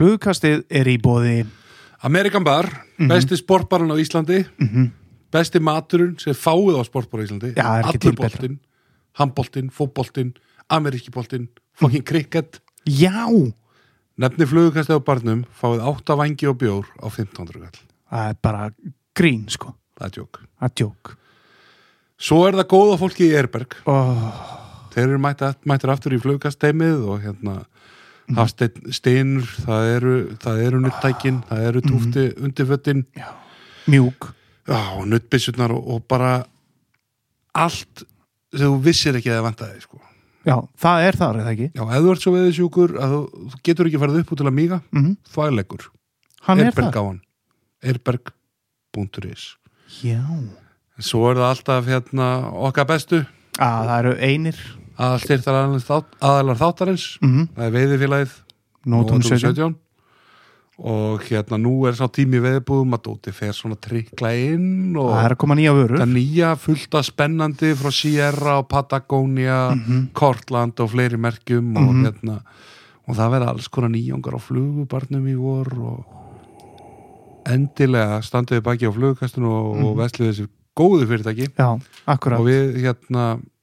Flugkastið er í bóði Amerikan Bar, besti sportbarinn á Íslandi. Besti maturinn sem fáið á sportbar á Íslandi. Já, allur boltinn, handboltinn, fótboltinn ameríkiboltinn, fucking cricket. Já, nefni flugukastið á barnum fáið 8 vangi og bjór á 1500 kall það er bara grín sko. Það er tjók Það er djók svo er það góða fólki í Erberg. Oh, þeir eru mættir, aftur í flugukastteimið og hérna Hafsteinn steinur, það eru, það eru nuttækin, það eru túfti undirföttin Mjúk. Og nuttbissurnar og, og bara allt sem þú vissir ekki að það vantaði sko. Já, það er þar, er það ekki? Já, ef þú ert svo veðisjúkur að þú, þú getur ekki farið upp út til að míga Mm þvægleikur, Hann er Erberg það á hann. Erberg.is Já. En Svo er það alltaf hérna okkar bestu. Að það eru einir aðalstyrtar aðalar þáttarins. Mm það er veiðifélagið. Nótum Nótum 17 og hérna nú er sá tími veðbúðum að Dóti fer svona trikla inn og Það er að koma nýja vörur. það nýja fullta spennandi frá Sierra og Patagonia Kortland og fleiri merkjum og Mhm. hérna og það verða alls konar nýjongar á flugubarnum í vor og endilega standuði baki á flugukastinu og, og vesluði þessi góðu fyrirtæki. Já, og við hérna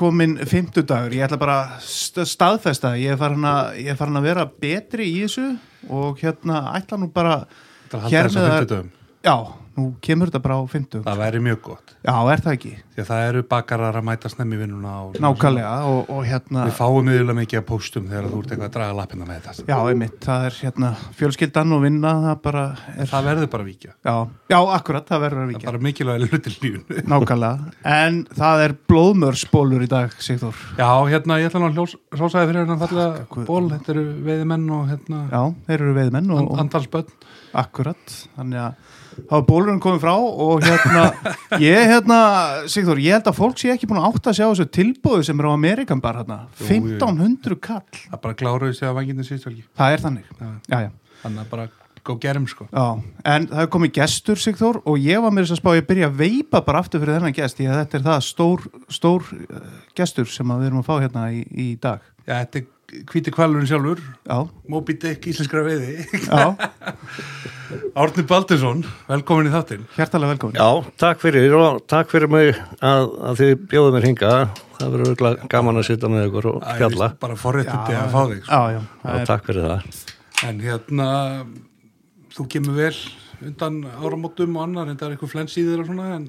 það er komin fimmtudagur, ég ætla bara st- staðfesta, ég er farin farin að vera betri í þessu og hérna ætla nú bara, Það er að halda Hér þess með að að- fimmtudöfum já, nú kemur þetta bara á fimmtug. það væri mjög gott Já, er það ekki? því að það eru bakarar að mæta snemmi vinnuna Nákvæmlega og, og hérna, við fáum yfirlega mikið að póstum þegar þú ert eitthvað að draga lappina með þetta já, einmitt, það er hérna fjölskyldan og vinna, það bara er, það verður bara að víkja já, já, akkurat, það verður að það er vikja. bara mikilvæg hluti lífun Nákvæmlega, en það er blóðmörsbólur í dag, Sigþór. já, hérna, ég ætla að hljós- fyrir hérna fallega Guð. ból, eru eru er bólurinn komið frá og hérna ég hérna, Sigþór, ég held að fólk sé ekki búin að átta að sjá þessu tilbúðu sem er á Amerikan bar hérna, Jú, jú. 1500 kall. Það bara kláruðu sig að vanginu síðstölki það er þannig, Já. já, já, þannig að bara gó gerum sko. Já en það er komið gestur, Sigþór, og ég var með þess að spá ég byrja að veipa bara aftur fyrir þennan gest, því að þetta er það stór, stór uh, gestur sem við erum að fá hérna í, í dag. Já, þetta er hvíti kvalurinn sjálfur Já, Moby Dick íslenskra veiði. Já, Árni Baldursson, velkomin í þáttinn. Hjertalega velkomin. Já, takk fyrir. Og takk fyrir mig að, að þið bjóðum mér hinga það verður gaman að sitja með ykkur og Æ, spjalla bara forréttindi að fá þig sko. Já, já, Já, það takk fyrir það. En hérna, þú kemur vel undan áramótum og annar, þetta er eitthvað flens í þér og svona, en,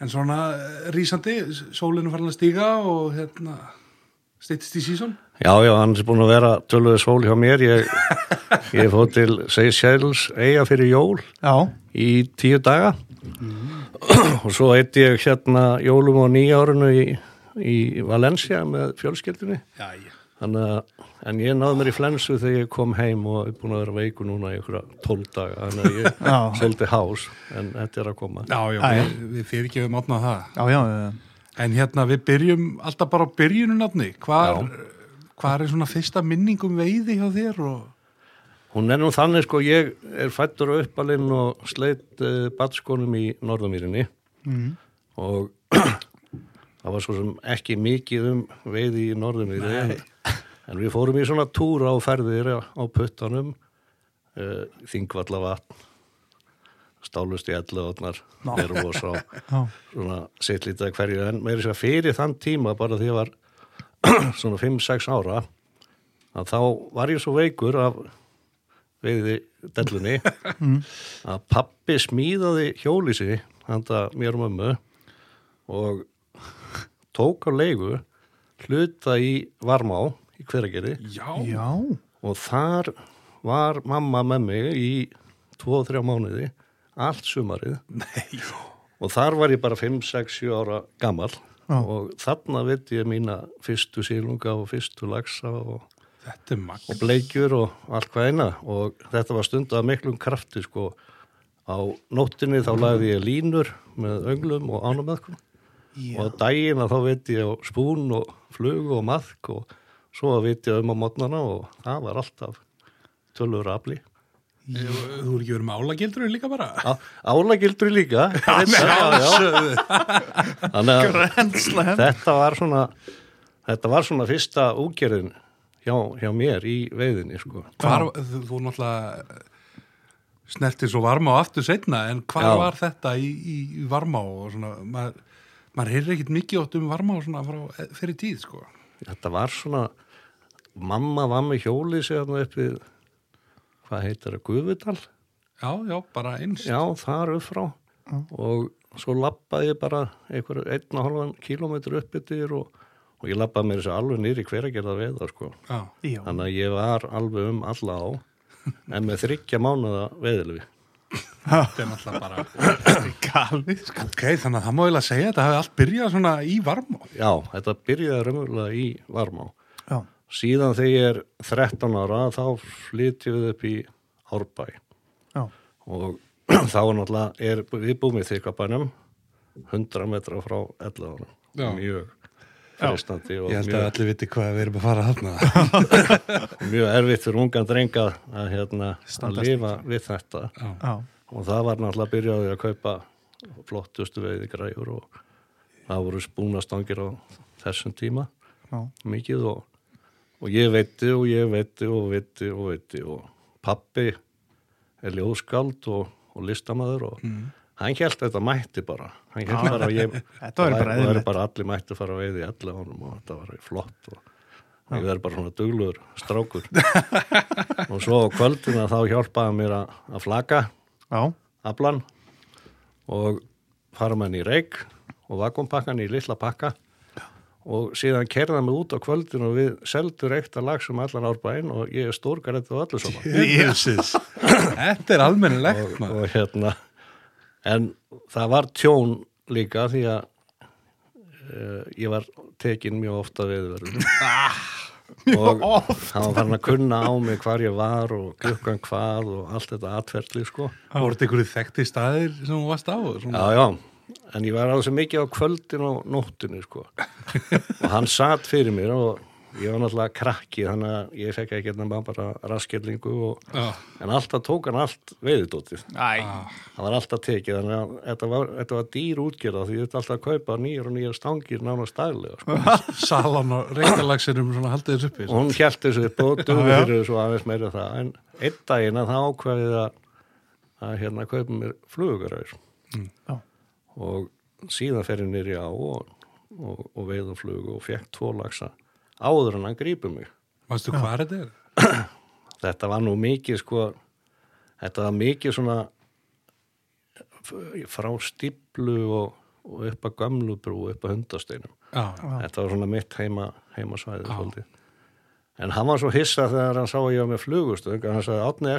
en svona eh, rísandi, sólinu farin að stíga og hérna, steytist í sísón. Já, já, hann er búin að vera töluðu svól hjá mér ég, ég fóð til Seychelles eiga fyrir jól já, í tíu daga og svo eitt ég hérna jólum og nýjárunu í, í Valencia með fjölskyldunni Já, já. Þannig að, en ég náði mér í flensu þegar ég kom heim og er búin að vera veiku núna í ykkur tólf daga, þannig að ég svolítið hás, en þetta er að koma. Já, já, Æ. við, við fyrirgefum átnað það. já, já, já. En hérna, við byrjum alltaf bara á. Hvar, hvar er svona fyrsta minningum veiði hjá þér og... Hún er nú þannig sko, ég er fættur og uppalinn og sleitt uh, batskónum í Norðamýrinni Mm. og það var svo sem ekki mikið um veiði í Norðamýri en, en við fórum í svona túra á ferðir á puttanum uh, Þingvallavatn stálust í elluotnar Ná. erum og svo svona sitt lítið að hverju en meiri sér fyrir þann tíma bara því að var svona 5-6 ára að þá var ég svo veikur af veiði dellunni að pappi smíðaði hjólísi handa mér og mömmu og tók á leigu hluta í Varmá í hveragerði Já. já. og þar var mamma með mig í 2-3 mánuði allt sumarið. Nei. og þar var ég bara 5, 6, 7 ára gammal Já. og þarna veit ég mína fyrstu sílunga og fyrstu lagsa og, og bleikjur og allt hvað eina. Og þetta var stund af miklum krafti sko. Á nóttinni þá lagði ég línur með önglum og ánumöðkum og daginn að þá veit ég spún og flug og maðk og svo að veit ég um á mótnana og það var alltaf tölur afli Þú er ekki verið með álagildur líka bara? Álagildur líka þetta var svona þetta var svona fyrsta úgerðin hjá, hjá mér í veiðinni sko. Hvar, þú, þú náttúrulega snertir svo varma og aftur setna en hvað Já. var þetta í, í, varma og svona, maður, maður heyrir ekkit mikið átt um varma og svona frá fyrir tíð sko. þetta var svona mamma var með hjólið sig upp við hvað heitir það, Guðvidal Já, já, bara eins. já, þar upp frá og svo lappaði ég bara einhver einn og halvan kílómetr upp yfir og, og ég lappaði mér þessu alveg nýri hveragerða veiða sko. Já. Já, þannig að ég var alveg um alla á en með þryggja mánuða veiðilvi Þetta er náttúrulega bara... gali sko. Ok, þannig að það má eiginlega segja að þetta hafi allt byrjað svona í varma. já, þetta byrjaði raunverulega í Varmá síðan þegar ég er 13 ára þá flytjum við upp í Árbæ. Já, og þá er náttúrulega er við búum í þykabænum 100 metra frá 11 ára Já. mjög frestandi og Ég held að mjög, allir viti hvað við erum að fara þarna. mjög erfitt fyrir ungan drenga að, hérna, að lifa við þetta. Já. og það var náttúrulega byrjaði að kaupa flottustu veiði græjur og það voru spúnastangir á þessum tíma. Já, mikið og, og ég veitti og ég veitti og veitti og veitti og pappi er ljóðskald og, og listamæður og hann held þetta mætti bara. Hann held bara að ég það eðlilegt. bara allir mætti að fara að veiði allir ánum og þetta var flott og, ég verði bara svona dugluður strákur. Og svo á kvöldina þá hjálpaði mér að, að flaka aflan og fara með hann í reik og vakumpakkan í litla pakka og síðan kerða mig út á kvöldin og við seldu reikta lag sem allan árbæinn og ég er stórgarætt og öllu saman Jesus. Þetta er almennilegt, og, og hérna en það var tjón líka því að uh, ég var tekin mjög ofta viðverðum og hann var farin að kunna á mig hvar ég var og klukkan hvað og allt þetta atferðli sko Voru þetta einhverju þekkti staðir sem þú varst á? Svona? Já, já, en ég var alveg svo mikið á kvöldin og nóttinu, sko. og hann satt fyrir mér og ég var náttúrulega krakki, þannig að ég fekk ekki nema bara raskillingu og, Já. en alltaf tók hann allt veiðdótið. æ, Það var alltaf tekið, þannig að þetta var, þetta var dýr útgerða því þetta alltaf að kaupa nýjar og nýjar stangir nánast daglega, sko. Salan og reykjalagsirum svona haldið þessu uppi. hún hjælt þessu upp og dugði fyrir þessu aðeins meira það, en einn daginn að það ákveðið að, að hérna kaupa mér flugugarauður já, og síðan fer ég nýri á og, og, og veið og flug og fekk tvo lagsa áður en hann grípur mig. Vastu hvað þetta er? Þetta var nú mikið sko, þetta var mikið svona f- frá stíplu og, og upp að gömlubrú, upp að hundasteinum. Já, Þetta var svona mitt heima, heimasvæði svolítið. En hann var svo hissa þegar hann sá að ég var með flugustöng hann sagði, Átni,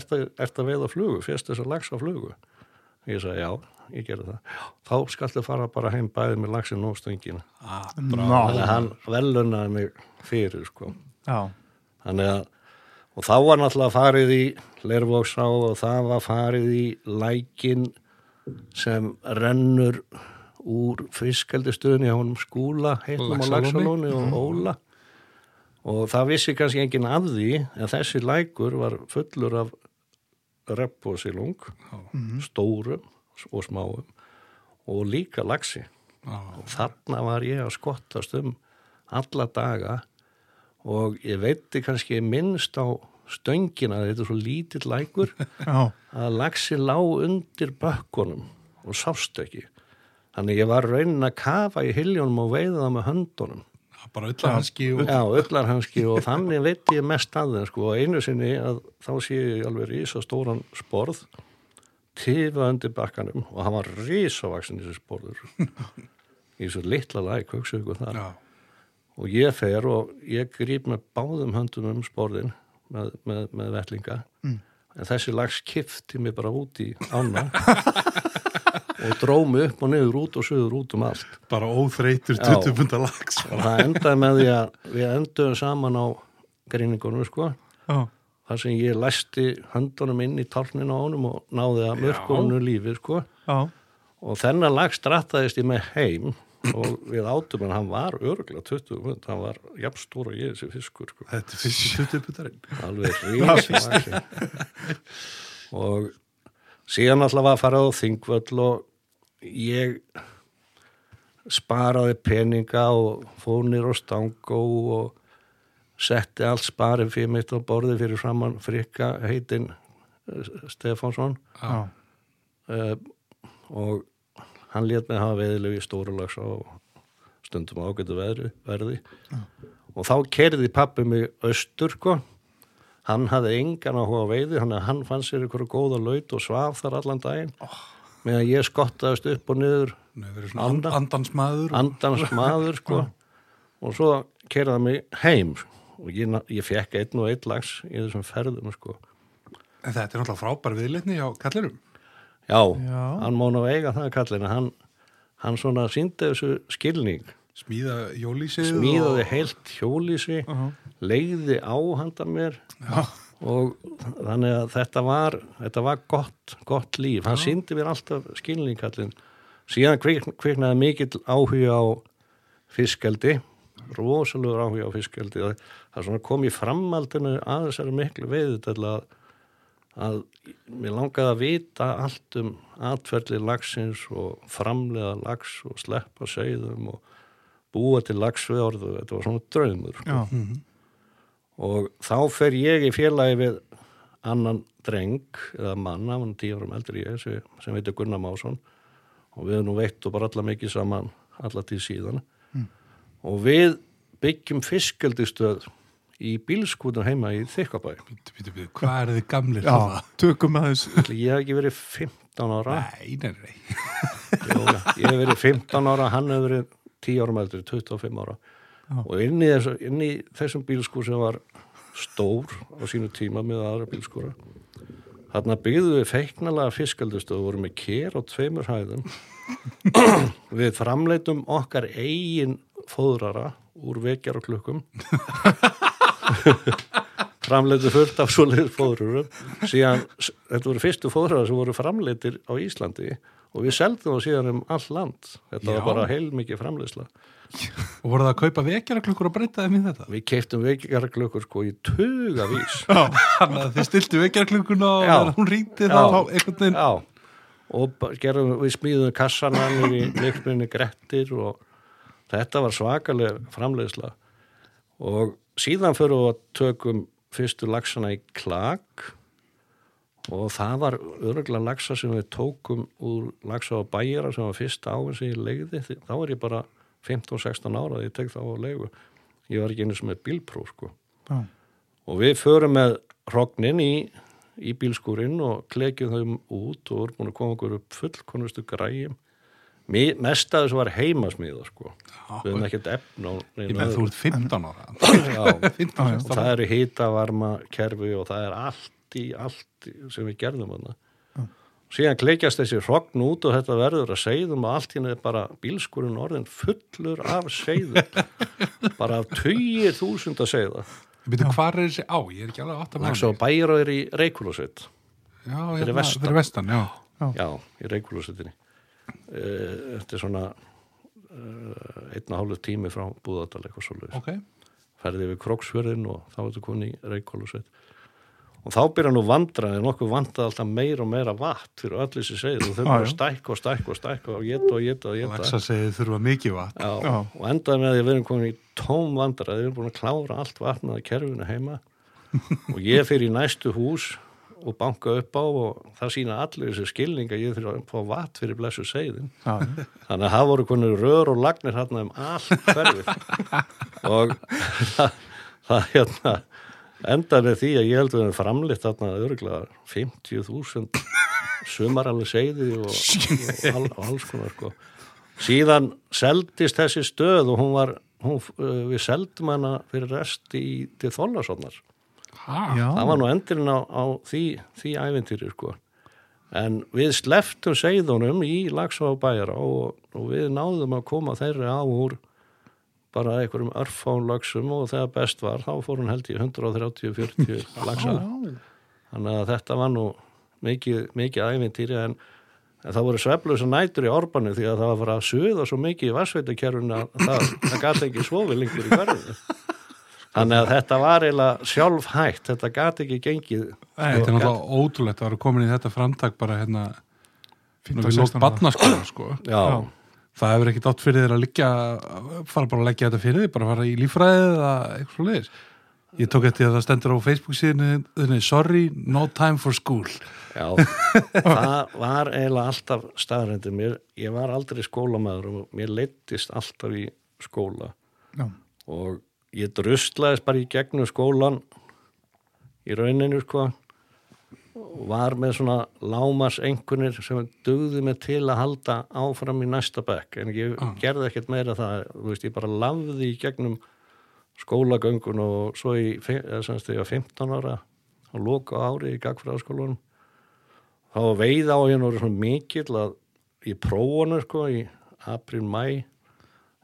ert að veiða flugu? Fyrst þess að lagsa flugu? Ég sagði, já, ég gerði það. Þá skaltu fara bara heim bæði með lagsin og stöngina. ah, Þannig að hann velunaði mig fyrir, sko. já, Þannig að, og þá var náttúrulega farið í Lervóksá og það var farið í lækin sem rennur úr fiskaldistöðunni á honum skúla, heitnum á Laxalóni. Og Óla og það vissi kannski enginn af því en þessi lækur var fullur af reppósilung stórum og smáum. Og líka laxi. Já, og þarna var ég að skottast um alla daga og ég veitti kannski minnst á stöngina, þetta er svo lítill lækur já, að laxi lá undir bökkunum og sást ekki. Þannig ég var raunin að kafa í hiljónum og veiða það með höndunum. Bara öllarhanski og... já, öllarhanski og þannig veitti ég mest að þeim sko, og einu sinni að þá sé ég alveg rísa stóran sporð tifa undir bakkanum og hann var rísavaksin þessi sporður. Í þessu litla læk, hugsa ykkur þar. Já, og ég fer og ég grýp með báðum höndum um sporðin með, með, með vetlinga en þessi lags kifti mig bara út í ána og drómi upp og niður út og söður út um allt. Bara óþreytur Já. 20 pundar lags og það endaði með því að við enduðum saman á greiningunum sko. Já, þar sem ég læsti höndunum inn í tálninu á honum og náði að mörkurinu lífi sko. Já, og þennan lag strattaðist ég með heim og við átum en hann var örgulega 20 pund, hann var jafn stór og ég þessi fiskur sko. Þetta er fyrst 20 pundarinn. Alveg rísvaxin og síðan alltaf var að fara á þingvöll og ég sparaði peninga og fónir og stangó og setti allt sparið fyrir mitt á borði fyrir framann frikka heitin Stefánsson. Já, uh, og hann lét mig hafa veðilegu í stórulags á stundum ágætu verði, verði. og þá kerði pappi mig austur sko. Hann hafði engan á hóa veiði hann, hann fann sér ykkur góða laut og svaf þar allan daginn. Oh. meðan ég skottaðist upp og niður andansmaður andans maður sko. Og svo kerði hann mig heim og ég, ég fekk einn og einn lags í þessum ferðum sko. En þetta er náttúrulega frábær viðlitni á kallirum Já, Já. hann má nú eiga það kallina, hann, hann svona síndi þessu skilning, smíða jólísið smíðaði heilt hjólísi, já, leiði á handa mér og þannig að þetta var, þetta var gott, gott líf, hann síndi mér alltaf skilning kallin, síðan kvik, kviknaði mikill áhuga á fiskeldi, rosalegur áhuga á fiskeldi, það, það svona kom í framaldinu að þessari miklu veiðu til að að mér langaði að vita allt um atferðli lagsins og framlega lags og sleppa segðum og búa til lagsveðorð og þetta var svona draumur sko. já, og þá fer ég í félagi við annan dreng eða mann, hann var tíu árum eldri en ég sem, sem heitir Gunnar Másson. Og við erum nú veitt og bara alla mikið saman alla tíð síðan og við byggjum fiskaldistöð í bílskútur heima í Þykkabæ. Hvað er þið gamlir já, tökum aðeins. Ég hef ekki verið 15 ára. Nei, nei, nei. Jú, Ég hef verið 15 ára, hann hefur verið 10 árum eldri, 25 ára. Já. og inn í, þessu, inn í þessum bílskúr sem var stór á sínu tíma með aðra bílskúra þarna byggðum við feiknalega fiskaldustöð og vorum með kér á tveimur hæðum við framleitum okkar eigin fóðrara úr vekjar og klukkum framleitu fullt af svoleiðis fóðrurum síðan, þetta voru fyrstu fóðrar sem voru framleitir á Íslandi og við seldum það síðan um all land þetta Já. var bara heilmikið framleiðsla Og voru það að kaupa vekjara klukkur og breyta þeim í þetta? við keiftum vekjarklukkur sko í tugavís Þannig að þið stiltu vekjara klukkuna og Já. hún Já. þá einhvern veginn já og gerðum, við smíðum kassananir í leikminni grettir og þetta var svakaleg framleiðsla. Og síðan fyrir við að tökum fyrstu laxana í klag og það var öruglega laxa sem við tókum úr laxa á bæjara sem var fyrsta áin sem ég legði Því- þá var ég bara 15-16 ára ég tek það á leigu. Ég var ekki einu sem er bílpróf sko. Já, og við förum með hrognin í, í bílskúrin og klekjum þeim út og vorum búin að koma okkur upp fullkonustu græjum. Mest að þessu var heimasmíða sko. við höfum ekkert efn á Ég með þú ert 15 ára. Já, 15 Já, já. og það eru hitavarma kerfi og það er allt í allt sem við gerðum hana síðan klekjast þessi hrogn út og þetta verður að segðum og allt hérna er bara bílskurinn orðin fullur af segðum bara af tugir þúsund að segða Byrju, hvað er þessi á? Ég er ekki alveg átt að og bæjar og er í Reykjólfsveit Já, fyrir hérna, vestan. Fyrir vestan, já. Já, í Reykjólfsveitinni Þetta er svona uh, einn og hálfu tími frá Búðardal eitthvað svo Ok, ferði við Kroksfjörðin og þá ertu koni í Reykjólfsveit og þá byrja nú vandraði nokkuð vandaði alltaf meira og meira vatn fyrir öll þessi segið og þau bara já. stækka og stækka og stækka og geta og geta og geta Laxa segið þurfa mikið vatn. Já, Já. og endaði með því að við erum komin í tóm vandræði, við erum búin að klára allt vatnaði kerfinu heima. Og ég fyrir í næstu hús og banka upp á og það sína allir þessi skilning að ég fyrir að fá vatn fyrir blessu segðin þannig að það voru konur rör og lagnir hérna um allt hverfið. Og það, það hérna endaði með því að ég held að við erum framleitt þarna örgulega 50.000 sumaralli segði og, og, all, og alls konar sko. síðan seldist þessi stöð og hún var hún, uh, við seldum hana fyrir rest í, til já, það var nú endurinn á, á því, því æventýri sko. en við sleftum segðunum í Lagsá bæjara og, og við náðum að koma þeirri á úr bara einhverjum örfán lagsum og þegar best var þá fór hún held í 130-40 lagsa þannig að þetta var nú mikið, mikið ævintýri en, en það voru sveflösa nætur í orbannu því að það var að suða svo mikið í vassveitakerfuna að það, það gati ekki svofið lengur í hverfinu þannig að þetta var eiginlega sjálfhætt þetta gati ekki gengið. Þetta er náttúrulega ótrúlegt að vera komin í þetta framtak bara hérna við lótt 15-16 ára. barnaskóla sko. já, það hefur ekkert átt fyrir þér að liggja fara bara að leggja þetta fyrir þig, bara fara í lífræðið eða eitthvað svo leiðis ég tók eftir að það stendur á Facebook síðan sorry, no time for school. Já, það var eiginlega alltaf staðrendir mér, ég var aldrei skólamæður og mér leittist alltaf í skóla. Já. og ég drustlaðist bara í gegnum skólan í rauninu sko var með svona lámas einhvernir sem dugði mig til að halda áfram í næsta bekk en ég Ah. gerði ekkert meira það, veist, ég bara lafði í gegnum skólagöngun og svo í, eða semst ég var 15 ára á loka ári í gagfræðaskólanum þá veið á hérna voru svona mikill að í prófunu sko í april, mæ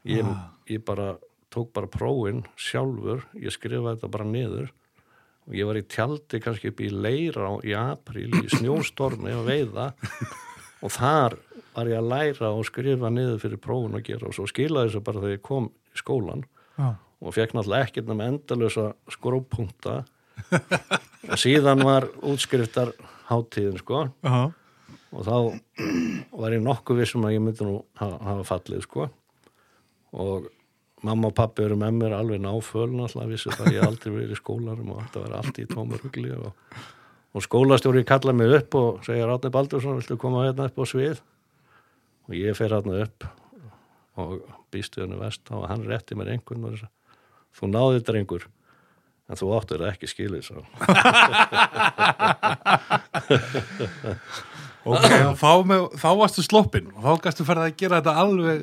ég, ég bara tók bara prófin sjálfur, ég skrifaði þetta bara niður og ég var í tjaldi kannski upp í leira í april í snjóstormi að veiða. Og þar var ég að læra og skrifa niður fyrir prófun að gera. Og svo skilaði þessu bara þegar ég kom í skólan Já. og fekk náttúrulega ekkert með endalösa skrópunta og síðan var útskriftar hátíðin sko. Já. og þá var ég nokkuð vissum að ég myndi nú hafa, hafa fallið sko. Og mamma og pappi eru með mér alveg náföln alltaf vissi það að ég aldrei verið í skólarum og þetta var allt í tómurugli og, og skólastjóri kalla mig upp og segja Rátni Baldursson, viltu koma hérna upp á svið og ég fer hérna upp og býstu henni vest var hann rétti mér einhvern og þú náði þetta einhver en þú áttur það ekki skilið svo. okay, þá, þá varstu sloppin og þá gæstu ferða að gera þetta alveg.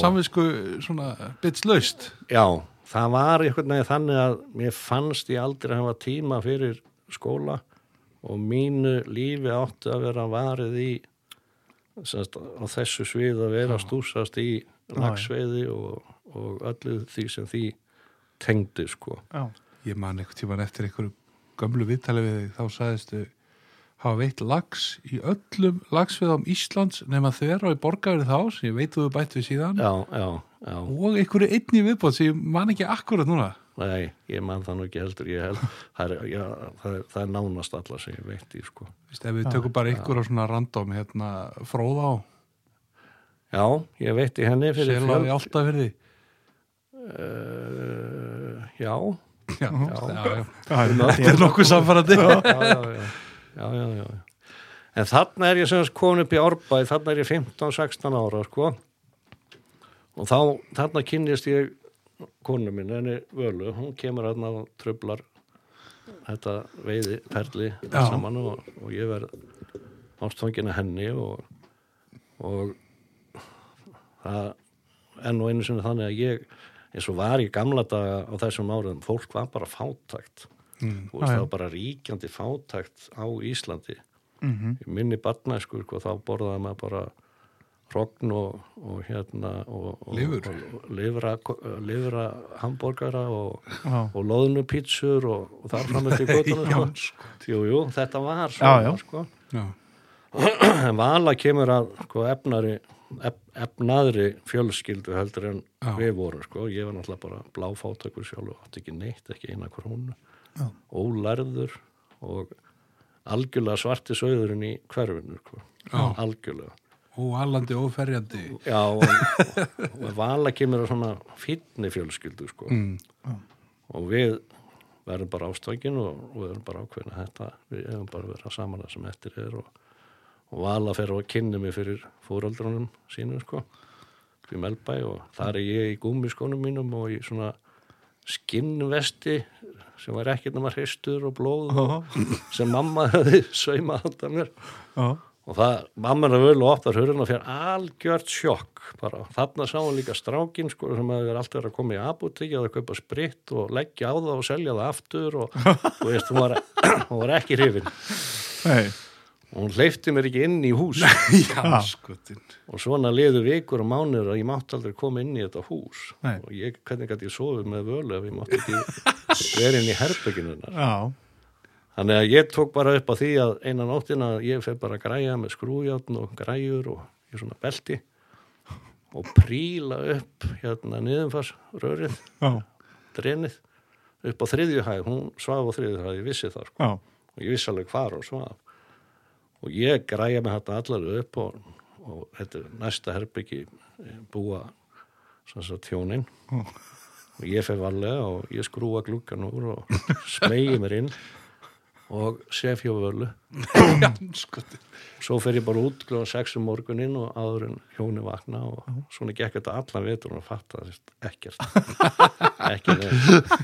Samvisku svona bitslaust Já, það var einhvern veginn þannig að mér fannst ég aldrei hafa tíma fyrir skóla og mínu lífi átti að vera varið í semst, á þessu svið að vera stúsast í lagsveiði og, og öllu því sem því tengdi sko. Já. ég man einhvern tíman eftir einhverju gömlu viðtali við þig, þá sagðistu hafa veitt lags í öllum lagsviðum Íslands nema þeirra og í borgarið þá sem ég veit þú bætt við síðan. Já, já, já, og einhverju einni viðbót sem ég man ekki akkurat núna. Nei, ég man það nú ekki heldur, held, það er, já, það er, það er nánast alla sem ég veit í sko. Vist, ef við tökum bara einhverja svona random hérna, fróða á, Já, ég veit í henni selaði alltaf fyrir því uh, Já, já, já, já. Þetta er nokkuð samfærandi já, já, já, já, já, já. En þarna er ég sem sagt komin upp í Árbæð, þarna er ég 15-16 ára, sko. Og þá, þarna kynnist ég konu minn, henni Völu, hún kemur þarna og tröflar þetta veiði ferli Já. saman og, og ég verð ástfangina henni og, og það er nú einu sinni þannig að ég eins og var í gamla daga á þessum árum, fólk var bara fátækt Mm. Já, veist, já. það var bara ríkjandi fátækt á Íslandi Mhm. í minni barnæsku, sko, þá borðaði maður bara rogn og, og hérna og, og, og lifra hambúrgara og, Já. og loðnupítsur og, og þar fram eftir göttunum Já, sko. jú, jú, þetta var Já, svona já. sko. já, en vala kemur að sko, efnari ef, efnaðri fjölskyldu heldur en Já. við vorum sko. ég var náttúrulega bara bláfátakur sjálf og átti ekki neitt, ekki eina krónu Já. ólærður og algjörlega svarti sögðurinn í hverfinu sko. Algjörlega óalandi, óferjandi Já, og, og, og vala kemur á svona fínni fjölskyldu sko. mm. og við verðum bara ástvækin og, og við verðum bara ákveðin að þetta, við hefum bara verið að saman það sem eftir er og, og vala fer og kynni mig fyrir fóröldrunum sínum sko fyrir Melbæ og þar er ég í gúmiskónum mínum og í svona skinnvesti sem var ekkert nema hristur og blóð og, sem mamma hefði saumað handa mér Já. og það, mamma er að völu optar hurðina fyrir algjört sjokk bara, þarna sá hún líka strákin sko, sem hefur alltaf verið að koma í apotekki að kaupa spritt og leggja á það og selja það aftur og þú veist, hún var, hún var ekki hrifin Nei. Og hún hleyfti mér ekki inn í hús. Já, og svona liðu vikur og mánuður og ég mátti aldrei koma inn í þetta hús. Nei. og ég, hvernig gæti ég sofið með völu ef ég mátti ekki vera inn í herbygginu þannig að ég tók bara upp á því að eina nóttina ég fer bara að græja með skrújátn og græjur og í svona belti og príla upp hérna niðumfars rörið, já, drenið upp á þriðju hæð, hún svaf á þriðju hæð, ég vissi það sko. Já, og ég vissi alveg hvar hún svaf og ég græja með þetta allar upp og, og þetta er næsta herbyggi eh, búa svo tjónin. Og ég fer varlega og ég skrúa gluggan úr og smegi mér inn og sef hjá völu. Svo fer ég bara út glóðan 6 um morgunin og áður en hjóni vakna og svona gekk þetta allan vetur og fatta ekkert. Ekki neitt.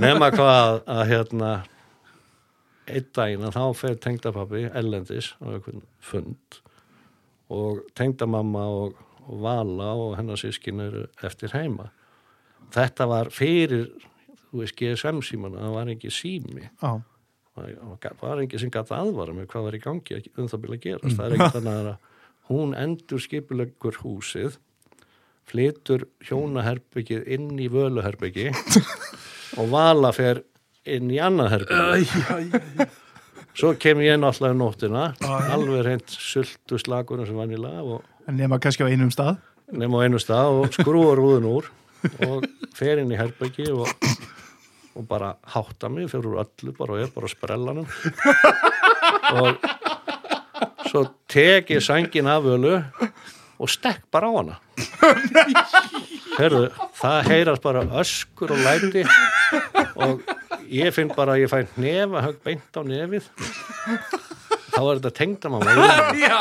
Nema hvað að hérna einn daginn að þá fer tengdapappi ellendis á einhvern fund og tengdamamma og, og Vala og hennar sískin eru eftir heima. Þetta var fyrir þú veist GSM símana, það var ekki sími. Já, það var ekki sem gæti aðvara með hvað var í gangi um það byrja að gerast. Það er þannig að hún endur skipulegur húsið flytur hjónaherbyggið inn í völuherbyggi og vala fer inn í annað já. svo kem ég náttúrulega nóttina alveg reynd sultu slagunum sem vannilega og en nema kannski á einum stað? Nema á einu stað og skrúa rúðun úr og fer inn í herbyggi og, og bara hátta mig fyrir úr öllu bara og er bara á sprellanum. Og svo tek ég sængin af ölu og stekk bara á hana. Herðu, það heyrast bara öskur og læti og ég finn bara að ég fæ nefa högg beint á nefið. Þá er þetta tengdamamma Já,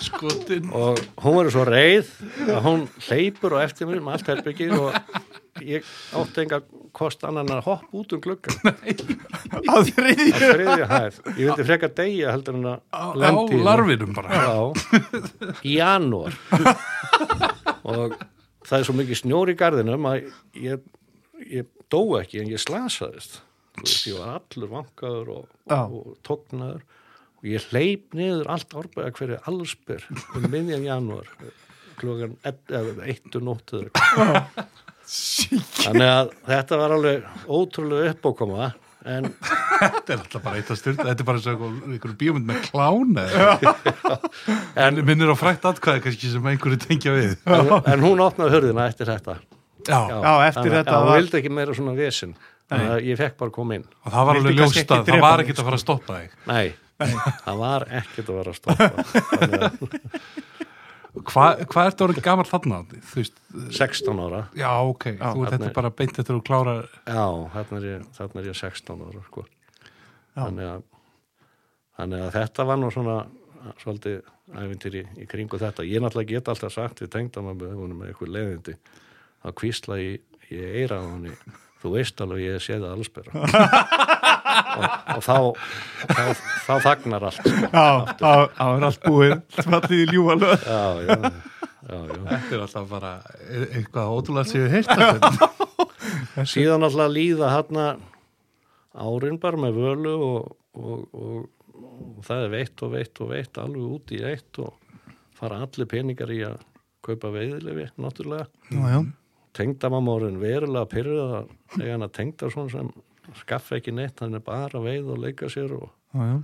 skotin. og hún verður svo reið að hún hleypur og eftir mér með allt herbyggið og ég átti enga kost annan að hoppa út um gluggan á á þriðju hæð. Ég vildi freka degja heldur Á, á að lendi í henni. larfinum bara. Í janúar. Og það er svo mikið snjór í garðinum að ég, ég dó ekki en ég slasaðist. Þú veist, ég var allur vankaður og, og, og tóknaður og ég hleyp niður allt árbæða hverju allsbyr um miðjan janúar klokkan ett- eða eittu nóttuður þannig að þetta var alveg ótrúlega uppákoma en Þetta er alltaf bara eitt að styrta. Þetta er bara eins og einhver- einhver bíómynd með klána. En minnir á frækt atkvæði kannski sem einhverju tengja við. en, en hún opnaði hörðina eftir þetta Já, Já, eftir þannig að- þetta já, var- vildi ekki meira svona að ég fekk bara að koma inn. Og það var alveg kannski ljóst ekki að það var ekkert að fara að stoppa þig. Nei, það var ekkert að vera að stoppa. Að Hvað hva ertu orðið gammal þarna? Þú veist, 16 ára. Já, ok, þú þarna þetta er- bara beint eftir að þú klára Já, þarna er ég, þarna er ég 16 ára sko. Já. þannig, að, þannig að þetta var nú svona svolítið æfintýri í kringu þetta. Ég náttúrulega get alltaf sagt við er með eitthvað leiðindi þá kvísla ég, ég eira á henni þú veist alveg ég sé það allsbera og, og þá, þá þá þagnar allt sko. Já, þá er allt búið Svallið í ljúa lög já, já, já, já. Þetta er alltaf bara e- eitthvað ótrúlega séu heilt þetta. síðan alltaf líða hérna árin bara með völu og, og, og, og það er veitt og veitt og veitt alveg út í eitt og fara allir peningar í að kaupa veiðilefi náttúrulega Já, já, tengdamamma orðin verulega pyrruð að eiga hann að tengda svona sem skaffa ekki neitt, hann er bara veið og leika sér og, já, já.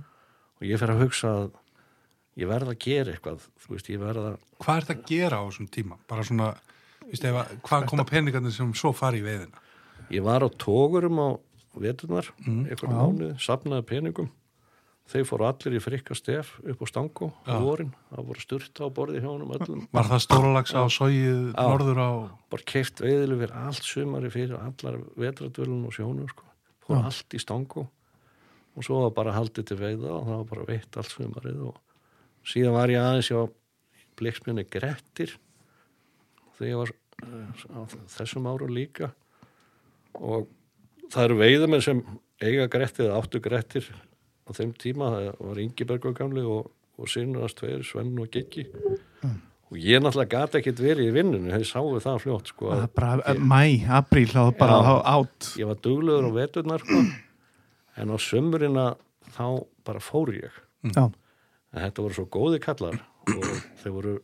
og ég fer að hugsa að ég verð að gera eitthvað þú veist, ég verð að Hvað er þetta að gera á þessum tíma? Bara svona, víst, ef, að- hvað koma peningarnir sem svo fari í veiðina? Ég var á tógurum á veturnar, Mm, einhvern já. mánuð, safnaði peningum. Þeir fóru allir í frikka stef upp á stangu á vorin. Það voru styrta á borði hjá honum öllum. Var það stóralags á sóið norður á... Bara keift veiðileg fyrir allt sumari fyrir allar vetradvölun og sjónum. Sko. Fóru Já. allt í stangu og svo var bara haldið til veiða og það var bara veitt allt sumarið og síðan var ég aðeins á bleiksmjönni Grettir þegar ég var uh, þessum árum líka og það eru veiðamenn sem eiga Grettir eða áttu Grettir á þeim tíma, það var Ingibergur gamli og, og sinnast tveir, Svenn og Giggi. Og ég náttúrulega gati ekkit verið í vinnunni, þeir sáu það fljótt sko, er bara mæ, apríl þá bara Já. átt ég var duglegur á veturnar sko, en á sömurina þá bara fór ég. Já, en þetta voru svo góði kallar og þeir voru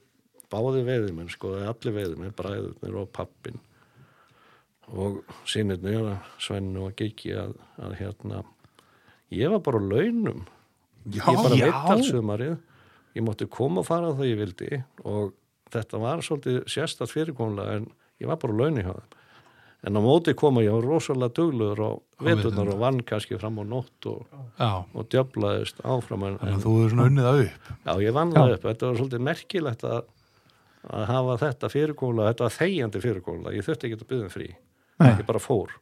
báði veiðimenn sko, allir veiðimenn, bræðurnir og pappin og sínirni Svennu og Giki að, að hérna ég var bara á launum. Já, ég bara veit allt sumarið ég mátti koma og fara það ég vildi og þetta var svolítið sérstætt fyrirkomlega en ég var bara á launi hjá þeim. En á móti koma ég var rosalega dugluður og veturnar og vann kannski fram á nótt og, og djöflaðist áfram en, en að þú hefur svona unnið það upp. já ég vann það upp. Þetta var svolítið merkilegt að, að hafa þetta fyrirkomlega, þetta var þegjandi fyrirkomlega ég þurfti ekki að byggja um frí. Nei. ég bara fór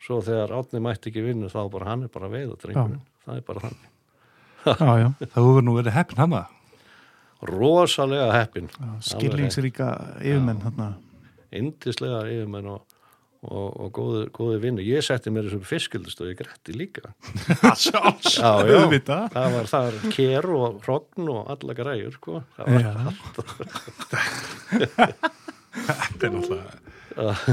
svo þegar átni mætti ekki vinnu þá bara hann er bara veiðadrengurinn það er bara þannig. Já, já, Það hefur nú verið heppin hana. rosalega heppin. Skilningsríka yfirmenn indislega yfirmenn og, og, og góði, góði vinnu ég setti mér þessum fiskildust og ég gretti líka. Sjálfs. já, já, Auðvitað. það var þar ker og hrogn og alla græjur sko. það var, Já, Þetta er náttúrulega,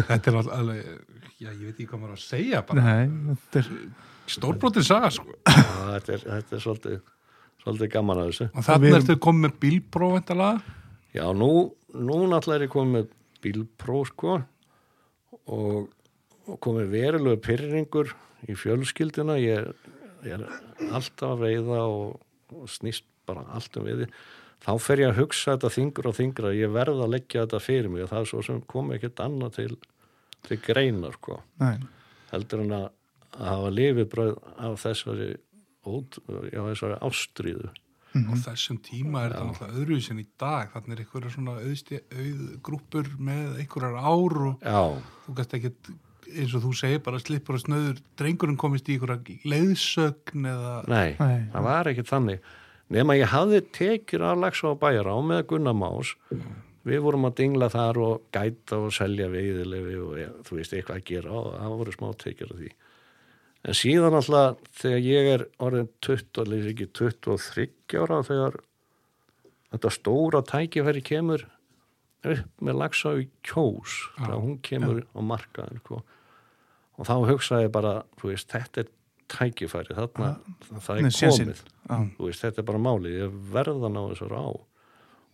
þetta er náttúrulega, já, ég veit ekki hvað maður að segja bara. nei, þetta er Stórbrotin saga, sko. þetta, er, þetta er svolítið, svolítið gaman að þessu Og erum- ertu komið með bílprófendalaga. já, nú, nú náttúrulega er ég komið með bílpró sko og, og komið verulegu pyrringur í fjölskylduna ég, ég er alltaf að veiða og, og snýst bara allt um veiði þá fer ég að hugsa þetta þingur og þingra ég verð að leggja þetta fyrir mig og það er svo sem kom ekkert annað til, til greinar sko. Nei, heldur en að, að hafa lifibröð af þessari ót, já, þessari ástríðu. Á þessum tíma er þetta náttúrulega öðruvísin í dag. Þannig er einhverja svona auðsti, auðgrúpur með einhverjar ár og já, þú gæst ekkert, eins og þú segir, bara slippur og snöður. Drengurinn komist í einhverja leiðsögn eða... nei, Nei. það var ekkert þannig. Nema ég hafði tekjur af Laxá og Bæjará með Gunnar Más við vorum að dingla þar og gæta og selja veiðilefi og ja, þú veist eitthvað að gera. Og það voru smá tekjur af því. En síðan alltaf þegar ég er orðin 20, alveg ekki 23 ára þegar þetta stóra tækifæri kemur upp með í kjós þegar hún kemur á markaðin sko. og þá hugsaði bara þú veist, þetta er tækifæri þarna, það er komið. Veist, þetta er bara málið, ég verð að ná þessar á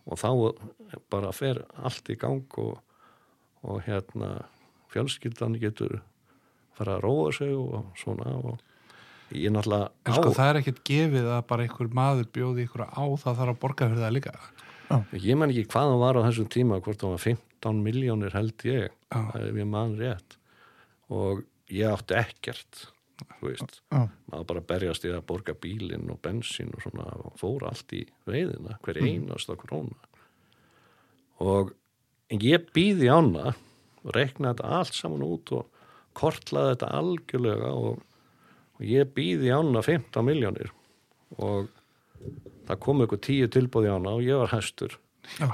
og þá bara fer allt í gang og, og hérna fjölskyldan getur fara að róa sig og svona og ég er náttúrulega En á, sko það er ekkert gefið að bara einhver maður bjóði ykkur á það þarf að borga fyrir það líka. ég man ekki hvað það var á þessum tíma hvort það var 15 miljónir held ég Já. ef ég man rétt og ég átti ekkert þú veist, já, maður bara berjast í að borga bílinn og bensín og svona og fóra allt í veiðina, hver einasta króna. Og ég býði ána og rekna þetta allt saman út og kortlaði þetta algjörlega og, og ég býði ána 15 miljónir og það kom eitthvað tíu tilbúði ána og ég var hæstur. Já.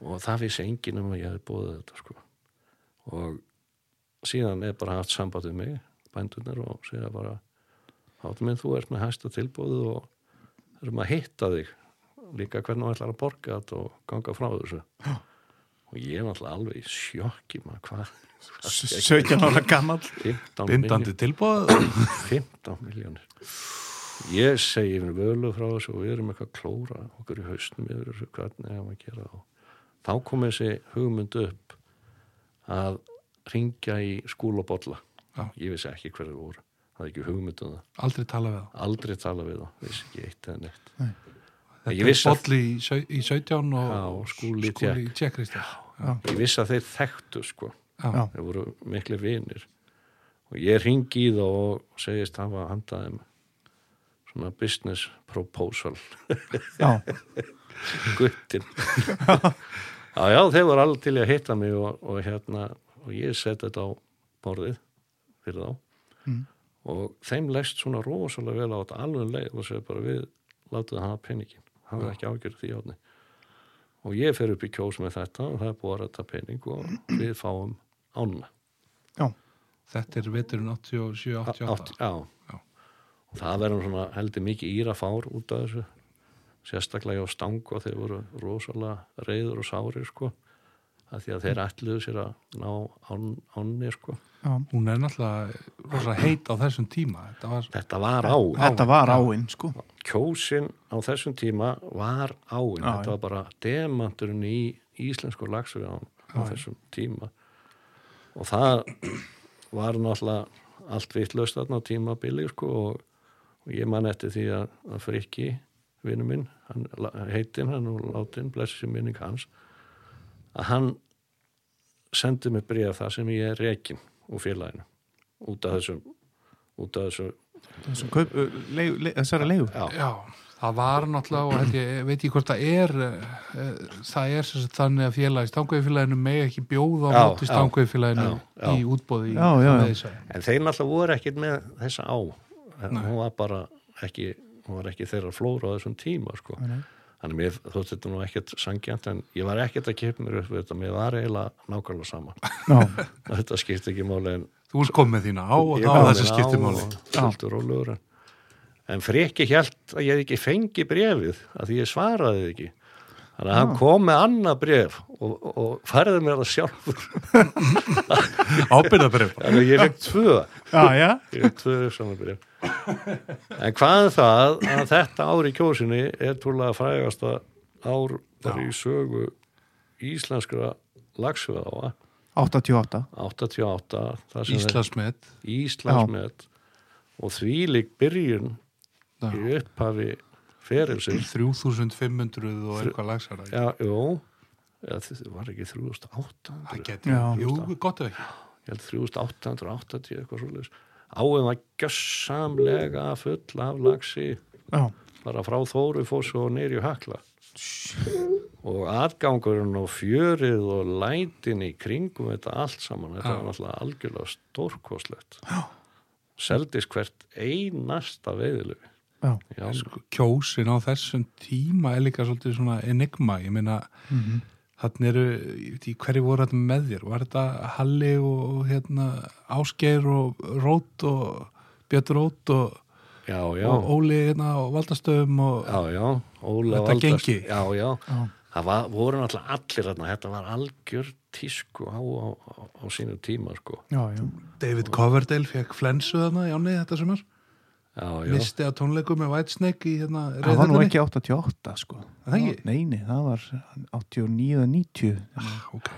og það vissi enginn um að ég hefði bóðið þetta sko. Og síðan er bara haft samband við mig bændunir og segja bara hátum minn þú ert með hæsta tilbúðu og erum að hitta þig. Líka hvernig þú ætlar að borga þetta og ganga frá þessu. Já. og ég er náttúrulega alveg í sjokki maður hvað 17 ára gammal 15 Bindandi tilbúð. 15 miljónir ég segi yfir völu frá þessu og við erum eitthvað að klóra okkur í hausnum yfir þessu hvernig hefum að gera og þá kom þessi hugmynd upp að ringja í skúl og bolla Já. ég vissi ekki hverju voru. Það er ekki hugmynd um það, Aldrei tala við það. aldrei tala við það vissi ekki eitt eða neitt. Þetta Ég er vissi að- bolli í, sau- í 17 og Já, Skúli í tjekkrist. Já. ég vissi að þeir þekktu sko. Já. Þeir voru miklu vinir. Og ég ringi í þá og segist hafa handaðum svona business proposal. Já, guttin já, já, þeir voru í að hitta mig og, og hérna, og ég seti þetta á borðið fyrir þá Mm. og þeim leist svona rosalega vel á þetta alveg um leið og segja bara við látum það hafa peningin, hann er ekki ágjörð því átni og ég fer upp í kjós með þetta og það er búið að rætta pening og við fáum ána já, Þetta er veturinn 87, 88. Átt- já. Já. og það verður svona heldur mikið írafár út af þessu sérstaklega á stang og þeir voru rosalega reyður og sárir sko að því að þeir ætluðu sér að ná án, ánni sko. Já, Hún er náttúrulega rosa heit á þessum tíma þetta var, þetta var á Þetta var áinn, sko. kjósin á þessum tíma var áinn, Já, þetta var bara demanturinn í íslensku lagsvið á, á þessum tíma. Og það var náttúrulega allt vitlaust þarna á tímabili sko og, og ég man eftir því að, að Frikki, vinnu minn hann, heitinn, hann og látin blessi minning hans að hann sendi mig bregð það sem ég er rekin úr félaginu út af þessum út af þessu Þessum þessari já, það var náttúrulega og held ég, veit ég hvort það er það er sem sagt þannig að félagi stangveiðfélaginu með ekki bjóða á móti já. í útbóði í Já, já, já. En þeir náttúrulega voru ekkit með þessa á. Hún var bara ekki, hún var ekki þeirra flóra á þessum tíma, sko. Nei. Þannig mér þótt þetta nú ekkert sangjant, en ég var ekkert að mér upp við þetta, mér var eiginlega nákvæmlega sama. Já, þetta skipti ekki máli en þú erst komið þína á og þá þessi skipti máli Fultur og lögur. En freki hjælt að ég ekki fengi brefið, að því ég svaraði ekki. Þannig að hann kom með annað bref og, og færði mér það sjálfur. að ég fekk tvö. já, já. Ég er tvö samanbyrja. En hvað er það að þetta ár í kjósinni er trúlega frægasta ár bara í sögu íslenskra lagsveða 88. 88 það sem er Íslasmet Íslandsmet. Og þvílík byrjun Já. í upphafi ferilsins. 3500 og eitthvað lagsara Já, jú. Eða, það var ekki 3800 það getur, jú, gott ekki. Ég held 3880 eitthvað svoleiðis áum var gjössamlega full af lagsi Já, bara frá Þórufoss og nýri Hakla og atgangurinn og fjörið og lætin í kringum þetta allt saman þetta Já. var náttúrulega algjörlega stórkoslegt seldist hvert einasta. Já, sko, kjósin á þessum tíma er líka svolítið svona enigma ég meina Mhm. Þannig eru, ég veit ekki hverju voru þetta með þér var þetta Halli og hérna Ásgeir og Rót og Björn Rót og, já, já, og Óli hérna á Valdastöðum og já, Þetta Valdas- gengi. já, já, Já. það var, voru náttúrulega allir þarna, þetta var algjör tísku á, á, á, á sínu tíma sko. Já, já. David Coverdale fekk flensu þarna, Jóni, þetta sumar já, já, misti að tónleikum með Whitesnake í hérna Það var nú ekki 88, sko. Er það ekki? Nei, nei, það var 89 eða 90. ok,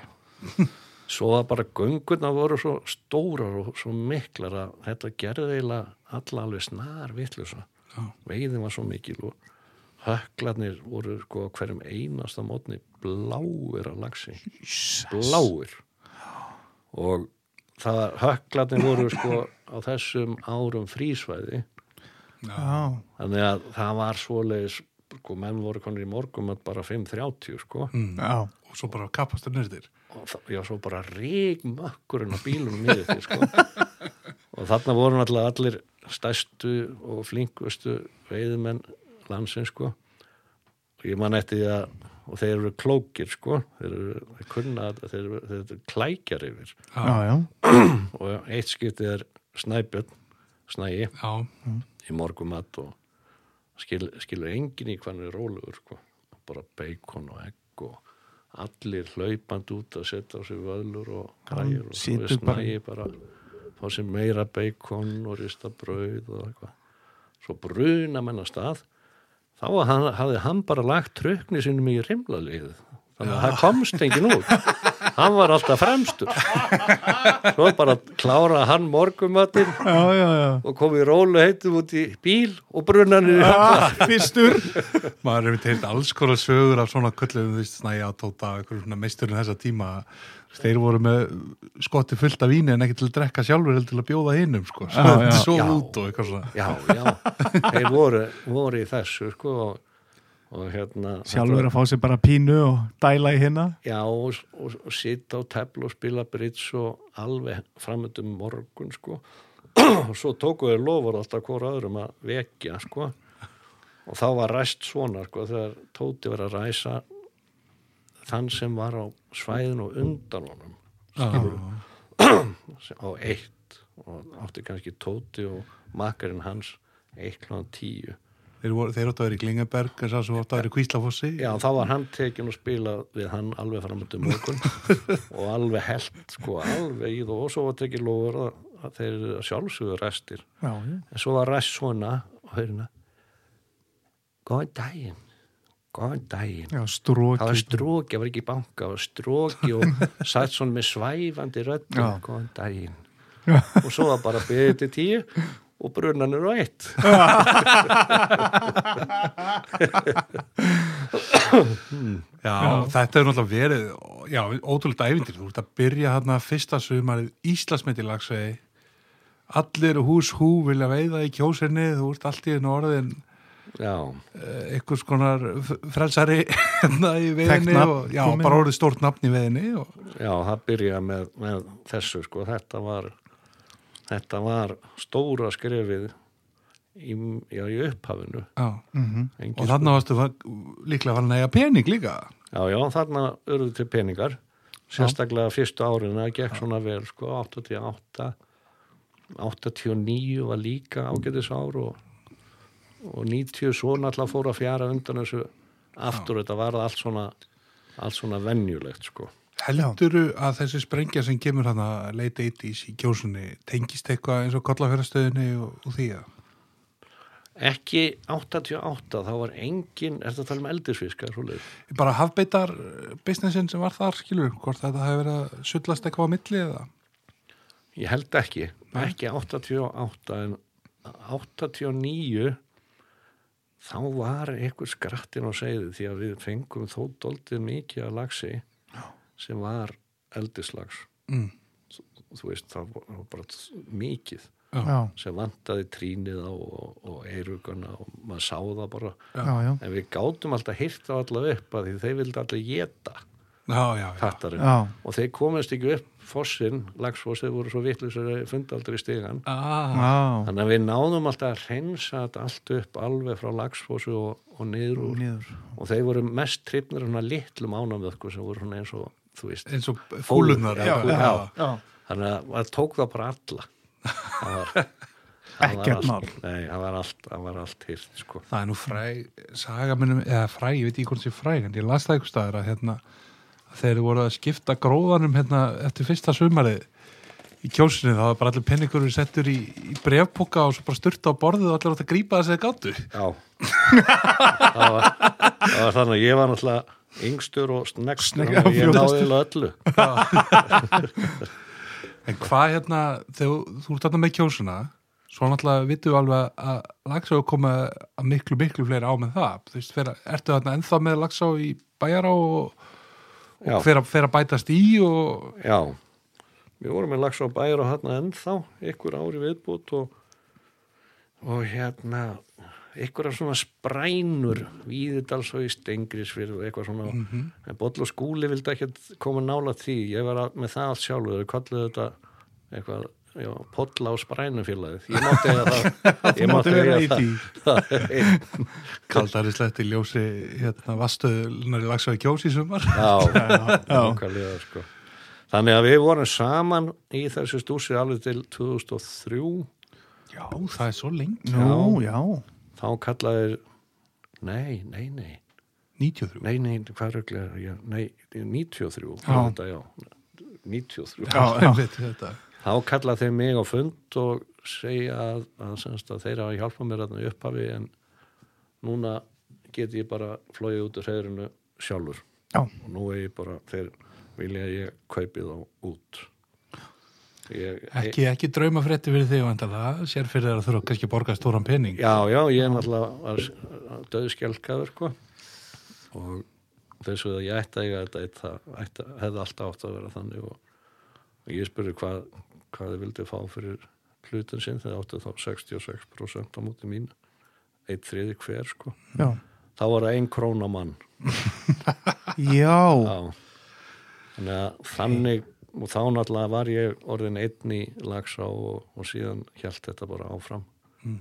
svo var bara göngurna voru svo stórar og svo miklar að þetta gerði eiginlega alla alveg snar vitlusa Já. veiðin var svo mikil og höklarnir voru sko hverjum einasta mótni bláir að lagsi bláir og það var, höklarnir voru sko á þessum árum frísvæði Já, þannig að það var svoleiðis sko, menn voru konur í morgum að bara 5.30 sko. Mm. já. og svo bara kapastur það, já, svo bara ríkmökkurinn á bílunum til sko. Og þarna voru náttúrulega allir stærstu og flinkustu veiðmenn landsins sko. Og ég man eftir því að og þeir eru klókir sko. Þeir eru kunna þeir eru, þeir eru klækjar yfir. Já, já. og eitt skiptið er snæbjörn snægi já, í morgumat og skil, skilur enginn í er rólegur sko. bara beikon og egg og allir hlaupand út að setja á sig vöðlur og græjur og er snægi bara fá sér meira beikon og rista brauð og eitthvað. Svo bruna menn að stað. Þá hann, hafði hann bara lagt trökni sinum í rimlalið þannig að það komst enginn út hann var alltaf fremstur svo bara klára hann morgumatinn og komið rólu heitum út í bíl og brunanir. Ah, fyrstur. maður hefur teilt alls konar sögur af svona köllum, veist, snæja, tóta eitthvað svona meisturinn þessa tíma þeir voru með skotti fullt af víni en ekki til að drekka sjálfur heldur til að bjóða hinnum sko, svo, Já, já. svo Já. út og eitthvað svona Já, já, þeir voru, voru í þessu sko og hérna Sjálfur að fá sér bara pínu og dæla í hérna. Já, og, og, og sita á tefl og spila bridge og alveg framöndum morgun sko. Og svo tóku þeir lofur alltaf hvora öðrum að vekja sko. Og þá var ræst svona sko þegar Tóti var að ræsa þann sem var á svæðinu og undan honum á eitt og átti kannski Tóti og makarinn hans eitt klán tíu þeir, voru, þeir áttu að vera í Klingenberg en sá sem áttu að vera í Kvíslafossi. Já, þá var hann tekin og spila við hann alveg framöndu morgun. Og alveg held, sko, alveg í það og svo var tekið lofur að, að þeir sjálfsögur restir. Já, en svo var rest svona og hérna góðan daginn. Góðan daginn. Já það var stróki, það var ekki banka það var stróki og satt svona með svæfandi röddum, Já. góðan daginn. Já. og svo var bara byrðið til tíu og brunnan er á eitt Já, þetta er náttúrulega verið, já, ótrúlega ævindir. Þú ert að byrja hérna fyrsta sumarið Íslasmeti lagsvegi. Allir hús hú vilja veiða í kjósinni, þú ert allt í einu orðin já, eh, einhvers konar f- frelsari hérna í veiðinni nafn og já, bara orðið stórt nafn í veiðinni og já, það byrjaði með, með þessu sko, þetta var þetta var stóra skrefið í, já, í upphafinu. Já. Mhm. Engin og þannig varstu líklega að eiga pening líka. Já, já, þarna urðu til peningar. Sérstaklega fyrstu árin það gekk svona vel, sko, 88 89 var líka ágætis ár og, og 90 svo náttúrulega fór að fjara undan þessu aftur, þetta var allt svona allt svona venjulegt, sko Helduru að þessi sprengja sem kemur hann að leita eitt í kjósunni tengist eitthvað eins og kollafjörastöðinni og, og því að? ekki 88, þá var engin er þetta að tala um eldisfiskar, svoleiðis Bara hafbeitar eh, businessin sem var þar, skilur, hvort þetta hefur verið að sullast eitthvað á milli eða? Ég held ekki, ekki 88 en 89 þá var einhver skrattin á segði því að við fengum þó doldið mikið að lagsi sem var eldislags. Mm. þú veist, það var bara mikið já, sem vantaði trínið á og, og eirugana og maður sá það bara. Já, já, en við gátum alltaf hýrt á alla upp að því þeir vildi allir geta Já, já, já. kattarinn. Og þeir komast ekki upp fossin, lagsfoss, þeir voru svo vitlusar að fundi aldrei stigan Ah, Þannig að við náðum alltaf að reynsa allt upp alveg frá lagsfósu og, og niður úr. Og þeir voru mest trippnir svona litlum ánamöðku sem voru svona eins og þú veist eins og já, þannig að það tók það bara alla það var, það Ekkert mál. Nei, það var allt, það var allt hýrt sko. Það er nú fræg, saga minnum, eða fræg, ég veit ekki hvort það er fræg, en ég las það eitthvað staðar að hérna, þeir voru að skipta gróðanum hérna eftir fyrsta sumarið í kjósinu, þá var bara allir penningur settur í, í brefpoka og svo bara styrta á borðið og allir átt að grípa þess að gáttu. Já það var, það var þannig að ég var náttúrulega yngstur og sneggstur Snegg- og ég náði öllu. En hvað hérna, þegar þú ert þarna með kjósuna, svo náttúrulega vitum við alveg að lagsá koma að miklu, miklu fleiri á með það. Þú veist, fyrir, ertu þarna ennþá með lagsá í bæjará og, og fer, að, fer að bætast í og... Já, við vorum með lags á bæjar og hann ennþá, ykkur ári viðbútt og, og hérna, af svona sprænur, Víðidals og í Stengrisfyrð og eitthvað svona, en Boll og Skúli vildi ekki koma nála því, ég var að, með það allt sjálfur, þau kalluðu þetta eitthvað, já, Polla og Sprænufélagið, ég mátti eiga það, ég mátti eiga í það, Kaldari sletti ljósi hérna vastuðunar í í kjósi í sumar. Já, nákvæmlega sko. Þannig að við vorum saman í þessu stúsi alveg til 2003 Já, það er svo lengi. Nú, já, þá kallaðir nei, nei, nei, 93. nei, nei, hvað röglega já, nei, 93 Já. var þetta, já, 93 Já, já. Þá kallaði þeir mig á fund og segja að, að, að þeir hafa hjálpað mér í upphafi en núna get ég bara flóið út úr hreðrinu sjálfur. Já, og nú er ég bara, þeir vilja að ég kaupi þá út ég, Ekki, ekki drauma frétti fyrir þig vandalega, sér fyrir að þurfa kannski að borga stóran pening. Já, já, ég er náttúrulega döðskjálkaður sko. Og þessu að ég ætti að eiga þetta það hefði alltaf átt að vera þannig og, og ég spurði hvað, hvað þið vildi fá fyrir hlutin sinn þegar áttu þá 66% á móti mín eitt þriði hver sko. Já, þá var það ein krón á mann. Já, Já. Þannig að þannig og þá náttúrulega var ég orðin einn í lagsá og, og síðan hjælt þetta bara áfram Mm.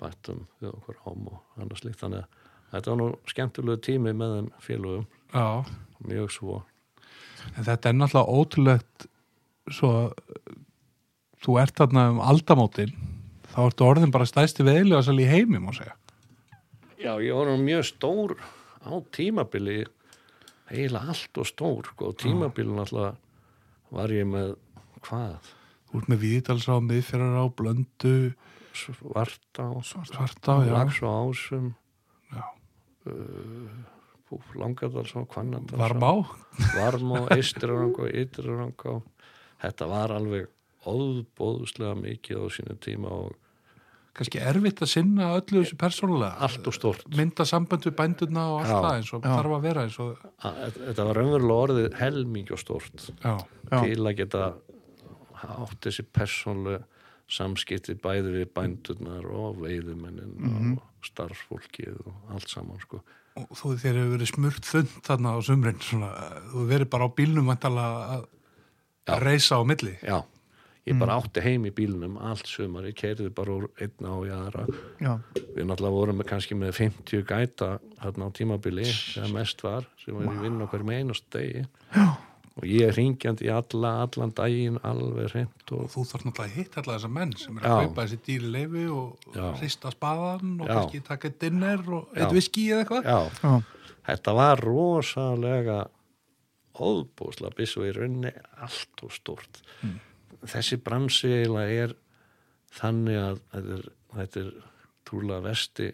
bættum við okkur ám og annars líkt þannig að þetta var nú skemmtilegu tími með þeim félögum Já, mjög svo en þetta er náttúrulega ótrúlegt svo þú ert þarna um aldamótin þá ertu orðin bara stæsti veðilega sal í heimi, má segja. Já, ég var nú mjög stór á tímabili eiginlega allt og stór sko. og tímabili náttúrulega var ég með hvað út með Víðdalsá, miðfjörðar á, blöndu, Svartá, svartá, já. Lags og Ásum, já. Langadalsá, Hvannadalsá. Varmá, Varmá, Eistirarangá, Ytirarangá. Þetta var alveg óðbóðslega mikið á sínu tíma og kannski erfitt að sinna öllu þessu persónulega. allt og stort. Mynda samband við bændurna og allt það eins og Já. þarf að vera eins og, Þetta var raunverulega orðið helming og stort já, Já. til að geta átt þessi persónlega samskipti bæði við bændurnar og veiðumennin Mhm. og starfsfólkið og allt saman sko. og þú þeir hefur verið smurt þund þarna á sumrin, svona, þú verið bara á bílnum að reysa á milli. Já, ég bara átti heim í bílnum allt sumar, ég keiriði bara úr einna á í aðra. já, Við náttúrulega vorum kannski með 50 gæta þarna á tímabili þegar mest var sem var í vinn okkur með einast degi já, og ég er ringjandi í alla, allan daginn alveg hreint og Og þú þarf náttúrulega að hitta alla þessa menn sem er að kaupa þessi dýri leifi og Já. hrista spaðan og Já. kannski taka dinner og Já. eitt viski eða eitthvað. þetta var rosalega óðbúslega byssu í rauninni allt og stort þessi bransi eiginlega er þannig að þetta er, þetta er trúlega vesti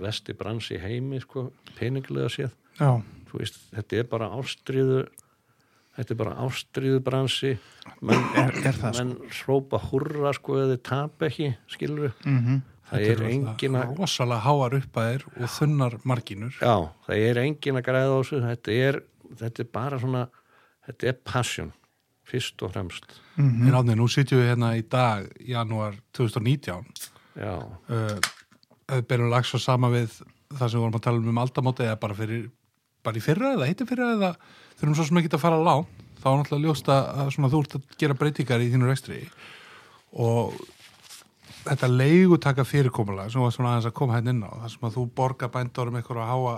vesti bransi heimi sko, peningilega séð. Já, Þú veist, þetta er bara ástriðu þetta er bara ástriðu bransi. Menn, Er- er það, sko? menn hrópa hurra sko eða þeir tap ekki skilur mhm, það er engin að rosalega háar uppæðir og þunnar marginur. já, það er engin að græða á þessu. Þetta er, þetta er bara svona þetta er passion fyrst og fremst mhm, En átni, nú sitjum við hérna í dag, janúar 2019. já, Uh, berum lags svo sama við það sem við vorum að tala um um aldamóti eða bara, fyrir, bara í fyrra eða hitti fyrra eða þurfum svo sem ekki að fara lán. Þá er náttúrulega ljóst að, að svona, þú ert að gera breytingar í þínu rekstri og þetta leigutaka fyrirkomulega sem var svona aðeins að koma hérna inn á þar sem að þú borga bændorum eitthvað að háa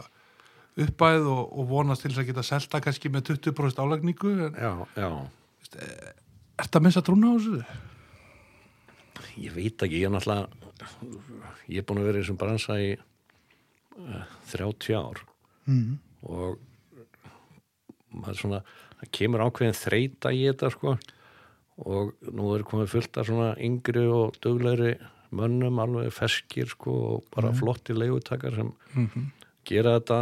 uppæð og, og vonast til þess að geta selta kannski með 20% álagningu en já, já ert að missa trúna á þessu? ég veit ekki, ég er náttúrulega ég er búin að vera í þessum bransa í uh, 30 ár. Mhm, og maður svona, það kemur ákveðin þreita í þetta sko. Og nú er komið fullt af svona yngri og duglegri mönnum alveg feskir sko og bara flotti leigutakar sem Mm gera þetta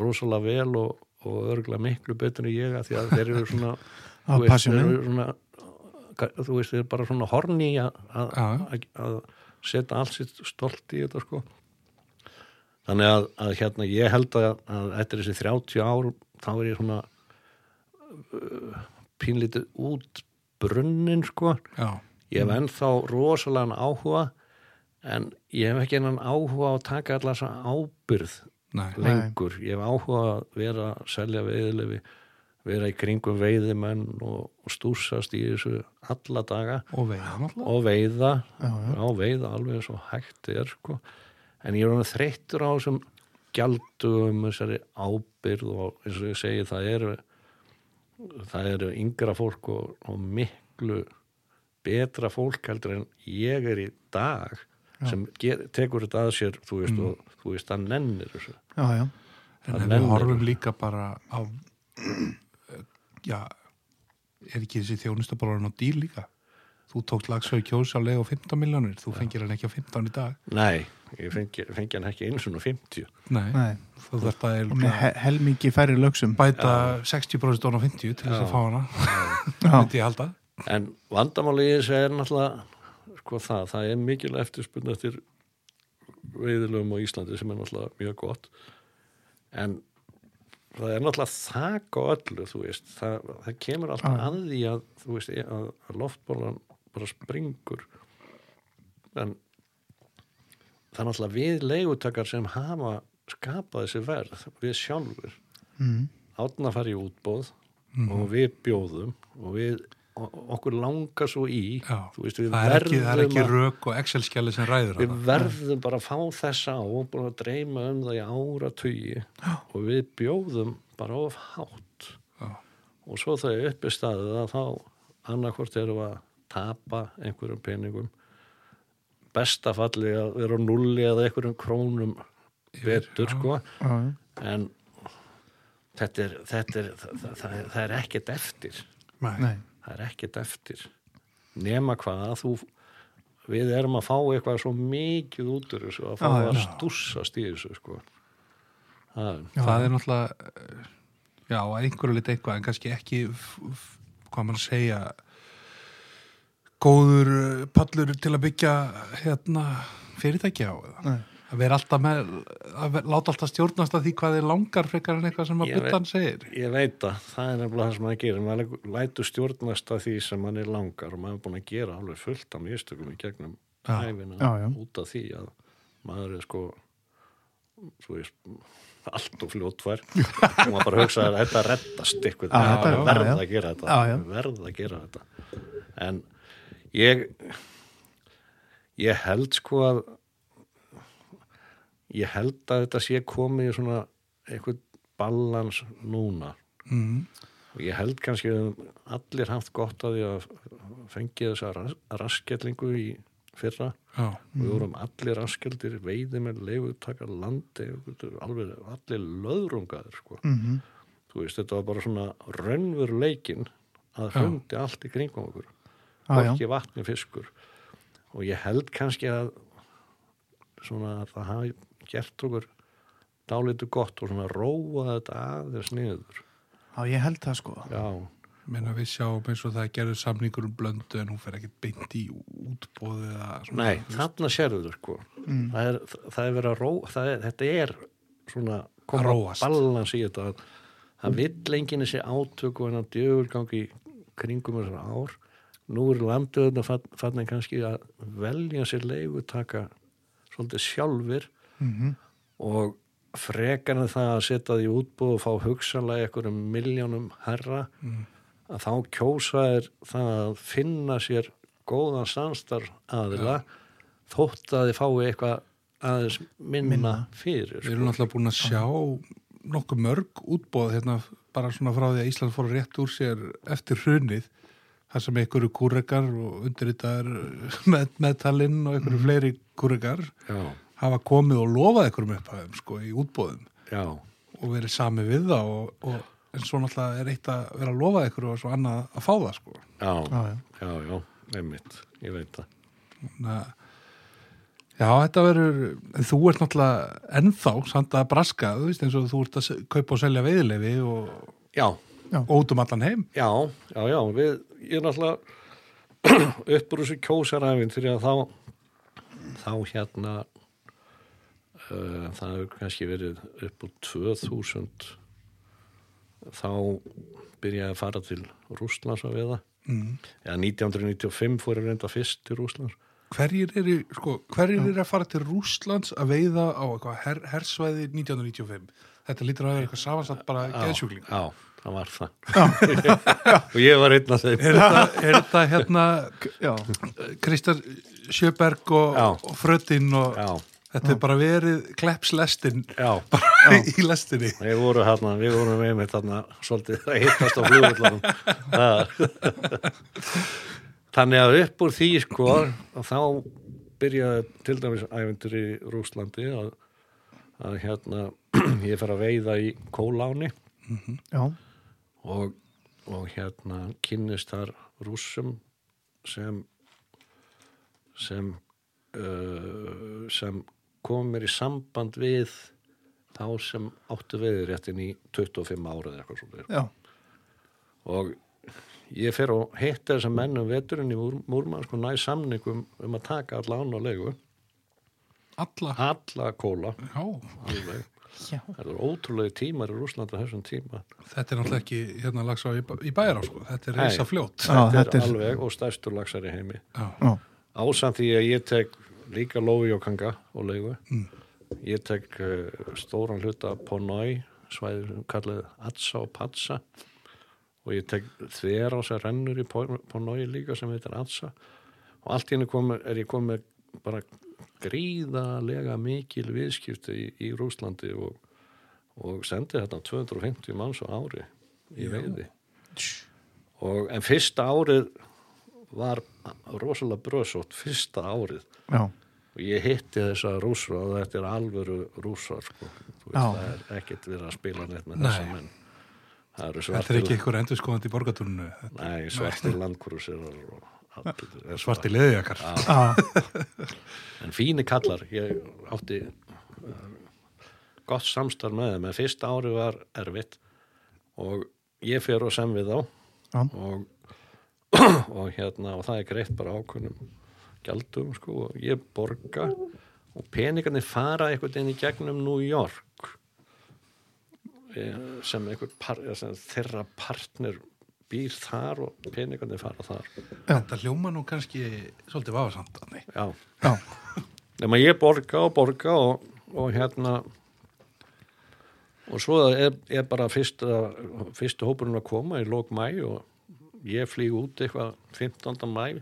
rosalega vel og, og örgulega miklu betur en ég að því að þeir eru svona veist, eru svona þú veist, þeir eru bara svona horni að, setja allt sitt stolt í þetta sko. Þannig að, að hérna ég held að, að eftir þessi 30 ár þá er ég svona uh, pínlítið út brunnin sko. Já, ég hef ennþá rosalega áhuga en ég hef ekki enn áhuga að taka allar þessa ábyrð nei, lengur, ég hef áhuga að vera að selja veiðilefi vera í kringum veiðimenn og, og stúsast í þessu alla daga. Og veiða og veiða. Já, já. já, veiða alveg og hægt er sko. en ég er þreyttur á þessum gjaldum, þessari ábyrð og eins og ég segi það eru það eru yngra fólk og, og miklu betra fólk heldur en ég er í dag sem ger, tekur þetta að sér þú veist, og þú veist, það nennir þessu. En Það ef við horfum líka bara á já er ekki þessi þjónustaborðan á dýr líka? Þú tókt lagsau kjós á leið á 15 miljónir þú fengir hann ekki á 15 í dag. Nei, ég fengi, fengi hann ekki eins og 50 nei, nei. þú þarft að og með helmingi færri lögsum. bæta 60% ofan á 50 til þess Já. að fá hana já, myndi ég halda. En vandamáli í þessu er náttúrulega sko það, það er mikil eftirspunni eftir veiðilögum á Íslandi sem er náttúrulega mjög gott. En það er náttúrulega þak á öllu, þú veist það, það kemur alltaf Já. að því að þú veist, að, að loftbólan bara springur en það er náttúrulega við leigutakar sem hafa skapað þessi verð við sjálfur mhm, átna í útbóð Mhm. og við bjóðum og við okkur langar svo í veist, við það er ekki, það er verðum ekki að, rök og Excel-skjali sem ræður við hana. verðum bara að fá þessa á og búin að dreyma um það í ára tugi og við bjóðum bara of hátt. Já. og svo það er uppi staðið að þá annarkvort erum við að tapa einhverjum peningum. Bestafalli að vera nulli eða einhverjum krónum betur sko. En þetta er, þetta er það, það, það, er- það er ekkert eftir. Nei. nei það er ekkert eftir nema hvað að þú við erum að fá eitthvað svo mikið út úr þessu að fá Já, já. að stússast í þessu sko það, það er náttúrulega eh, já, að einhverju lit eitthvað en kannski ekki hvað mann segja góður eh, pallur til að byggja hérna fyrirtæki á eða Nei. Að vera alltaf með að láta alltaf stjórnast að því hvað er langar frekar en eitthvað sem að buttan segir. ég veit að það er nefnilega það sem maður gerir. Maður lætur stjórnast að því sem mann er langar og maður er búin að gera alveg fullt af mistökum í gegnum Já. hæfina Já, já. út af því að maður er sko svo ég allt og fljóttvær og maður bara hugsa að þetta þetta já, verð að gera þetta. Verð að gera þetta. En ég ég held sko að ég held að þetta sé komið í svona eitthvað balans núna mm. og ég held kannski að allir haft gott að því að fengi þessa ras raskellingu í fyrra já, og við vorum allir raskeldir veiði með leifutaka landi alveg allir löðrungaður sko. Mhm. þú veist þetta var bara svona raunveruleikin að Já. hrundi allt í kringum okkur já. ekki vatni fiskur og ég held kannski að svona að það hafi gert okkur dálitu gott og svona róa þetta aðeins niður Já, ég held það sko. já, menna við sjáum eins og það gerður samningur um blöndu en hún fer ekkert beint í útbóði eða svona Nei, þarna sérðu þau sko Mm. það, er, það er verið að ró það er, þetta er svona Að koma róast. balans í þetta að það vill enginn þessi átök og hennar djögulgangi kringum þessar ár nú er landöðuna fannin kannski að velja sér leifu taka svolítið sjálfur Mhm. og frekar en það að setja því útbúð og fá hugsanlega einhverjum miljónum herra Mm. að þá kjósa er það að finna sér góðan samstarf aðila þótt að þið fái eitthvað aðeins minna, Minna. fyrir Við erum alltaf búin að sjá nokkuð mörg útbóð hérna bara svona frá því að Ísland fór rétt úr sér eftir hrunið þar sem einhverju kúrekar og undirritaðar með, meðtalinn og einhverju fleiri kúrekar já, hafa komið og lofað einhverjum upphæðum sko í útbóðum já, og verið sami við það og, og en svo náttúrulega er eitt að vera að lofa einhverju og svo annað að fá það sko. Já, Já, já. já, já, einmitt, ég veit það. Að Já, þetta verður, en þú ert náttúrulega ennþá samt að braska, þú veist, eins og þú ert að kaupa og selja veiðilefi og, já, og út um allan heim. já, já, já við, ég er náttúrulega upp úr þessu kjósaræfin því að þá þá hérna uh, það hefur kannski verið upp úr 2000 þá byrjaði að fara til Rússlands að veiða Mm. Já, 1995 fór ég reynda fyrst til Rússlands. Hverjir eru, sko, hverjir eru að fara til Rússlands að veiða á her, hersvæði 1995? Þetta lítur að vera eitthvað samansatt bara geðsjúkling. Já, það var það. og ég var einn af þeim. Er þetta, er hérna Já, Kristjar Sjöberg og, og Fröttin og Já, þetta er bara verið kleppslestin já. bara í lestinni. Við vorum hérna, við vorum með með þarna svolítið að hittast á flugvöldunum. Þannig að upp úr því sko, að þá byrjaði til dæmis ævendur í Rúslandi að, að hérna ég fer að veiða í kóláni já, og, og hérna kynnist þar rússum sem sem uh, sem kom mér í samband við þá sem áttu veiðréttin í 25 ára eða eitthvað svona já, og ég fer og hitta þessa menn um veturinn í Múr- Múrmansk og næ samningum um að taka alla án og leigu Alla. alla kóla Já, alveg. já. það er ótrúlega tímar í Rúslanda þessum tíma þetta er náttúrulega ekki hérna lags á í, í bæjar á sko, þetta er reysa fljót. Þetta, þetta er alveg og stærstur lagsar í heimi Já, já. ásamt því að ég tek líka lófi og kanga og leigu. Mm. ég tek uh, stóran hluta Ponói svæðir sem kallið Atsa og Patsa. Og ég tek þver á sér rennur í Ponói líka sem heitir Atsa. Og allt kom, er ég komið bara gríðalega mikil viðskipti í, í Rúslandi og, og sendi þetta 250 manns á ári í veiði. Og en fyrsta árið var rosalega bröðsótt fyrsta árið. Já. Og ég hitti þessa rússar og þetta er alvöru rússar sko. Veist, það er ekkert verið að spila neitt með Nei. þessa menn þetta er ekki einhver endur skoðandi í borgatúrunu. nei, svartir landkrúsir og Svarti leðjakar. Já, en fíni kallar ég átti uh, gott samstarf með þeim en fyrsta ári var erfitt og ég fer og sem við þá Já. og, og hérna og það er greitt bara ákveðnum gjaldum sko og ég borga og peningarnir fara einhvern veginn í gegnum New York eh, sem einhver par, sem þeirra partner býr þar og peningarnir fara þar Þetta hljóma nú kannski svolítið vafasamt. Já já, nema ég borga og borga og, og hérna og svo er, er bara fyrsta, fyrsta hópurinn að koma í lók mæ og ég flýg út eitthvað 15. mæ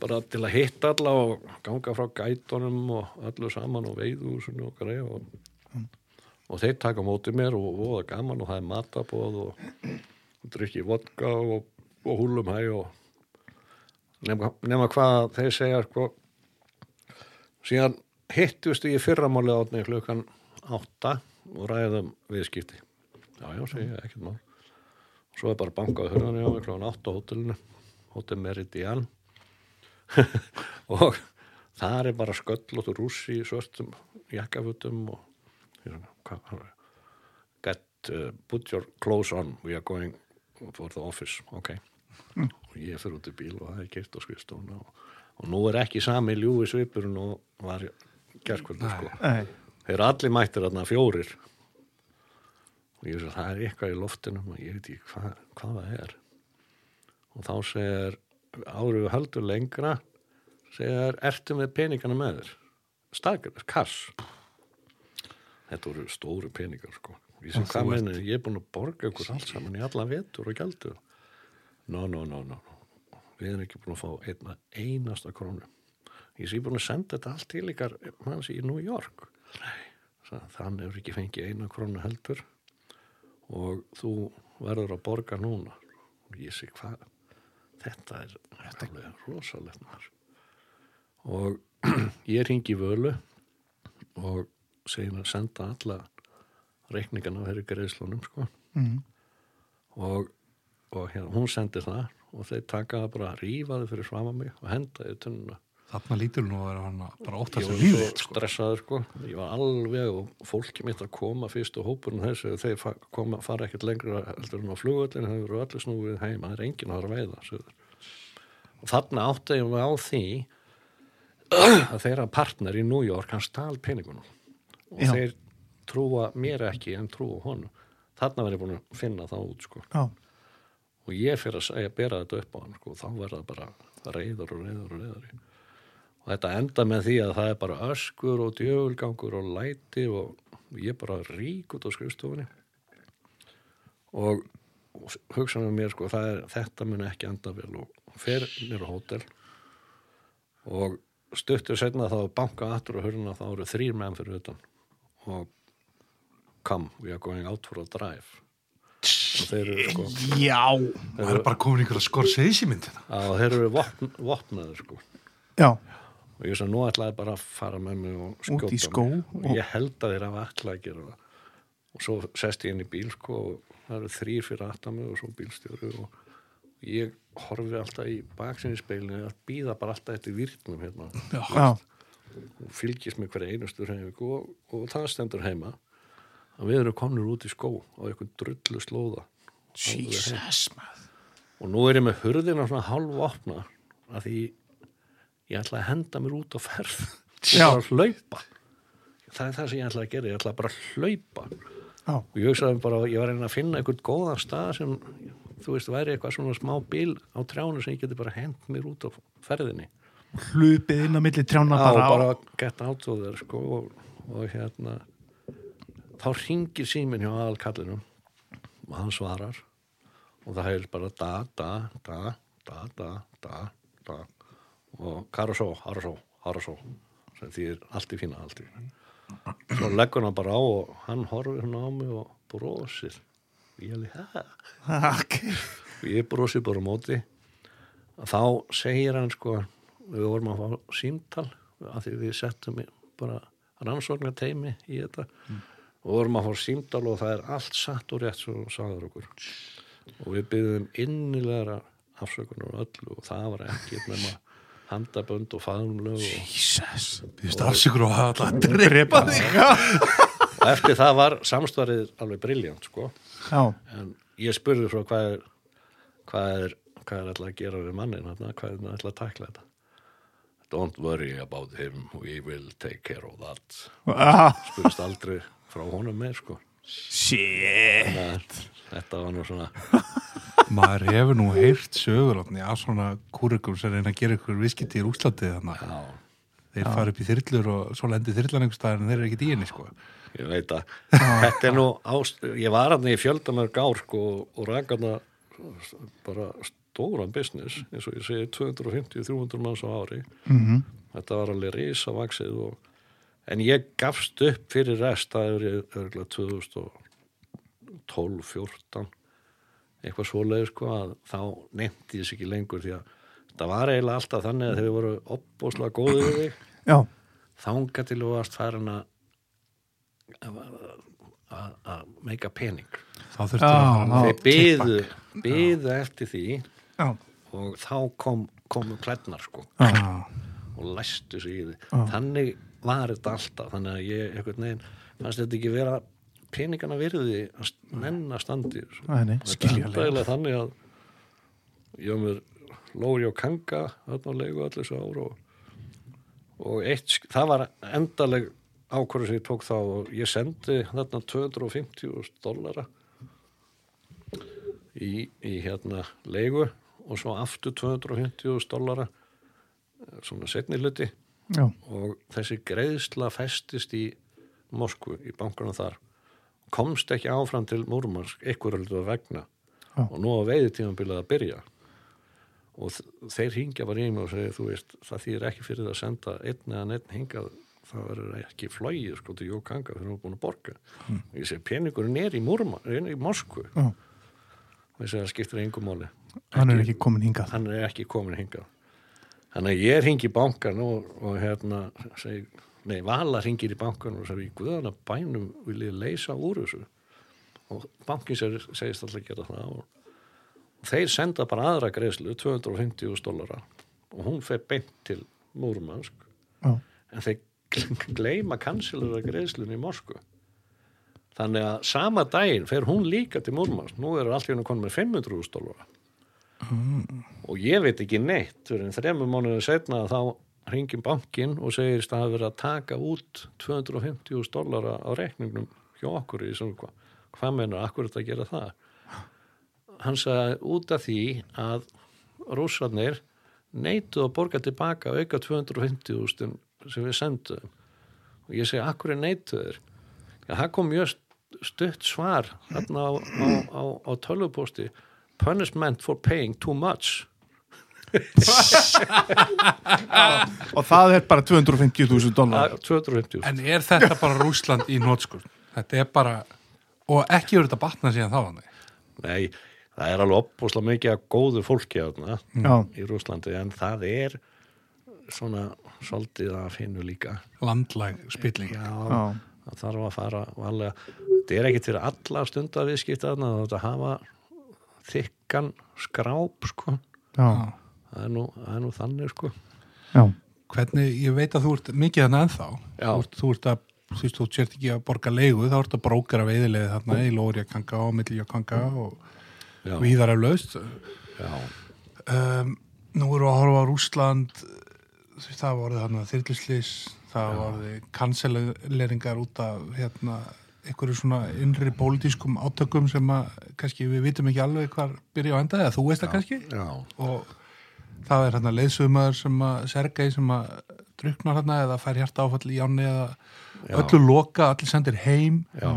bara til að hitta alla og ganga frá gætunum og öllu saman og veiðúsinu og greið og, og þeir taka á móti mér og voða gaman og það er matabóð og, og drykki vodka og, og húlum hæ og nema, nema hvað þeir segja sko. Síðan hittust ég fyrramáli átni klukkan átta og ræðum viðskipti. Já, já, segi ég, ekkert mál. Svo er bara bankað hörðan hjá mig klukkan átta á hótelinu hótel Meridian og það er bara sköllótt og rússi í svörtum jakkafutum og get, uh, put your clothes on we are going for the office ok. Og ég fyrir út í bíl og það er gert á skrifstofuna og, og nú er ekki sami ljúi svipurinn og var gerðkvöldu sko. þeir eru allir mættir þarna fjórir. Og ég veist að það er eitthvað í loftinum og ég veit ekki hvað, hvað það er. Og þá segir árið við heldur lengra segir, ertu með peningana með þér? Stakar, kass. Þetta voru stóru peningar sko. Ég sem Og hvað mennir, ég er búin að borga ykkur allt saman í allan vetur og gældu no, no, no, no við erum ekki búin að fá einna, einasta krónu. Ég sé búin að senda þetta allt til ykkar manns í New York. Nei, sagði, þann hefur ekki fengið eina krónu heldur. Og þú verður að borga núna. Og ég sé hvað þetta er, þetta er rosalegt maður. Og ég ringi völu og segir að senda alla reikningana á þeirri greiðslunum sko. Mm, og, og hérna, hún sendi það og þeir taka það bara að rífa þau fyrir svama mig og henda þau tunnuna Þarna lítur nú að vera hann bara óttast ég við var lífið. svo Sko. stressaður sko ég var alveg og fólki mitt að koma fyrst og hópurinn þessu þeir fa koma, fara ekkert lengra heldur en á flugöllin þeir eru allir snúið heim það er enginn að að veiða söður. og þarna átti ég mig á því að þeirra partner í New York hann stál peningunum og Já. þeir trúa mér ekki en trúa honum þarna var ég búin að finna það út sko já, og ég fyrir að segja, bera þetta upp á hann sko, þá verða bara reyður og reyður og reyður og þetta enda með því að það er bara öskur og djöfulgangur og læti og ég bara rík út á skrifstofunni. Og, og hugsa með mér sko, það er, þetta mun ekki enda vel og fer mér á hótel. Og stuttur setna þá banka aftur og hörna þá eru þrýr menn fyrir utan. Og come, we are going out for a drive. Og þeir eru sko já, Það er bara komin ykkur að skor mynd þetta. að þeir eru vopn, vopnaður sko. Já, og ég svo nú ætlaði bara að fara með mig og skjóta skó mig. og og- ég held að þeir hafa ætlaði að gera það. Og svo sest ég inn í bíl sko og það eru þrýr fyrir aftan mig og svo bílstjóri og ég horfi alltaf í baksinni að býða bara alltaf eftir virknum hérna. Já, og fylgist með hverja einustu reyfingu og, og það stendur heima að við erum komnir út í skó á einhvern drullu slóða. Jesus og nú er ég með hurðina svona hálf opna að því ég ætla að henda mér út á ferð að hlaupa. Það er það sem ég ætla að gera, ég ætla bara að hlaupa. Já, og ég hugsaði bara, ég var reyna að finna einhvern góðan stað sem, þú veist, væri eitthvað svona smá bíl á trjánu sem ég geti bara hend mér út á ferðinni. Hlupið inn á milli trjána Já, bara, bara get out of there sko og, og hérna þá ringir síminn hjá aðalkallinum og hann svarar. Og það hefur bara da, da, da, da, da, da, da og karasó, harasó, harasó sem þýðir allt í fína, allt í fína. Svo leggur hann bara á og hann horfir hann á mig og brosir. Og ég hefði, ok, og ég brosi bara móti. Þá segir hann sko við vorum að fá símtal af því við settum bara rannsóknarteimi í þetta. Og vorum að fá símtal og það er allt satt og rétt svo sagður okkur. Og við byrðum innilega afsökunar og öllu og það var ekki nema handabönd og faðumlög og, Jesus. Þú veist, afsökur og hafa alltaf að drepa þig. og eftir það var samstarið alveg briljant sko. Já, en ég spurði frá hvað er hvað er, hvað er alltaf að gera við mannin hvað er alltaf að takla þetta? Don't worry about him we will take care of that. Ah, spurðist aldrei frá honum með sko. Shit. Þetta var nú svona Maður hefur nú heyrt sögur af svona kúrikum sem reyna að gera ykkur viskiti í Rúslandi þannig að já, þeir fara upp í þyrlur og svo lendi þyrlan einhvers staðar en þeir eru ekkert í henni sko. ég veit að þetta er nú ást, ég var hann í fjöldamörg ár sko og rak hann bara stóran business eins og ég segi 250-300 manns á ári Mhm. þetta var alveg risa vaksið og, en ég gafst upp fyrir rest örgulega 2012-14 eitthvað svoleið sko að þá nefndi þess ekki lengur því að þetta var eiginlega alltaf þannig að þeir voru opbóslega góðið við þig. Já, þanga til þú varst farin að að meika pening. Þá þurftu að þeir byðu, byðu eftir því já, og þá kom, komu klædnar sko. Já. og læstu sig í því Já. þannig var þetta alltaf. Þannig að ég einhvern veginn fannst þetta ekki vera peningana virði að st- nenna standi Nei, nei, skiljanlega eiginlega þannig að ég var með Lóri og Kanga þarna á leigu allir þessu ár og, og eitt, það var endaleg ákvörðu sem ég tók þá og ég sendi þarna 250 dollara í, í hérna leigu og svo aftur 250 dollara eh, svona setni hluti. Já, og þessi greiðsla festist í Moskvu, í bankanum þar komst ekki áfram til Múrmansk ykkur öllu að vegna. Já. og nú á veiðtímanbilið að byrja. Og þeir hingja bara í mig og segja þú veist, það þýr ekki fyrir að senda einn eða einn hingað. Það verður ekki flóið sko til Jókanga fyrir að búin að borga. Og ég segi peningurinn er í Múrmansk, er í Moskvu. Já. Og ég segi það skiptir engum máli. Hann er ekki komin hingað. Hann er ekki komin hingað. Þannig að ég ringi í bankan og, og hérna segi, nei, Vala ringir í bankan og segi, guðana bænum vil ég leysa úr þessu. Og bankin segist alltaf að gera það og, þeir senda bara aðra greiðslu 250 dólara og hún fer beint til Múrmansk. Já, en þeir gleyma kansilur að greiðslunni í Moskvu. Þannig að sama daginn fer hún líka til Múrmansk. Nú eru allt í hennu konum með 500 dólara og ég veit ekki neitt fyrir en þremur mánuðu setna þá ringin bankin og segist að það hafi verið að taka út 250 dólara á reikningnum hjá okkur í svona hvað hvað menur, akkur er þetta að gera það? Hann sagði út af því að rússarnir neituð að borga tilbaka auka 250 sem við sendum og ég segi, akkur er neituður já, það kom mjög st- stutt svar þarna á, á, á, á tölvupósti punishment for paying too much og það er bara 250.000 dólar Það- 250 En er þetta bara Rúsland í nótskur? Þetta er bara, og ekki verið þetta batna síðan þá. Nei, það er alveg opbúslega mikið að góðu fólki þarna Já, í Rúslandi en það er svona svolítið að finna líka Landlæg spilling. já, já, það þarf að fara valega. þetta er ekkit fyrir alla stundar viðskipta þarna þetta hafa þykkan skráp sko já, það er nú, það er nú þannig sko. Já, Hvernig, ég veit að þú ert mikið þannig ennþá. Þú ert, þú ert að, þú veist, þú sért ekki að borga leigu, þá ert að brókara veiðilegði þarna í Lóriakanga og Milliakanga og já, víðar af laust. já, Um, nú erum við að horfa á Rúsland, þú veist, það voruð þarna þyrluslis, það voruð kanseleringar út af, hérna, einhverju svona innri pólitískum átökum sem að kannski við vitum ekki alveg hvar byrja á enda eða þú veist það kannski. Já, og það er hérna leiðsumar sem að Sergei sem að druknar hérna eða fær hjarta áfall í áni eða Já. öllu loka, allir sendir heim. Já,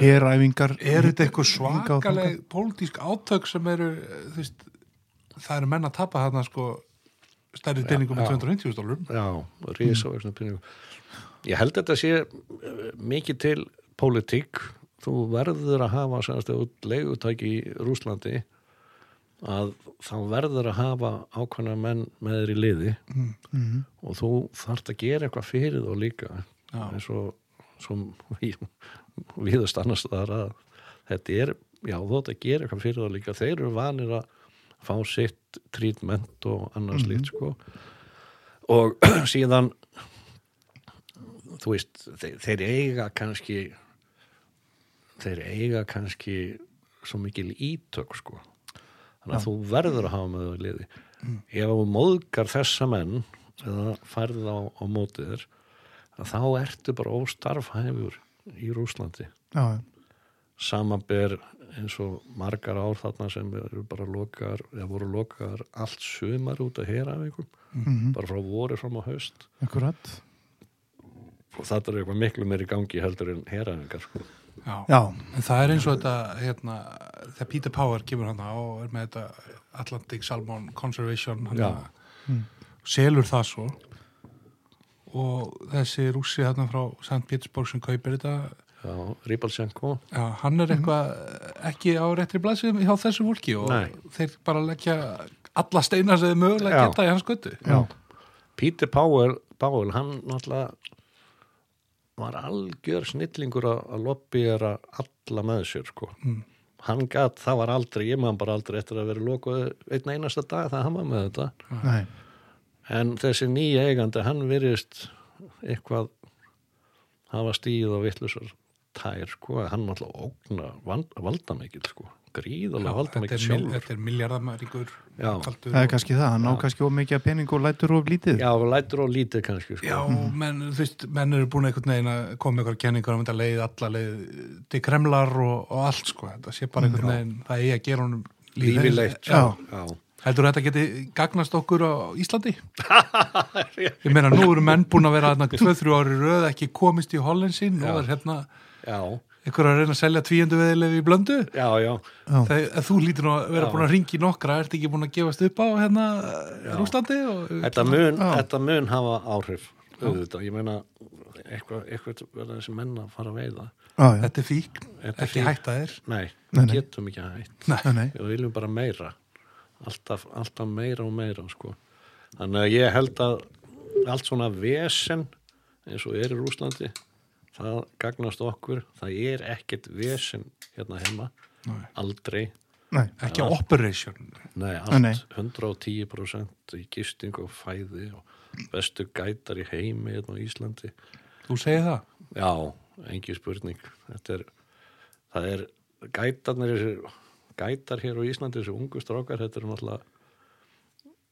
heræfingar er þetta eitthvað svakaleg pólitísk átök sem eru þú veist, það eru menn að tapa þarna sko stærri peningum með já. 250 dólarum já risavöxnum pinningum ég held að þetta sé eh, mikið til pólitík. Þú verður að hafa sannast út leigutæki í Rúslandi að þá verður að hafa ákveðna menn með þér í liði. Mhm. og þú þarft að gera eitthvað fyrir þá líka Já. eins og sem við, viðast annars þar að þetta er, já þú þarft að gera eitthvað fyrir þá líka. Þeir eru vanir að fá sitt trítment og annars slíkt sko. Og síðan þú veist, þeir, þeir eiga kannski þeir eiga kannski svo mikil ítök sko þannig að þú verður að hafa með þau liði ef þú móðgar þessa menn eða færð á, á mótið þér þá ertu bara óstarfhæfur í Rúslandi já, já. samanber eins og margar ár þarna sem eru bara lokaðar eða voru lokaðar allt sumar út að hera af einhverjum, Mhm. bara frá voru fram á haust akkurat og þetta er eitthvað miklu meir í gangi heldur en herafingar sko. Já. já, En það er eins og þetta, hérna, þegar Peter Power kemur hann og er með þetta Atlantic Salmon Conservation. Mm. selur það svo og þessi rússi hérna frá St. Petersburg sem kaupir þetta, Já, Ríbalsenko hann er eitthvað ekki á réttri blaðsum hjá þessu fólki og Nei. þeir bara leggja alla steina sem þið mögulega Já. geta í hans göttu. Peter Powell, Powell hann náttúrulega var algjör snillingur að, lobbyera alla með sér sko. Mm. hann gat, það var aldrei ég maður bara aldrei eftir að vera lokuð einn einasta dag það hann var með þetta nei en þessi nýja eigandi hann virðist eitthvað hafa stíð og vittlusar tær sko, hann náttúrulega ógna vald, valdamikil sko, gríðalega er, mil, sjálfur þetta er miljardamæringur það er og- kannski það, hann ná kannski of mikið að pening og lætur of lítið Já, lætur og lítið kannski sko. Já, menn, þú veist, menn eru búin einhvern veginn að koma með eitthvað kenningar um þetta leið, alla leið til Kremlar og, og allt, sko, þetta sé bara einhvern veginn, það eigi að gera honum lífi leitt Já. Já. Heldur þetta geti gagnast okkur á Íslandi? Ég meina, nú eru menn búin að vera þarna 2-3 ári röð, ekki komist í Hollensinn, nú Já. er hérna Já, einhver að reyna að selja tvíundu veðilefi í blöndu. já, já. Þegar þú lítur nú að vera Já. búin að ringi nokkra, ertu ekki búin að gefast upp á hérna Rúslandi? Og, Þetta þetta mun hafa áhrif auðvitað, ég meina eitthvað, eitthvað verða þessi menn að fara að veiða já, já, Þetta er fík, Þetta er ekki hætta þér. Nei, Nei, við nei. getum ekki nei, nei við viljum bara meira alltaf, alltaf meira og meira sko. þannig að ég held að allt svona vesen eins og er í Rúslandi það gagnast okkur það er ekkert vesen hérna heima Nei. aldrei nei, Ekki operation. Nei, Nei, allt 110% í gisting og fæði og bestu gætar í heimi hérna á Íslandi Þú segir það? Já, engi spurning er, það er gætarnir gætar hér á Íslandi þessi ungu strákar, þetta er náttúrulega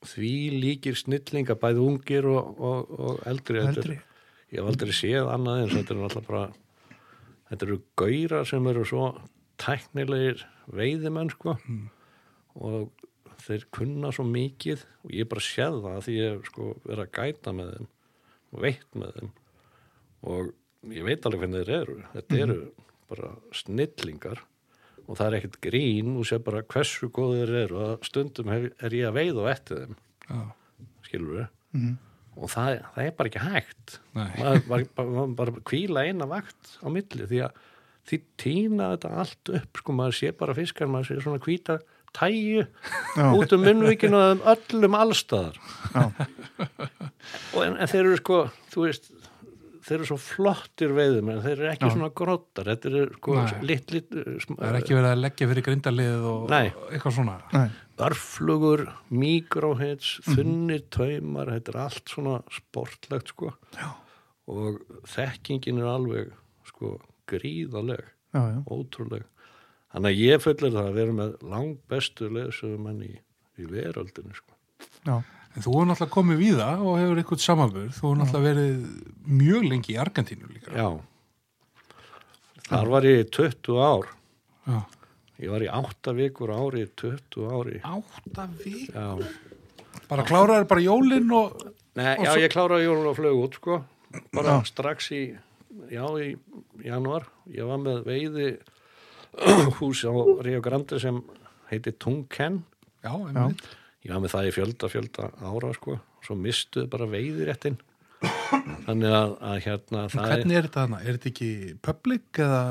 því líkir snillinga bæði ungir og, og, og eldri, Eldri. Er, ég hef aldrei séð annað eins þetta er náttúrulega bara þetta eru gaurar sem eru svo tæknilegir veiðimenn sko. Og þeir kunna svo mikið og ég bara séð það að því ég hef sko verið að gæta með þeim og veitt með þeim. Og ég veit alveg hvernig þeir eru. Þetta eru bara snillingar og það er ekkert grín og sé bara hversu góð þeir eru að stundum er ég að veiða og eftir þeim. Já. skilur við Mhm. Og það, það er bara ekki hægt maður bara, bara, bara kvíla eina vakt á milli því að því týna þetta allt upp sko maður sé bara fiskar, maður sé svona hvíta tæju út um munnvíkinu og um öllum allstaðar Já. og en, en þeir eru sko þú veist, þeir eru svo flottir veiðum en þeir eru ekki Já. svona grottar þetta eru sko lit, lit Það er ekki verið að leggja fyrir grindalið og Nei. eitthvað svona. nei, örflugur, mikrohits Mhm. þunnir taumar, þetta er allt svona sportlegt sko Já. og þekkingin er alveg sko gríðaleg já, já, ótrúleg þannig að ég fullir það að vera með langbestu leðsögumenn í, í veröldinu sko. já, En þú hefur náttúrulega komið víða og hefur eitthvað samanbörð. Þú hefur náttúrulega verið mjög lengi í Argentínu líka. já þar var ég í 20 ár Já. Ég var í 8 vikur ári í 20 ári. Átta vik. já, Bara kláraður bara jólinn og... Nei, Og já svo- ég kláraði jólun og flög út sko. Bara Já. strax í já, í januar ég var með veiði hús á Río Grande sem heiti Tungken Já, einmitt. ég var með það í fjölda fjölda ára sko. Svo mistuð bara veiðiréttin þannig að, að hérna Hvernig er þetta hana? Er þetta ekki public eða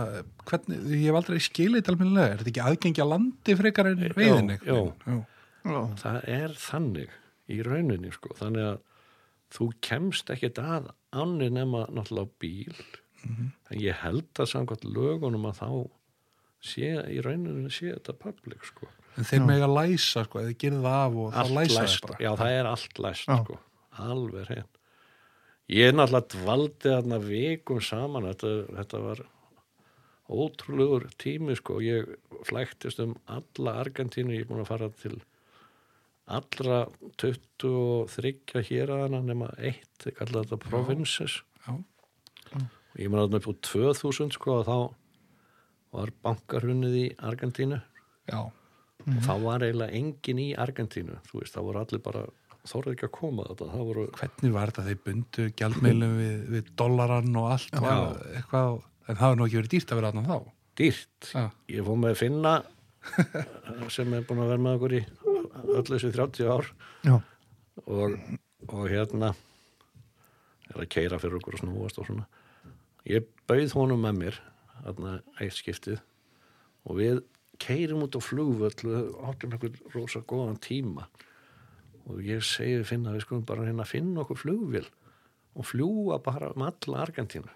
hvernig, ég hef aldrei skilið þetta almennilega, er þetta ekki aðgengi að landi frekar en veiðin já, það er þannig í rauninni sko. Þannig að þú kemst ekkert að ánni nema náttúrulega bíl. En ég held að samkvæmt lögunum að þá sé í rauninni sé þetta public sko. En þeir mega læsa sko, eða gerði það af og allt það læsa læst, það bara. Já það er allt læst Já. sko, alveg hrein ég er náttúrulega dvaldi þarna vikum saman. Þetta, þetta var ótrúlegur tími sko, ég flæktist um alla Argentínu, ég er búin að fara til allra 23 hér að hana nema eitt, ég kalla þetta provinces. Já. og ég maður þarna upp á 2000 sko og þá var bankarhunnið í Argentínu. Já, og þá var eiginlega engin í Argentínu þú veist, þá voru allir bara þorði ekki að koma þetta, voru hvernig var þetta? Þeir bundu gjaldmeilum við, við dollarann og allt var eitthvað, en það var nú ekki verið dýrt að vera aðna þá. Dýrt? Já. ég fór með að finna sem er búin að vera með okkur í öll þessi 30 ár. Og, og hérna er að keira fyrir okkur og snúast og svona. Ég bauð honum með mér þarna eitt skiptið og við keirum út á flugvöll og áttum einhvern rosa góðan tíma og ég segi við finna við skulum bara hérna að finna okkur flugvél og fljúa bara um alla Argentínu.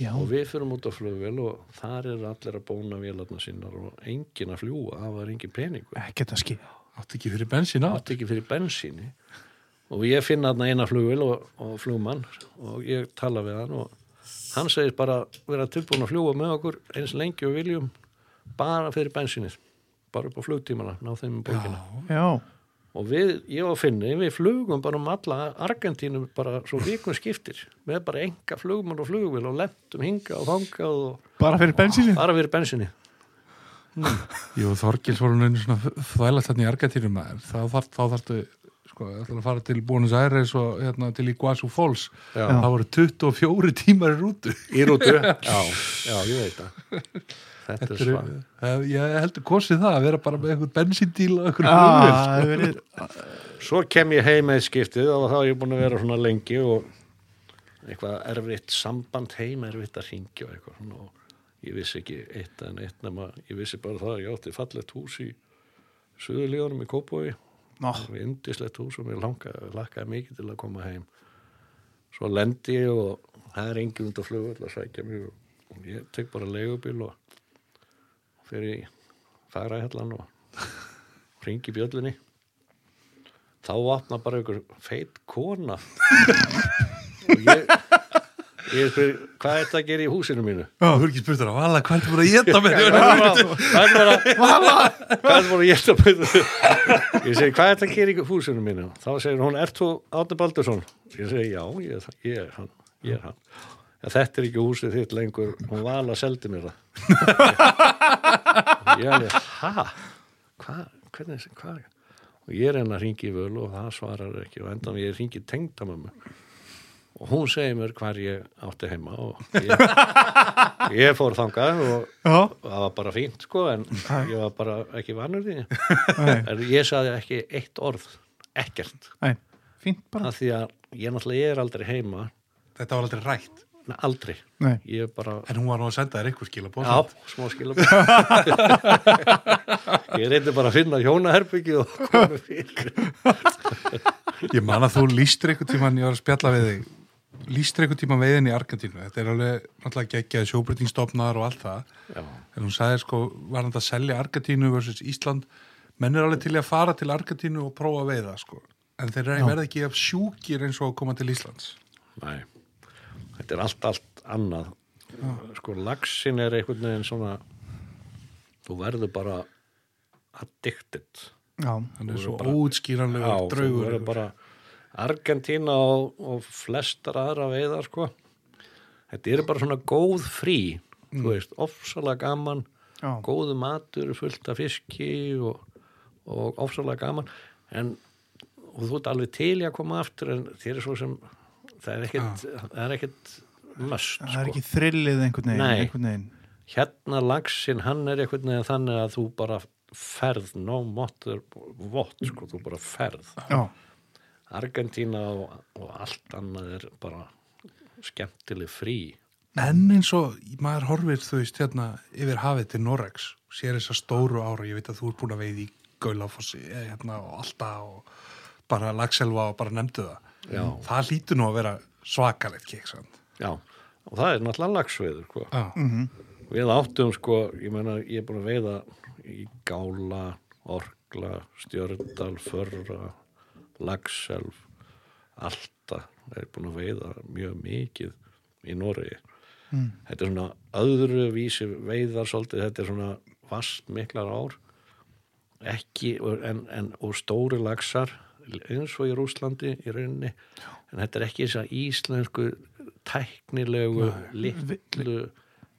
Já, og við fyrum út á flugvél og þar er allir að bóna vélarna sinnar og engin að fljúa, það var engin peningur ekkert að skilja. átti ekki fyrir bensín á átti ekki fyrir bensíni. Og ég finna þarna eina flugvél og, og flugmann og ég tala við hann og hann segir bara vera tilbúin að fljúa með okkur eins lengi og viljum bara fyrir bensínið. Bara upp á flugtímana, ná þeim í bókina Já, og við, ég og Finni, við flugum bara um alla Argentínu bara svo vikun skiptir. Með bara enga flugmann og flugvél og lentum hinga og þangað og bara fyrir bensínu. bara fyrir bensinni Jú, Þorgils voru einu svona þvæglast þarna í Argentínum þá þarf, þá þarftu sko, ætlar að fara til Buenos Aires og hérna, til Iguazu Falls. Já. það voru 24 tímar í rútu. Í rútu, já, já, ég veit það. Þetta er svag eru- eh, ég heldur kosið það að vera bara með einhvern bensíndíl og einhvern hefur verið, Svo kem ég heim með skiptið og þá er ég búin að vera svona lengi og eitthvað erfitt samband heim, erfitt að ringja og eitthvað svona og ég vissi ekki eitt en eitt nema, ég vissi bara það að ég átti fallegt hús í Suðurlíðunum í Kópói Nó, og indislegt hús og mér lakkaði mikið til að koma heim. Svo lendi ég og það er engin út á flugvöld að sækja mig og, ég tek bara leigubíl og fyrir í fagrahellan og ringi bjöllunni. Þá opna bara ykkur feit kona og ég, ég spyr, hvað er þetta að gera í húsinu mínu? þú er ekki spurt að vala hvað er búin að geta með Hvað er bara Hvað er ég að byrja Ég segi, hvað er þetta að gera í húsinu mínu? Þá segir hún, ert þú Átni Baldursson? Ég segi, já, ég, er ég er hann Ég er hann ja, Þetta er ekki húsið þitt lengur Hún vala seldi mér það Ég alveg, ha? Hvað, hvernig, hvað? Og ég er henni að ringi í völu og það svarar ekki og endan ég ringi tengdamömmu og hún segir mér hvar ég átti heima og ég, ég fór þangað og það var bara fínt sko en ég var bara ekki vanur því. Nei, en ég saði ekki eitt orð ekkert, nei, fínt bara. af því að ég náttúrulega ég er aldrei heima. Þetta var aldrei rætt? Nei, aldrei, Nei, ég bara en hún var nú að senda þér eitthvað skila já, smá skilum ég reyndi bara að finna hjónaherbyggi og koma fyrir. Ég man að þú lístur eitthvað tíman ég var að spjalla við þig lístur eitthvað tíman veiðin í Argentínu. Þetta er alveg náttúrulega geggjaði sjóbreytingstofnar og allt það. Já, en hún sagði sko, var hann að selja Argentínu versus Ísland? Menn er alveg til að fara til Argentínu og prófa að veiða sko. en þeir verða ekki af sjúkir eins og að koma til Íslands. Næ þetta er allt, allt annað. Sko lagsin er einhvern veginn svona þú verður bara addicted. Já, hann er svo óutskýranlegur Já, þú draugur verður bara Argentína og, og flestar aðra veiðar sko. Þetta eru bara svona góð frí þú veist, ofsalega gaman já, góðu matur, fullt af fiski og, og ofsalega gaman. En og þú ert alveg til í að koma aftur en þér er svo sem það er ekkit, það er ekkit must það er sko. ekki þrillið einhvern veginn, einhvern veginn. hérna lagsin, hann er einhvern veginn þannig að þú bara ferð no matter what, sko, þú bara ferð. Já, Argentína og, og allt annað er bara skemmtileg frí. En eins og maður horfir þú veist hérna yfir hafið til Norex sér þessar stóru ára, ég veit að þú er búin að veiði í Gaulafossi eh, hérna, og alltaf og bara lagselva og bara nefndu það. Já. það lítur nú að vera svakalegt keksan já, og það er náttúrulega lagsveiður sko. Já, mhm, við áttum sko, ég meina ég er búin að veiða í Gála, Orkla, Stjördal, Förra, Lagself, Alta, er búin að veiða mjög mikið í Noregi. Þetta er svona öðru vísi veiðar svolítið, þetta er svona vast miklar ár, ekki, en, en og stóri lagsar, eins og í Rúslandi í rauninni, en þetta er ekki þess að íslensku tæknilegu, litlu,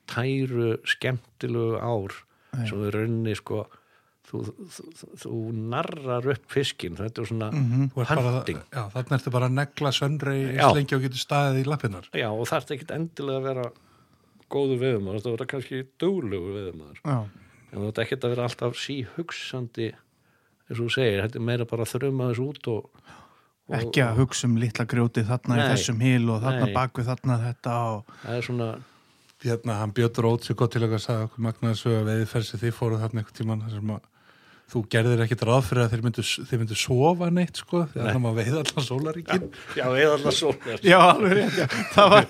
tæru, skemmtilegu ár Nei. sem við rauninni sko þú, þú, þú, þú narrar upp fiskin þetta er svona Þú ert bara, hunting já, þannig ertu bara að negla söndrei Já. slengi og getur staðið í lappinnar. já, og það er ekkit endilega að vera góðu veðumar, þetta vera kannski duglugu veðumar, Já, en þetta er ekkit að vera alltaf síhugsandi eins og þú segir, þetta er meira bara að þruma þess út og, og ekki að hugsa um litla grjóti þarna í Nei. þessum hil og þarna Nei. bakvið þarna þetta og það er svona Hérna, hann Björn Rót sér gott til að sagði okkur magnaði svo að veiðferð sem þið fóruð þarna einhvern tímann þar sem að þú gerðir ekkit ráð fyrir að þeir myndu, þeir myndu sofa neitt sko, þegar það maður veiða allan sólaríkin. já, eða alltaf svo Já, alveg rétt, já. Það var,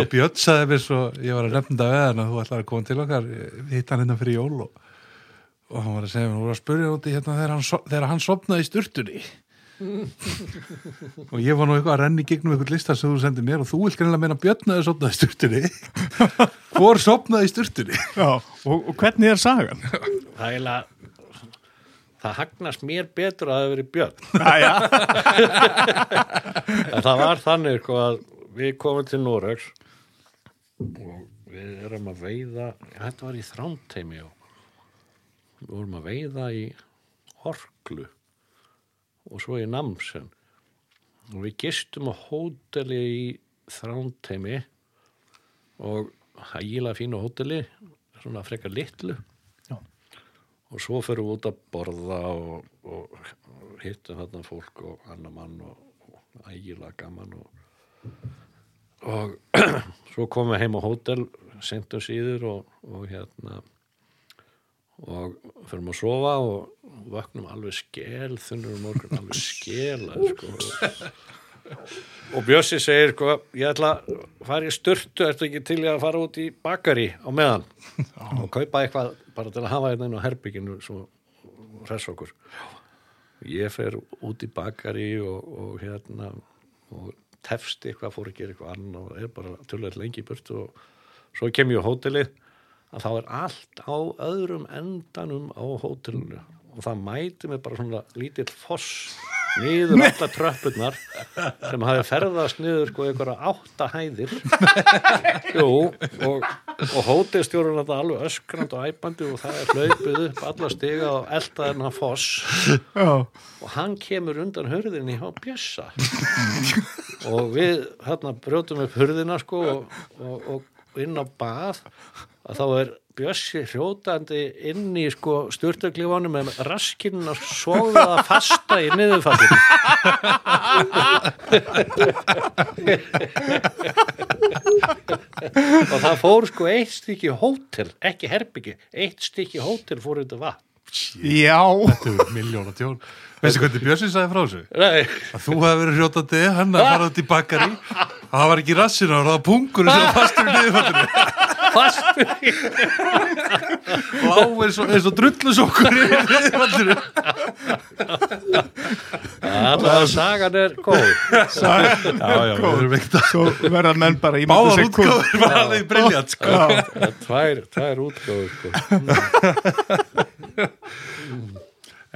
og Björn sagði mér svo, ég var að nefnda við hann að þú ætlar að koma til okkar, við hitt hann hérna fyrir jól og, og hann var að segja mér, þú var að spurja úti hérna þegar hann, so- hann sopnaði í sturtunni. og ég var nú eitthvað að renni gegnum eitthvað listar sem þú sendið mér og þú vilt greinlega meina Björn að sopnaði í sturtunni. Hvor sopnaði já, og, og hvernig er sagan? það er eiginlega það hagnast mér betur að það verið björn. Það var þannig sko að við komum til Noregs og við erum að veiða þetta var í þrámteimi og við vorum að veiða í Horklu og svo í Namsen og við gistum á hóteli í þrámteimi og hægilega fínu hóteli svona frekar litlu Já. og svo fyrir við út að borða og, og hittum þarna fólk og annar mann og, og ægilega gaman og, og svo komum við heim á hótel sentum síður og, og hérna og fyrir að sofa og vaknum alveg skel þunnur um morgun alveg skela sko. og Bjössi segir sko, ég ætla að fara í styrtu ertu ekki til í að fara út í bakari á meðan? Og kaupa eitthvað bara til að hafa hérna inn á herbygginu svo hress okkur. Ég fer út í bakari og, og hérna og tefst eitthvað, fór að gera eitthvað annan og er bara tölvöld lengi í burtu og svo kem ég á hótelið að þá er allt á öðrum endanum á hótelinu. Og það mæti mig bara svona lítill foss niður alla tröppurnar sem hafi ferðast niður sko einhverja átta hæðir. Jú, og, og hótelstjórun þetta alveg öskrand og æpandi og það er hlaupið upp alla stiga og eldaði hennar foss. Já, og hann kemur undan hurðinni á bjössa. Og við hérna brjótum upp hurðina sko og, og, og inn á bað að þá er bjössi hrjótandi inn í sko styrtaklífanu með raskinn að soga það fasta í niðurfallinu og það fór sko eitt stykki hótel, ekki herbyggi eitt stykki hótel fór þetta vatn já, Þetta er miljóna tjón. Veistu hvernig Björnsson sagði frá þessu? Nei, Að þú hefði verið hrjótandi, hann að fara út í bakari og það var ekki rassinu og það var pungur sem var fastur í niðurfallinu. Fastur í Lá eins og, eins og drullusokkur. Alltaf sagan er góð Já, já, við erum ekkert að... svo verða menn bara í Báðar útgáður var alveg briljant, sko. Er tvær, tvær útgáður sko.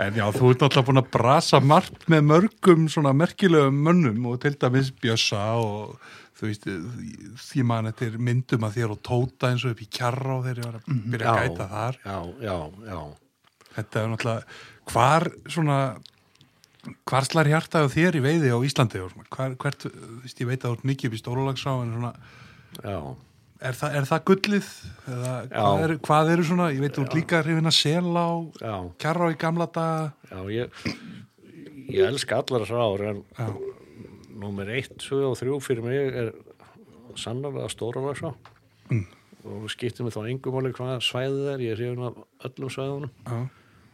En já, þú ert náttúrulega búin að brasa margt með mörgum svona merkilegum mönnum og til dæmis Bjössa og þú veist, því maður þetta er myndum að þér og tóta eins og upp í kjarra og þeir eru að byrja að gæta þar. Já, já, já Þetta er náttúrulega, hvar svona, hvar slar hjartaðu þér í veiði á Íslandi? Hvar, hvert, þú veist, ég veit að þú ert mikið upp í stórulagsá en svona, er, það, er það gullið? Eða hvað, er, hvað eru svona, ég veit þú ert líka hrifin að sela á kjarra í gamla daga. já ég, ég elska allar þessar ár en Já, númer 1, 2 og 3 fyrir mig er sannarlega stóra vaksá Mm. og skiptir mig þá engum áli hvað svæðið er, ég er hrifin af öllum svæðunum. Já,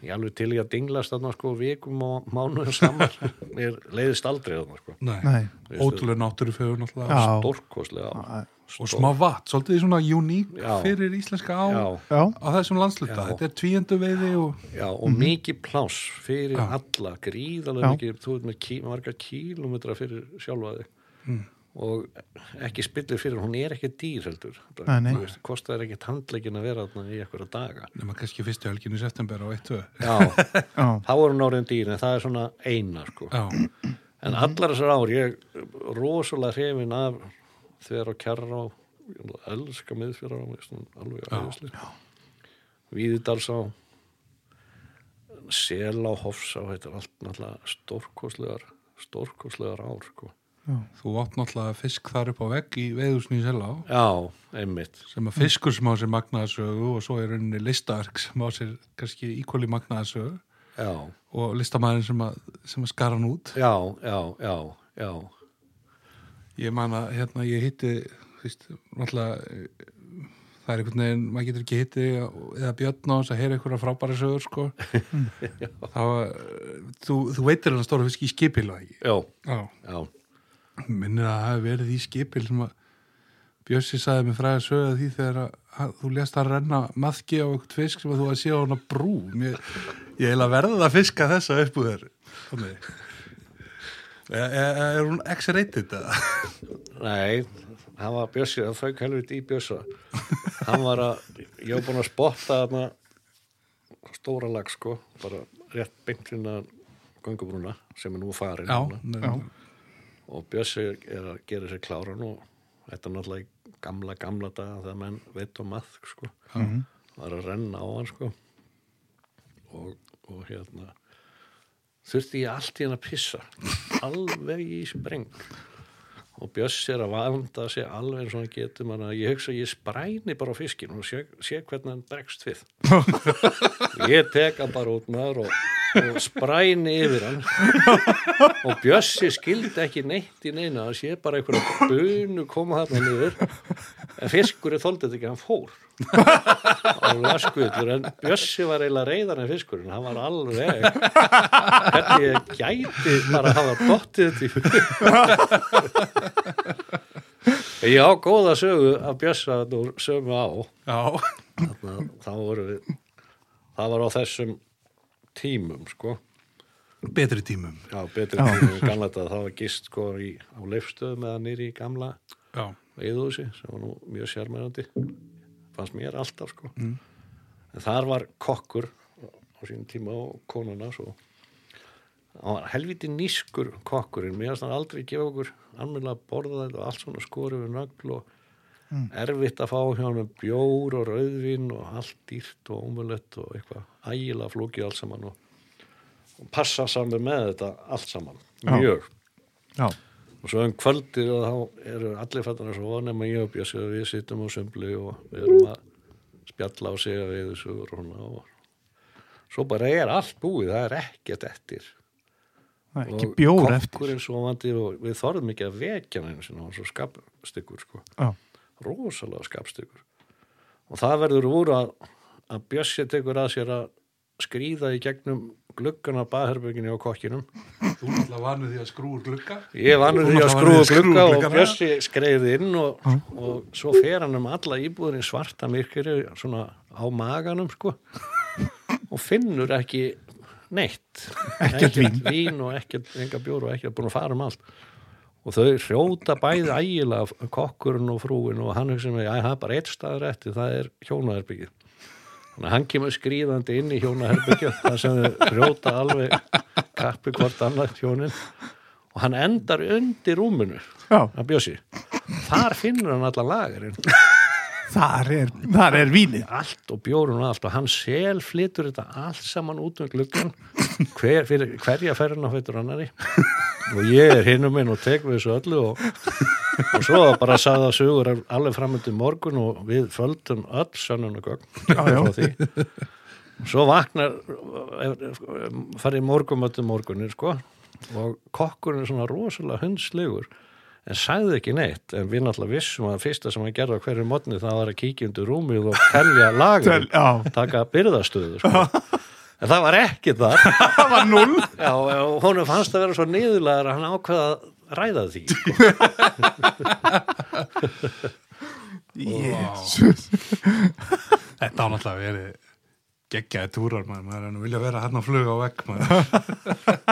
ég alveg til ég að dinglast þarna sko vikum og mánuðum saman. Mér leiðist aldrei þarna sko. Nei, Nei. ótrúlega náttúrufegur stórkoslega og smá vatn, svolítið svona uník Já. fyrir íslenska á á þessum landsluta, Já. þetta er tvíendu veiði og já, og mikið pláss fyrir Já. alla, gríðalega mikið. Þú veit með kí, marga kílómetra fyrir sjálfa þig. Mm. Og ekki spillir fyrir, hún er ekki dýr heldur. Kostar ekki handleikin að vera þarna í einhverja daga. Nema kannski fyrstu helginu í september á 1-2 já, já, þá er hún orðin dýr en það er svona eina sko. En allar þessar ár, ég er rosalega hrifin af þegar á kjarra á, ég elska miðfjara á, alveg Já, aðeinsli. Víðidalsá, Selá, Hofsá, þetta er allt náttúrulega stórkoslegar, stórkoslegar ár, sko. Þú átt náttúrulega fisk þar upp á vegg í veiðusni í Selá. Já, einmitt. sem að fiskur sem á sér magnaðasögu og svo er rauninni listaverk sem á sér kannski íkvöli magnaðasögu Já, og listamæðin sem að, sem að skara hann út. Já, já, já, já, ég man að hérna ég hitti þú veist, náttúrulega það er einhvern veginn, maður getur ekki hitti eða björn á þess að heyra einhverja frábæra sögur sko. Þá þú, þú veitir hann stóra fisk í skipil að ekki? Já, já, já, minnir að það hafi verið í skipil sem að Bjössi sagði mig fræði sögða því þegar að, að þú lést að renna maðki á eitthvað fisk sem að þú að sé á hana brú Mér, ég heila verðið að fiska þessa upp úr þér Þannig. er, er, er hún X-rated eða? Nei, hann var Bjössi, það fauk helviti í Bjössa. Hann var að, ég var búin að spotta þarna stóra lag, sko, bara rétt beintlina göngubrúna sem er nú farin. Já, núna. já. Og Bjössi er að gera sér kláran og þetta er náttúrulega gamla, gamla daga þegar menn veit og maður, sko. Mhm. var að renna á hann, sko. Og, og hérna, þurfti ég allt í hann að pissa alveg í spreng og Bjöss er að vanda sig alveg eins og hann getur mann að ég hugsa ég spræni bara á fiskin og sé, sé hvernig hann bregst við ég tek hann bara út maður og, og spræni yfir hann. Og Bjössi skildi ekki neitt í neina það sé bara einhverja bunu koma þarna niður. En fiskurinn þoldi þetta ekki, hann fór. Og laskuður en Bjössi var eiginlega reyðar en fiskurinn hann var alveg hvernig ég gæti bara að hafa dottið þetta í ég á góða sögu af Bjössa sömu á. Já. Þarna, þá voru við það var á þessum tímum sko. Betri tímum. Já, betri tímum. Gamla þetta það var gist sko í, á leifstöðum eða nýri í gamla veiðúsi sem var nú mjög sérmærandi fannst mér alltaf sko. En þar var kokkur á sínum tíma og konuna svo. Hann var helviti nýskur kokkurinn, mér finnst hann aldrei gefa okkur almennilega borða þetta og allt svona skori við nögl og erfitt að fá hjá hann bjór og rauðvin og allt dýrt og ómulett og eitthvað ægilega flókið allt saman og, og passa saman með þetta allt saman, mjög. Já, og svo um kvöldið og þá eru allir fættan að svo nema ég og Bjössi og við sittum á sumbli og við erum að spjalla og segja við þessu og svona og svo bara er allt búið, það er ekkert eftir. Það er ekki Og bjór eftir. og við þorðum ekki að vekja hann einu sinni, hann svo skapstyggur sko, rosalega skapstyggur. Og það verður úr að, að Bjössi tekur að sér að skrýða í gegnum baðherbygginu á kokkinum. Þú náttúrulega vanur því að skrúur glugga. Ég vanur Þú því að að glugga og. Bjössi skreiði inn og, og svo fer hann um alla íbúðin í svarta myrkri svona á maganum sko og finnur ekki neitt. Ekkert vín. vín og ekkert enga bjór og ekkert búin að fara um allt. Og þau hrjóta bæði ægilega kokkurinn og frúin og hann hugsa með, já það er bara eitt staður eftir það er hjónaherbyggið þannig að hann kemur skrýðandi inn í hjónaherbyggið þar sem þau hrjóta alveg kappi hvort annað hjónin og hann endar undir rúminu já, að bjössi. Þar finnur hann alla lagarinn þar er, þar er vínið. Allt og bjórun og allt og hann sel flytur þetta allt saman út um gluggan hver, fyrir, hverja ferðin á fættur annari og ég er hinum minn og tek við þessu öllu og, og svo bara sagði að sögur alveg framöndi morgun og við földum öll Já, já. frá því. Svo vaknar farið morgumöttu morgunir sko og kokkurinn er svona rosalega hundslegur en sagði ekki neitt. En við náttúrulega vissum að fyrsta sem hann gerði á hverju mótni það var að kíkja undir rúmið og telja lagur taka byrðastöðu sko. en það var ekki þar. Það var null. Já, og honum fannst að vera svo niðurlegar að hann ákveða ræða því sko. Jésus Þetta á náttúrulega verið geggjaði túrar maður, maður er nú vilja vera hann á flug á vegg maður.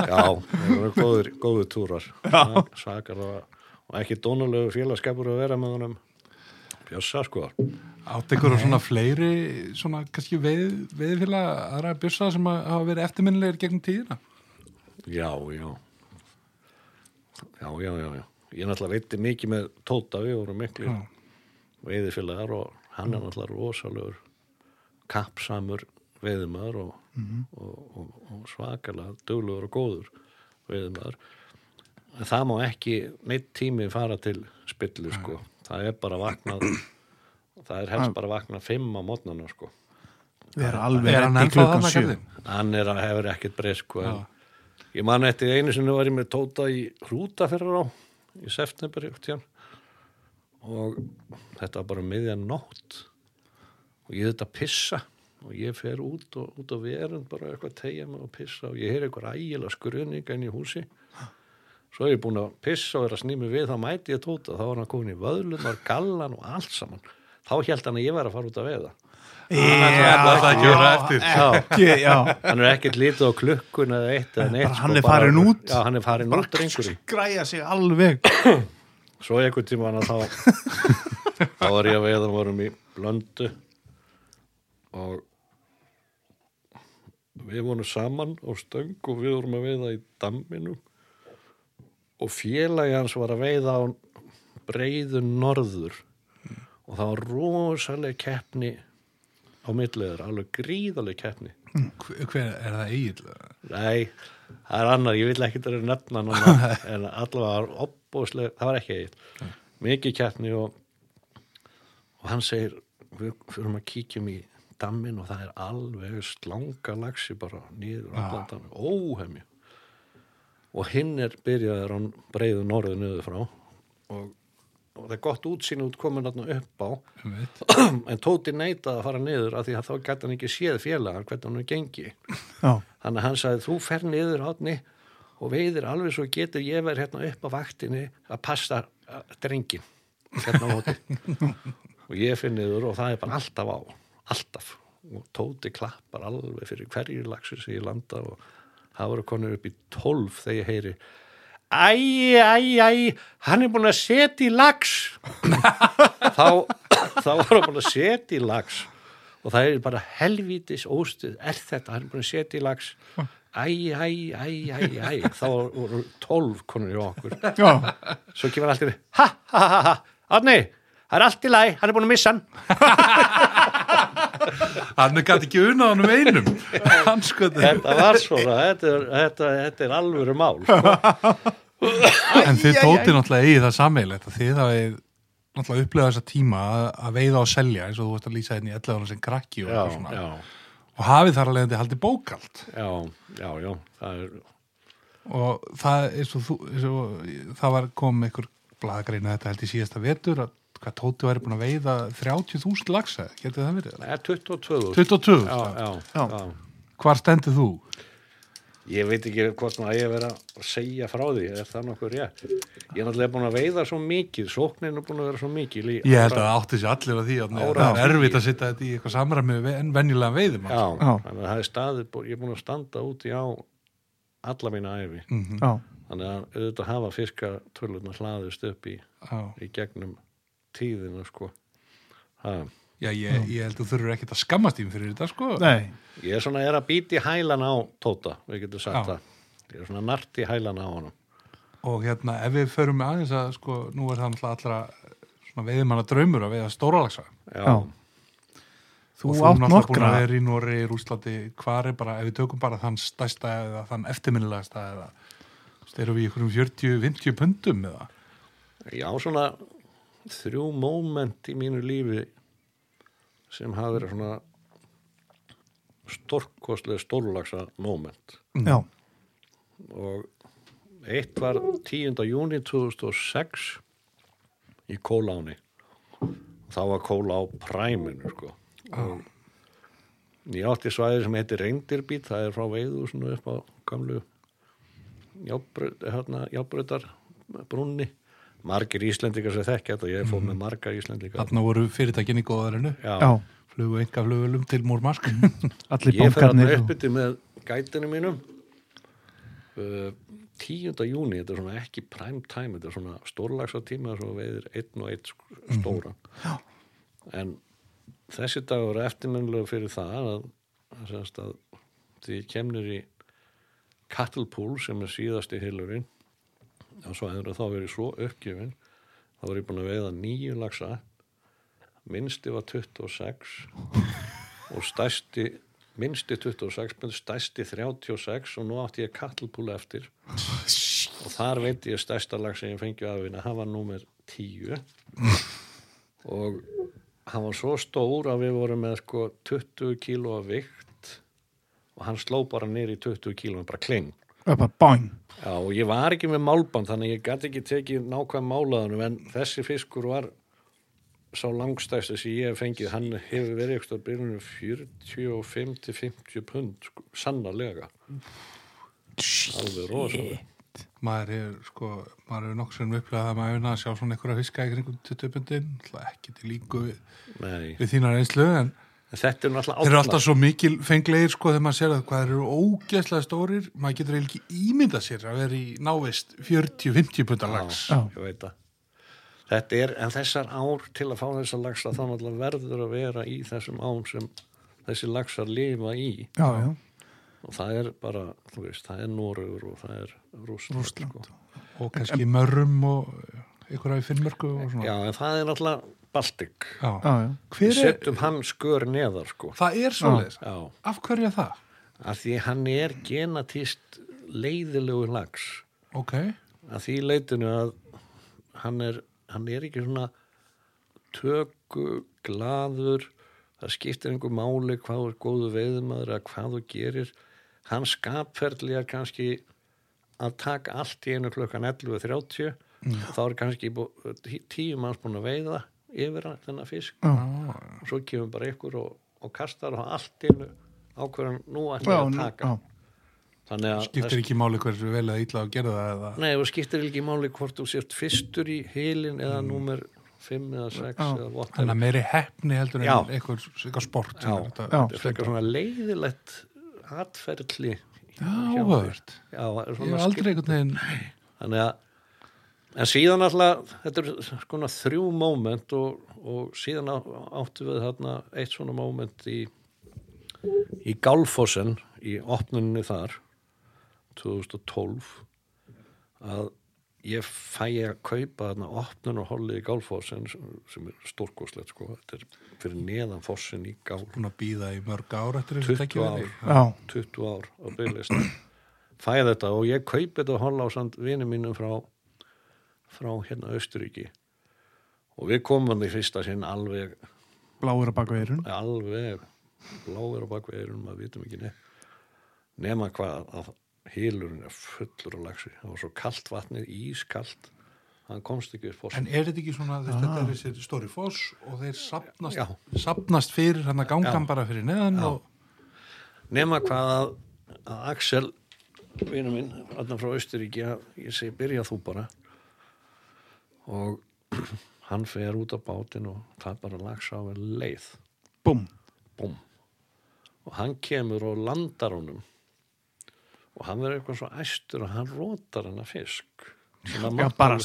já, það voru góður, góður túrar. Svakar og, og ekki dónulegu félagskapur að vera með honum. Bjössa sko. Átt og svona fleiri svona kannski veið, veiðfélag aðra bjössa sem að hafa verið eftirminnilegir gegnum tíðina? Já, já já, já, já, já. Ég náttúrulega veitti mikið með Tóta við vorum miklu Já. veiðifélagar og hann er náttúrulega rosalegur kappsamur veiðumæður og, og, og, og svakalega duglegur og góður veiðumæður en það má ekki neitt tími fara til spillu sko. Það er bara vaknað það er helst bara vaknað fimm á mótnana sko. Við erum alveg Er hann ennþá þarna sjö. Kallinn? hann er að hefur ekkert breyst sko en ég man eftir einu sem var ég með Tóta í hrúta fyrir á í september tíðan og þetta var bara um miðjan nótt. Og ég þetta pissa. Og ég fer út og út á verund bara eitthvað að tegja mig og pissa. Og ég heyr eitthvað ægilega skröninga inn í húsi. Svo er ég búin að pissa og er að snými við þá mæti ég tóta, þá var hann komin í vöðlunar gallan og allt saman. Þá held hann að ég var að fara út að veiða hann er ekkert lítið á klukkun eða eitt eða neitt Bara hann sko, er farin út. já, hann er farin út drengurinn græja sig alveg. Svo einhvern tíma hann að þá þá var ég að veiða vorum í blöndu og við vorum saman á stöng og við vorum að veiða í damminum og félagi hans var að veiða á breiðu norður og það var rosaleg keppni á milliður, alveg gríðaleg keppni. Hver hver- er það eigin? Nei, það er annar, ég vil ekki það er nefna núna, en allavega var opbóðslega, það var ekki eitt mikið kjarni og og hann segir, við fyrir að kíkjum í dammin og það er alveg slanga lagsi bara nýður allan dammin, óhemju. Og hinn er byrjaður á breiðu norðu niður frá og, og það er gott útsýn út komin þarna upp á en Tóti neitaði að fara niður af því að þá gæti hann ekki séð félagar hvernig hann er gengi Þannig að hann sagði, þú fer niður átni og veiðir alveg svo getur ég verið hérna upp á vaktinni að passa uh, drengin hérna á móti. og ég finn niður og það er bara alltaf á, alltaf. Og Tóti klappar alveg fyrir hverju lagsi sem ég landa og það voru konur upp í tólf þegar ég heyri Æ, æ, æ, hann er búin að setja í lags. þá, þá var hann búin að setja í lags og það er bara helvítis óstuð. Er þetta, hann er búin að setja í lags æ, æ, æ, æ, æ. Þá voru tólf konur í okkur. Já, svo kemur allt í ha, ha, ha, ha, Árni það er allt í læg, hann er búin að missa hann Hann er gæti ekki unnað hann um einum. Hann sko þetta var svona, þetta er, þetta, þetta er alvöru mál sko. En þið tótið náttúrulega eigið það sammeilegt að þið hafið náttúrulega upplegað þessa tíma að, að veiða og selja eins og þú veist að lýsa hérna í 11 ára sem krakki og, eitthvað svona. já, og hafið þar alveg haldið bókald já, já, já það er, og það, eins og þú, eins og, það var komið einhver blaðagreina þetta held í síðasta vetur að hvað Tóti væri búin að veiða 30.000 lagsa, getur það verið? það er 22 22, já, já, Já. já. hvar stendur þú? Ég veit ekki hvort maður ég vera að segja frá því, er það nokkuð rétt? Ég er náttúrulega búin að veiða svo mikið, sóknin er búin að vera svo mikið. Ég held að það átti sér allir á því að það er erfitt að setja þetta í eitthvað samræmi við en venjulega veiðum Já, Já. þannig að það er staðið, ég er búin að standa úti á alla mína æfi. Mhm. já, Þannig að auðvitað hafa fiskatölurnar hlaðist upp í, Já, í gegnum tíðina, sko. Ha. Já ég, ég held að þú þurfur ekkert að skammast tím fyrir þetta sko nei Ég er svona, er að býti hælan á Tóta, við getum sagt Já. það. Ég er svona nart í hælan á honum. og hérna ef við förum með aðeins að sko nú er það allra svona veiðmanna draumur að veiða stóralagsa Já, Já. þú og þú átt náttúrulega búin nokkra að vera í Nóri, Rúslandi hvar er bara, ef við tökum bara þann stærsta eða þann eftirminnilegasta eða erum við í einhverjum 40-50 pundum eða Já, svona þrjú móment í mínu lífi sem hafa verið svona stórkostlega stórlagsa móment já, og eitt var 10. júni 2006 í Kóláni þá var Kóla á præminu sko og Ég átti svæði sem heitir Reyndirbít, það er frá veiðu upp á gamlu járnbraut- hérna, brúnni. Margir Íslendingar sem þekkja þetta, ég fór með marga Íslendingar. Þarna voru fyrirtækinni Já, flugu enga flugulum til Múrmarsk. allir ég fer bankarnir að og- uppbytti með gætinu mínum uh, 10. júni, þetta er svona ekki prime time, þetta er svona stórlagsa tíma svo veiðir einn og einn sk- stóran. En þessi dagur er eftirminnlega fyrir það að, að því kemnir í Cattle Pool sem er síðasti hilurinn svo hefur þá verið svo uppgjöfin þá var ég búin að veiða nýju lagsa minnsti var 26 og stærsti minnsti 26, menn stærsti 36 og nú átti ég Pool eftir. Og þar veit ég stærsta lag sem ég fengi af hérna, hann var númer 10 og hann var svo stór að við vorum með sko 20 kíló af vikt. Og hann sló bara nýri í 20 kíló bara kling bara bang Já, og ég var ekki með málband þannig að ég gæti ekki tekið nákvæm málaðanum en þessi fiskur var sá langstæsti sem ég hef fengið. Hann hefur verið eitthvað byrjunum 45-50 pund sko, sannarlega. Alveg rosalega. Maður er sko, maður er nokkuð sem upplegað að maður er að sjá svona einhverja fiska í kringum 20 pundin, ekki til líku við, Nei, við þínar einslu en þetta er náttúrulega þeir eru alltaf svo mikil fenglegir sko þegar maður sér að hvað eru ógeðslega stórir. Maður getur eiginlega ekki ímynda sér að vera í návist 40-50 pundar lags Já. ég veit það. Þetta er, en þessar ár til að fá þessar lagsa þá náttúrulega verður að vera í þessum ám sem þessi lagsar lifa í. Já, já, og það er bara, þú veist, það er Noregur og það er Rússland, Rússland. Sko. og kannski mörrum og einhverja í finnmörku og svona. Já, en það er náttúrulega Baltic. Já. já, já. Við Hver setjum hann skör neðar sko. Það er Já, af hverju er það? af því hann er genatist leiðilegu lags Ok, að því leitinu að hann er, hann er ekki svona töku, glaður það skiptir einhver máli hvað er góðu veiðumadur eða hvað þú gerir. Hann skapferðli er kannski að taka allt í einu klukkan 11.30 þá er kannski tíu manns búin að veiða yfir hann, þennan fisk Já. og svo kemur bara ykkur og, og kastar og allt einu ákveðan nú ég Já, að taka já. þannig að skiptir ekki máli hversu vel eða illa að gera það eða Nei, og skiptir ekki máli hvort þú sért fyrstur í heilin eða númer 5 eða 6 Já. eða Þannig whatever. að meiri hefni heldur en eitthvað, eitthvað sport Já. er þetta- Já. Þetta er frekar svona leiðilegt atferðli. Já, áhugavert. Já, er Ég svona hef aldrei einhvern veginn Þannig að, en síðan alltaf, þetta er skona þrjú moment og, og síðan áttu við þarna eitt svona moment í, í Gálfossen, í opnuninni þar, 2012, að ég fæ að kaupa þarna opnun og hollið í Gálfossen sem, er stórkoslegt sko, þetta er fyrir neðan fossin í Gál, búin að býða í mörg ár eftir 20 þessu tækifæri. Já, 20 ár á bygglista fæði þetta og ég kaupi þetta holla á samt vinum mínum frá frá hérna Austuríki og við komum í fyrsta sinn alveg bláir að baka eirun alveg bláir á bakvið erum maður vitum ekki neitt. Nema hvað að hýlurinn er fullur á lagsi það var svo kalt vatnið, ískalt. Hann komst ekki upp fórsinn En er þetta ekki svona, þess, þetta er þessi stóri foss og þeir sapnast, sapnast fyrir hann að gangan Já. bara fyrir neðan og nema hvað að, að Axel vinur minn, alltaf frá Austuríki að ég segi byrja þú bara og hann fer út á bátinn og það bara lags á en leið. Búm, búm og hann kemur og landar honum. Og hann verður eitthvað svo æstur og hann rótar hann að fisk að já mátti, bara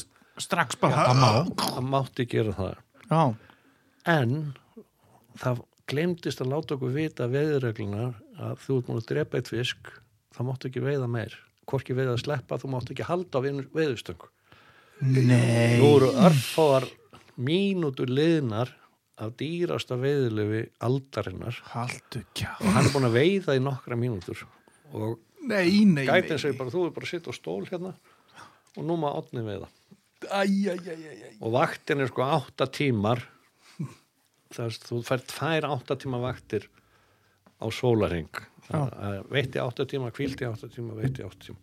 strax bara hann mátti gera það. Já, en það glemdist að láta okkur vita veðurreglunar að þú ert múin að drepa eitt fisk það máttu ekki veiða meir. Hvorki veiða að sleppa, þú máttu ekki halda á veiðustöng nei. Nú eru örfáar mínútur liðnar af dýrasta veiðulefi aldarinnar. Haldu kjá og hann er búin að veiða í nokkra mínútur. Og Nei, nei, gætin segir bara þú er bara að sitja á stól hérna og nú maður átni veiða. Æ, æ, æ, æ, æ. og vaktin er sko átta tímar. Þess þú fær tvær átta tíma vaktir á sólaring veitti átta tíma, kvíldi átta tíma veitti átta tíma.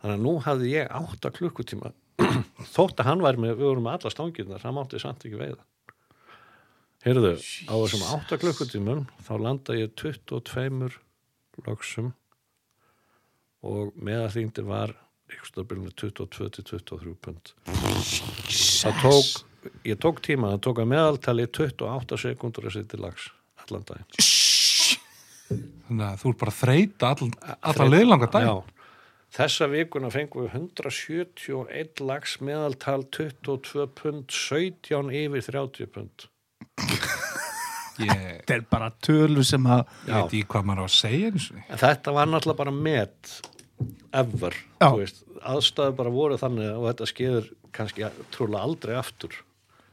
Þannig að nú hafði ég átta klukkutíma þótt að hann var með, við vorum með alla stangirnar hann mátti samt ekki veiða Heyrðu, á þessum 8 klukkutímum þá landa ég 22 lögsum og meðalþyngdi var ykkurstafbyrjunni 22 til 23 pund. Það tók, ég tók tíma, það tók að meðaltali 28 sekundur að setja lags allan daginn. Þannig að þú er bara að þreita all, allan leiðlanga dag. Já, þessa vikuna fengum við 171 lags meðaltal 22 pund, 17 yfir 30 pund. Þetta er bara tölu sem að ég veit í hvað maður á að segja þetta var náttúrulega bara met ever, Já. þú veist. Aðstæður bara voru þannig og þetta skeður kannski trúlega aldrei aftur.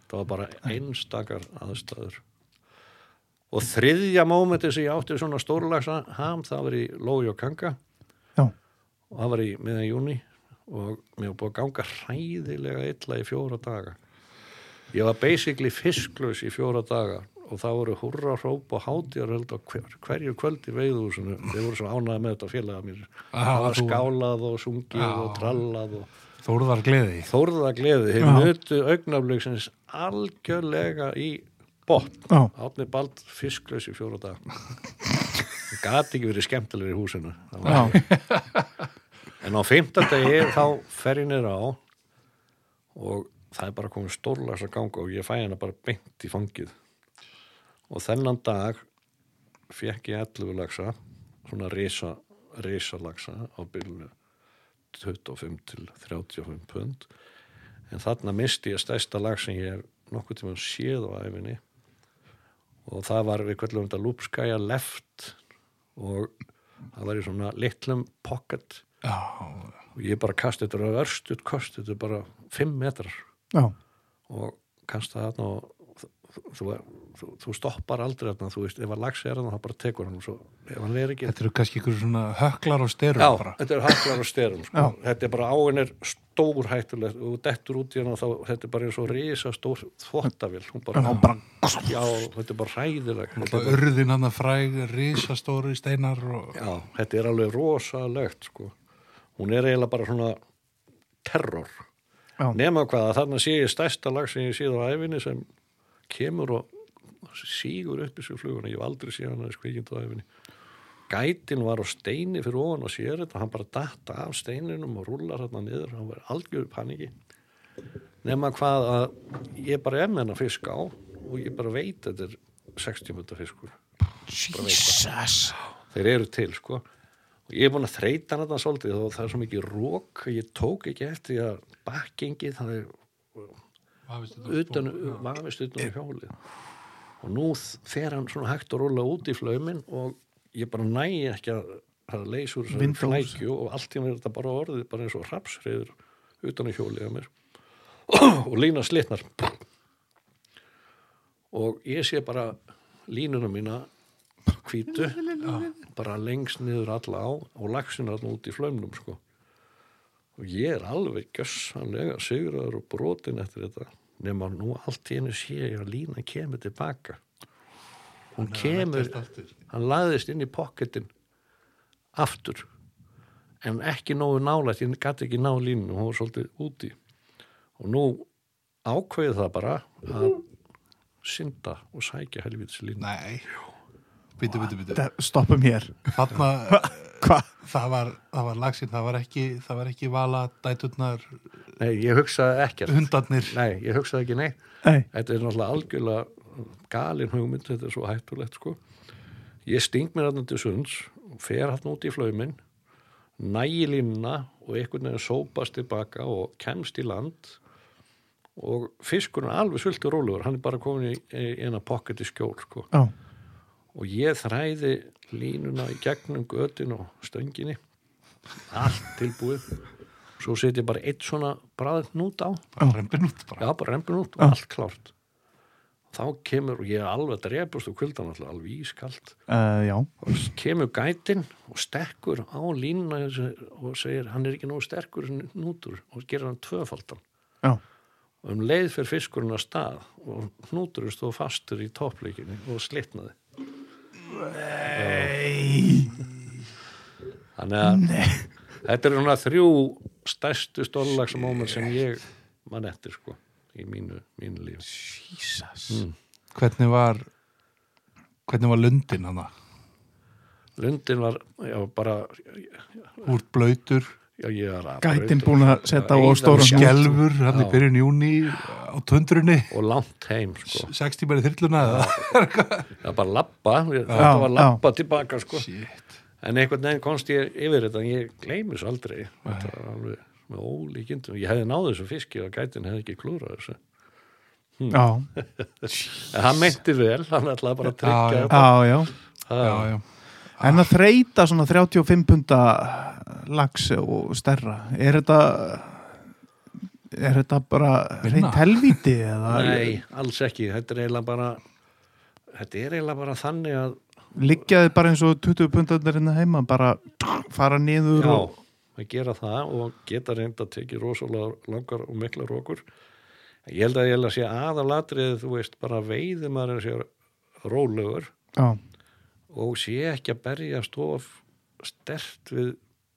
Það var bara einstakar aðstæður. Og þriðja mómenti sem ég átti svona stórlagsa ham, það var í Lói og Kanga og það var í miðan júni og mér var búið að ganga hræðilega illa í fjóra daga. Ég var basically fisklaus í fjóra daga og það voru hurra hróp og hátjaröld á hver, hverju kvöld í veiðúsinu við vorum svo ánæði með þetta félaga mér. Það var skálað og sungið Já. og trallað og Þórðar gleði. þórða gleði. Þeir nutu augnaflöksins algjörlega í botn. Átni bald fisklaus í fjóra daga. Það gati ekki verið skemmtilegri í húsinu. Það var- En á fimmtardegi þá fer ég niður á og það er bara komið stórlags að ganga og ég fæ hana bara beint í fangið. Og þennan dag fekk ég 11 lagsa, svona risa, risa lagsa á byrjunu 25 til 35 pund. En þarna misti ég stærsta lag sem ég er nokkuð tíma séð á æfinni og það var við kvöldum þetta lúpskæja left og það var í svona litlum pocket og ég bara kasti þetta á örstut kost, þetta er bara 5 metrar já, og kasta þarna og þú, þú, þú, stoppar aldrei þarna, þú veist, ef að lagsi er þarna þá bara tekur hann og svo, ef hann er ekki þetta eru kannski ykkur svona höklar og styrum Já, bara. þetta er haklar og styrum sko. Þetta er bara áin er stór hættulegt og dettur út í hann og þá, þetta er bara eins og risa stór þvottavill bara, já, bara, já, þetta er bara hræðilegt Þetta er urðin hann að fræg, risastóri steinar og... Já, þetta er alveg rosalegt sko. Hún er eiginlega bara svona terror. Já. Nema hvað að þarna sé ég stærsta lag sem ég séð á æfinni sem kemur og sígur upp í svo fluguna. Ég hef aldrei séð hann að skvíkjum á æfinni. Gætin var á steini fyrir ofan og sér þetta. Hann bara datta af steininum og rúlar þarna niður. Hann var algjör paniki. Nema hvað að ég bara með hann að fiska á og ég bara veit að þetta er 60 mönda fiskur Jesus þeir eru til sko og ég er búin að þreita hann þetta svolítið og það er svo mikið rók að ég tók ekki eftir því að bakkengið það er utan, vafist utan á hjólið. Og nú fer hann svona hægt að rúla út í flaumin og ég bara næ ekki að það leysur Vindós. flækju og allt í mér er þetta bara orðið bara eins og rapsriður utan á hjólið á mér. Og lína slitnar. Og ég sé bara línuna mína hvítu. Bara lengst niður alla á og lagsin alltaf út í flaumnum sko. og ég er alveg gjössanlega sigraður og brotin eftir þetta nema nú allt í henni sé ég að lína kemur tilbaka. Hún kemur hann laðist inn í pocketin aftur en ekki nógu nálægt, ég gæti ekki ná línu hún var svolítið úti. Og nú ákveði það bara að synda og sækja helvítis línu. Nei, byttu, byttu, byttu. Þetta- Stoppum hér Þarna, Hvað? það var, það var lagsinn, það var ekki, það var ekki vala, dæturnar, Nei, ég hugsaði ekkert hundarnir. Nei, ég hugsaði ekki neitt Nei, Þetta er náttúrulega algjörlega galin hugmynd, þetta er svo hættulegt sko. Ég sting mér hann til sunds fer hann út í flaumin nægi línuna og einhvern veginn sópast tilbaka og kemst í land og fiskurinn er alveg sultur rólegur, hann er bara komin í, í eina pocket í skjól sko. já, og ég þræði línuna í gegnum götin og stönginni allt tilbúið svo set ég bara eitt svona bræðið nút á Bara rembin út bara. Já, bara rembin út og allt klárt. Þá kemur, og ég er alveg að drepast og kvöldan alltaf alveg ískalt, uh, já og kemur gætin og stekkur á línuna og segir, hann er ekki nógu sterkur nútur og gerir hann tvöfaldan. Já, Og um leið fyrir fiskurinn að stað og hnúturinn stóð fastur í toppleikinni og slitnaði. Nei Þannig að þetta er svona þrjú stærstu stóllagsmóment sem ég mann eftir sko í mínu, mínu líf. Jesus Mm. hvernig var hvernig var lundin hana Lundin var, já, bara úr blöytur, já, ég var að Gætin búin að setja á Já. skelfur hann í Já. byrjun júni á tundrunni. Og langt heim, sko. Sex tímar í þyrluna eða? Það var bara Já, þetta var labba tilbaka, sko. Shit. en einhvern veginn komst ég yfir þetta. En ég gleymi svo aldrei. Þetta var alveg með ólíkindum. Ég hefði náð þessu fiski og gætin hefði ekki klúrað þessu. Já, en hann meinti vel, hann ætlaði bara að tryggja Já, já. þetta. Já, já. Það- já, já. En að þreita svona 35 punta lags og stærra er þetta er þetta bara reynd helvíti eða? Nei, alls ekki, þetta er eiginlega bara þetta er eiginlega bara þannig að liggjaði bara eins og 20 puntarnir hérna heima bara fara niður já, og að gera það og geta reynd að tekið rosalega langar og mikla rókur ég held að ég held að sé aðalatrið þú veist, bara veiði maður sé rólegur. Já, og sé ekki að berjast of stert við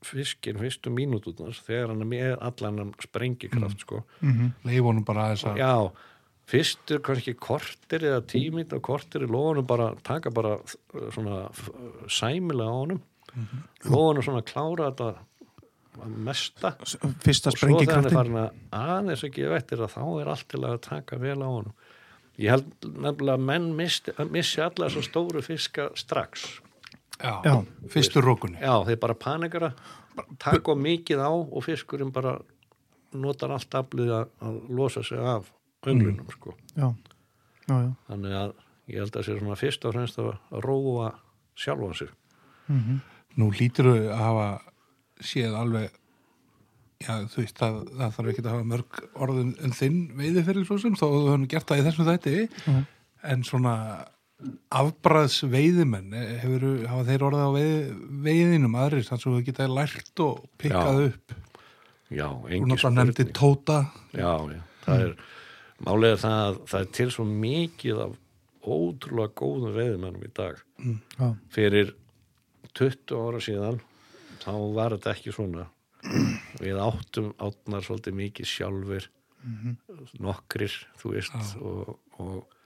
fiskin fyrstu mínútunar þegar hann er með allan sprengikraft sko. mm leif honum bara þess að já, fyrstur kannski kortir eða tímit og kortir í lofunum bara taka bara uh, svona sæmilega á honum. Lofunum svona klára þetta mesta. Fyrsta og svo sprengikraftin farin að aðeins að gefa eftir að þá er allt til að taka vel á honum ég held nefnilega að menn misti, missi alla þessa stóru fiska strax. Já, Já. fyrstur rókunni Já, þeir bara panikara taka mikið á og fiskurinn bara notar allt aflið að, að losa sig af önglunum sko. já, já, já. Þannig að ég held að sé svona fyrst og fremst að róa sjálfan sig. Mm nú lítur þau að hafa séð alveg já, þú veist, það, það þarf ekki að hafa mörg orðin en þinn veiði fyrir svo sem þó að þú höfum gert það í þessum þætti. Mhm. en svona afbræðs veiðimenn eh, hefur, hafa þeir orðið á veið, veiðinum aðrir þannig að þú geta lært og pikkað Já, upp? Já, engin náttúrulega nefndi spurning. Tóta. Já, já, það er er það að það er til svo mikið af ótrúlega góðum veiðmennum í dag. Já, fyrir 20 ára síðan þá var þetta ekki svona við áttum átnar svolítið mikið sjálfur nokkrir, þú veist Já. og, og,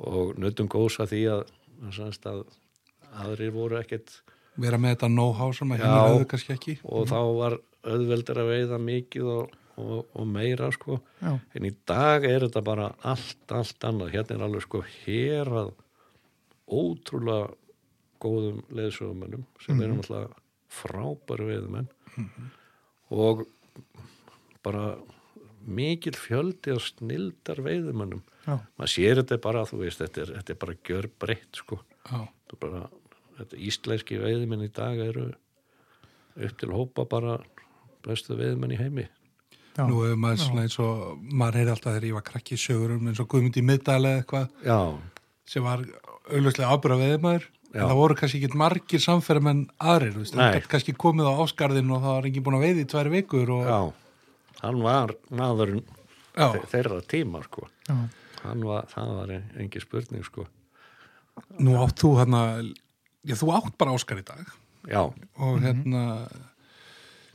og nöttum góðs að því að, að, að aðrir voru ekkert vera með þetta know-how sem að hérna hefur kannski ekki. og þá var auðveldur að veiða mikið og, og, og meira sko. Já, en í dag er þetta bara allt, allt annað. Hérna er alveg sko hér að ótrúlega góðum leðsögumennum sem eru náttúrulega frábæri veiðumenn og bara mikil fjöldi af snildar veiðumennum já, maður sér þetta bara, þú veist, þetta er, þetta er bara gjör breytt sko bara, þetta íslenski veiðmenn í dag eru upp til hópa bara bestu veiðmenn í heimi. Já, Nú hefur maður svona eins og maður heyri alltaf þegar ég var krakki í sögurum eins og Guðmund í middali eða eitthvað sem var auðvitað ábyrða veðmaður Já. en það voru kannski ekki margir samferðum en aðrir, það gæti kannski komið á áskarðin og það var enginn búin að veiði í tvær vikur og já. Hann var þe- þeirra tíma sko. Já, hann var, það var engi spurning sko. Nú átt þú hérna já, þú átt bara áskar í dag. Já, og hérna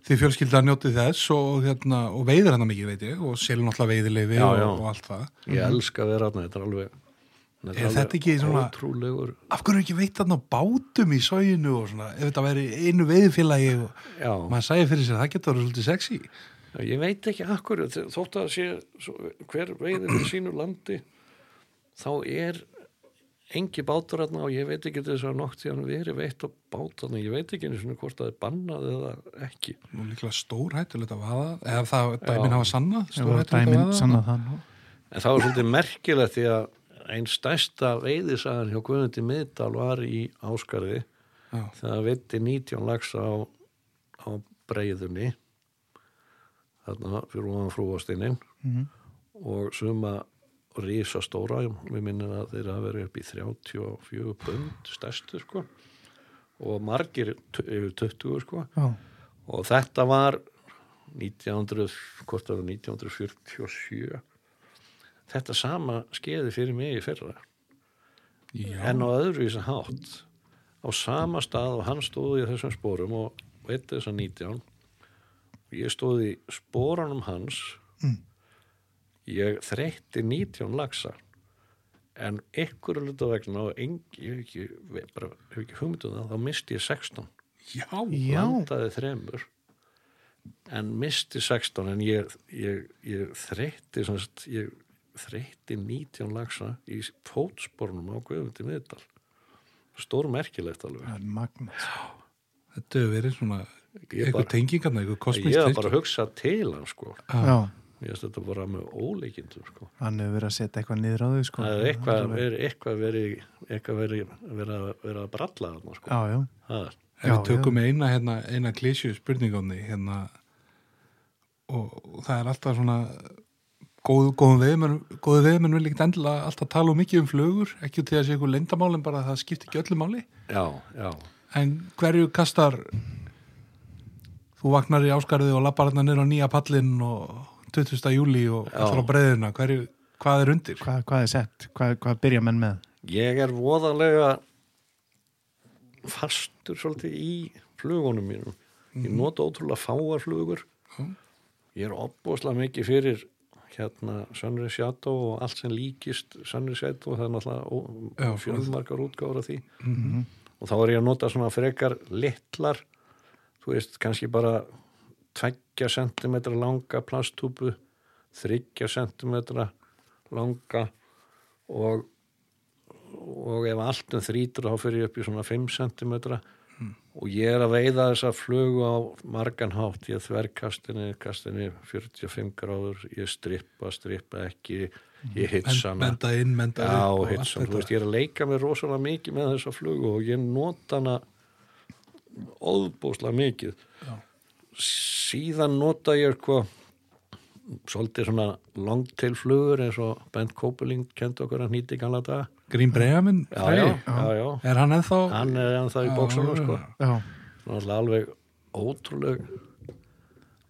þið fjölskylda njótið þess og, hérna, og veiðir hann mikið veit ég og selur náttúrulega veiðileifi Já, og, og allt það. Ég elska að vera þarna þetta er alveg Er þetta ekki svona- ótrúlegur af hverju ekki veit á bátum í sóginu og svona, ef þetta væri einu veiðfélagi og já, maður sæði fyrir sér að það getur verið svolítið sexy Já, ég veit ekki akkur þótt að sé svo, hver veiði fyrir sínu landi þá er engi bátur þarna og ég veit ekki þess að nokt því hann verið veitt á bátarna ég veit ekki einu svona hvort það er bannað eða ekki. Nú líklega stór hættulegt að vaða. Eða það dæmin hafa sanna já, stór hættulegt að vaða. en það var svolítið merkilegt því að einn stærsta veiðisagan hjá Guðmundi Miðdal var í Áskarði Já. þegar veitti 19 lags á, á breyðunni þarna fyrir ofan frúastinnin Mhm. og suma risastóra, við minnum að þeir hafa verið upp í 34 pund stærstu sko. Og margir yfir 20 sko. Já, og þetta var 1900, hvort það var 1947 þetta sama skeiði fyrir mig í fyrra. Já, en á öðruvísa hátt á sama stað og hann stóði í þessum spórum og veit þess að 19 ég stóði í spórunum hans Mm. ég þreytti 19 lagsa en ykkur er luta vegna og ég hef ekki, ve- bara, hef ekki hugmyndum það, þá misti ég 16 Já, landaði þremur en misti 16 en ég, ég, ég þreytti ég þreytti 19 lagsa í fótspornum á Guðmundi miðdal. Stór merkilegt alveg er þetta hefur verið svona Ég eitthvað tengingarna, eitthvað ég kosmist hef bara hugsað til hann sko. Já, ég veist þetta bara með ólíkindum sko. Hann hefur verið að setja eitthvað niður á þau sko. Það er eitthvað verið eitthvað verið eitthvað verið verið að, verið að bralla þarna sko. Já, já, Ef við Já, tökum eina, hérna, eina klísju spurningáni hérna og, og það er alltaf svona góð, góðum veðmenn vil ekkert endilega alltaf tala um mikið um flugur, ekki til að sé eitthvað leyndamál en bara að það skiptir ekki öllu máli já, já, en hverju kastar þú vaknar í áskarði og lappar hérna niður á nýja pallinn og 20. júli og á breiðina hverju, hvað er undir? hvað, hvað er sett? Hvað, hvað byrja menn með? ég er voðalega fastur svolítið í flugunum mínum ég nota ótrúlega fáar flugur Mhm. ég er opbúslega mikið fyrir hérna Sunny Shadow og allt sem líkist Sunny Shadow, það er náttúrulega fjölmargar útgáður af því. Mhm. og þá er ég að nota svona frekar litlar, þú veist kannski bara tveggja sentimetra langa plasttúpu þryggja sentimetra langa og og ef allt um þrítur þá fyrir ég upp í svona 5 cm og ég er að veiða þessa flugu á margan hátt, ég þverkastinni kastinni 45 gráður. Ég strippa, strippa ekki. Ég hitsa hana. Menda inn, menda Já, hitsa, veist, ég er að leika mér rosalega mikið með þessa flugu og ég nota hana óðbúslega mikið. Já. síðan nota ég hvað svolítið svona longtail flugur eins og Bent Copeling kendi okkur að nýti gamla daga Green Breamin já, já, já, já, Er hann ennþá? hann er ennþá í bóksunum sko, alveg ótrúleg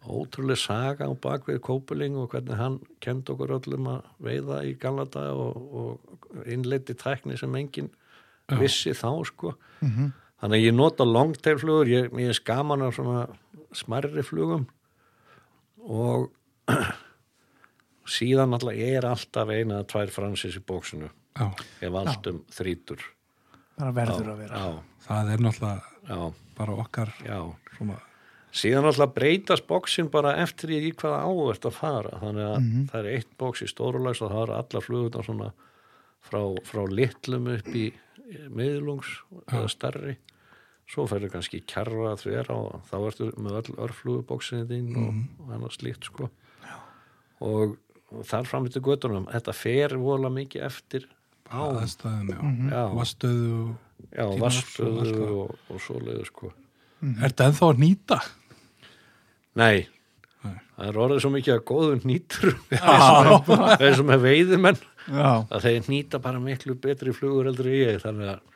ótrúleg saga á bakvið Copeling og hvernig hann kendi okkur öllum að veiða í gamla daga og, og innleiti tækni sem enginn vissi þá sko. Mhm. þannig að ég nota longtail flugur ég, ég er skaman af svona smarri flugum. Og síðan alltaf er alltaf eina eða tvær fransis í bóksinu Já, ef allt um þrítur. Bara verður að vera. já, það er náttúrulega já, bara okkar já. svona, síðan alltaf breytast bóksin bara eftir í hvaða ávert að fara. Þannig að það er eitt bóks í stórulegs og það eru alla flugurnar svona frá, frá litlum upp í miðlungs eða stærri. Svo ferður kannski kjarra að þvera og þá ertu með öll örflugubóksinni þín og, og annað slíkt sko. Og, og þar fram til göttunum þetta fer vola mikið eftir á. aðstæðum, já, já, já tíma árs og allt vastuðu það. og, og svoleiðu sko. Er þetta ennþá að nýta? Nei, Nei. það er orðið svo mikið að góðum nýtur. Það er svo með veiðimenn. Já, að þeir nýta bara miklu betri flugur heldur ég þannig að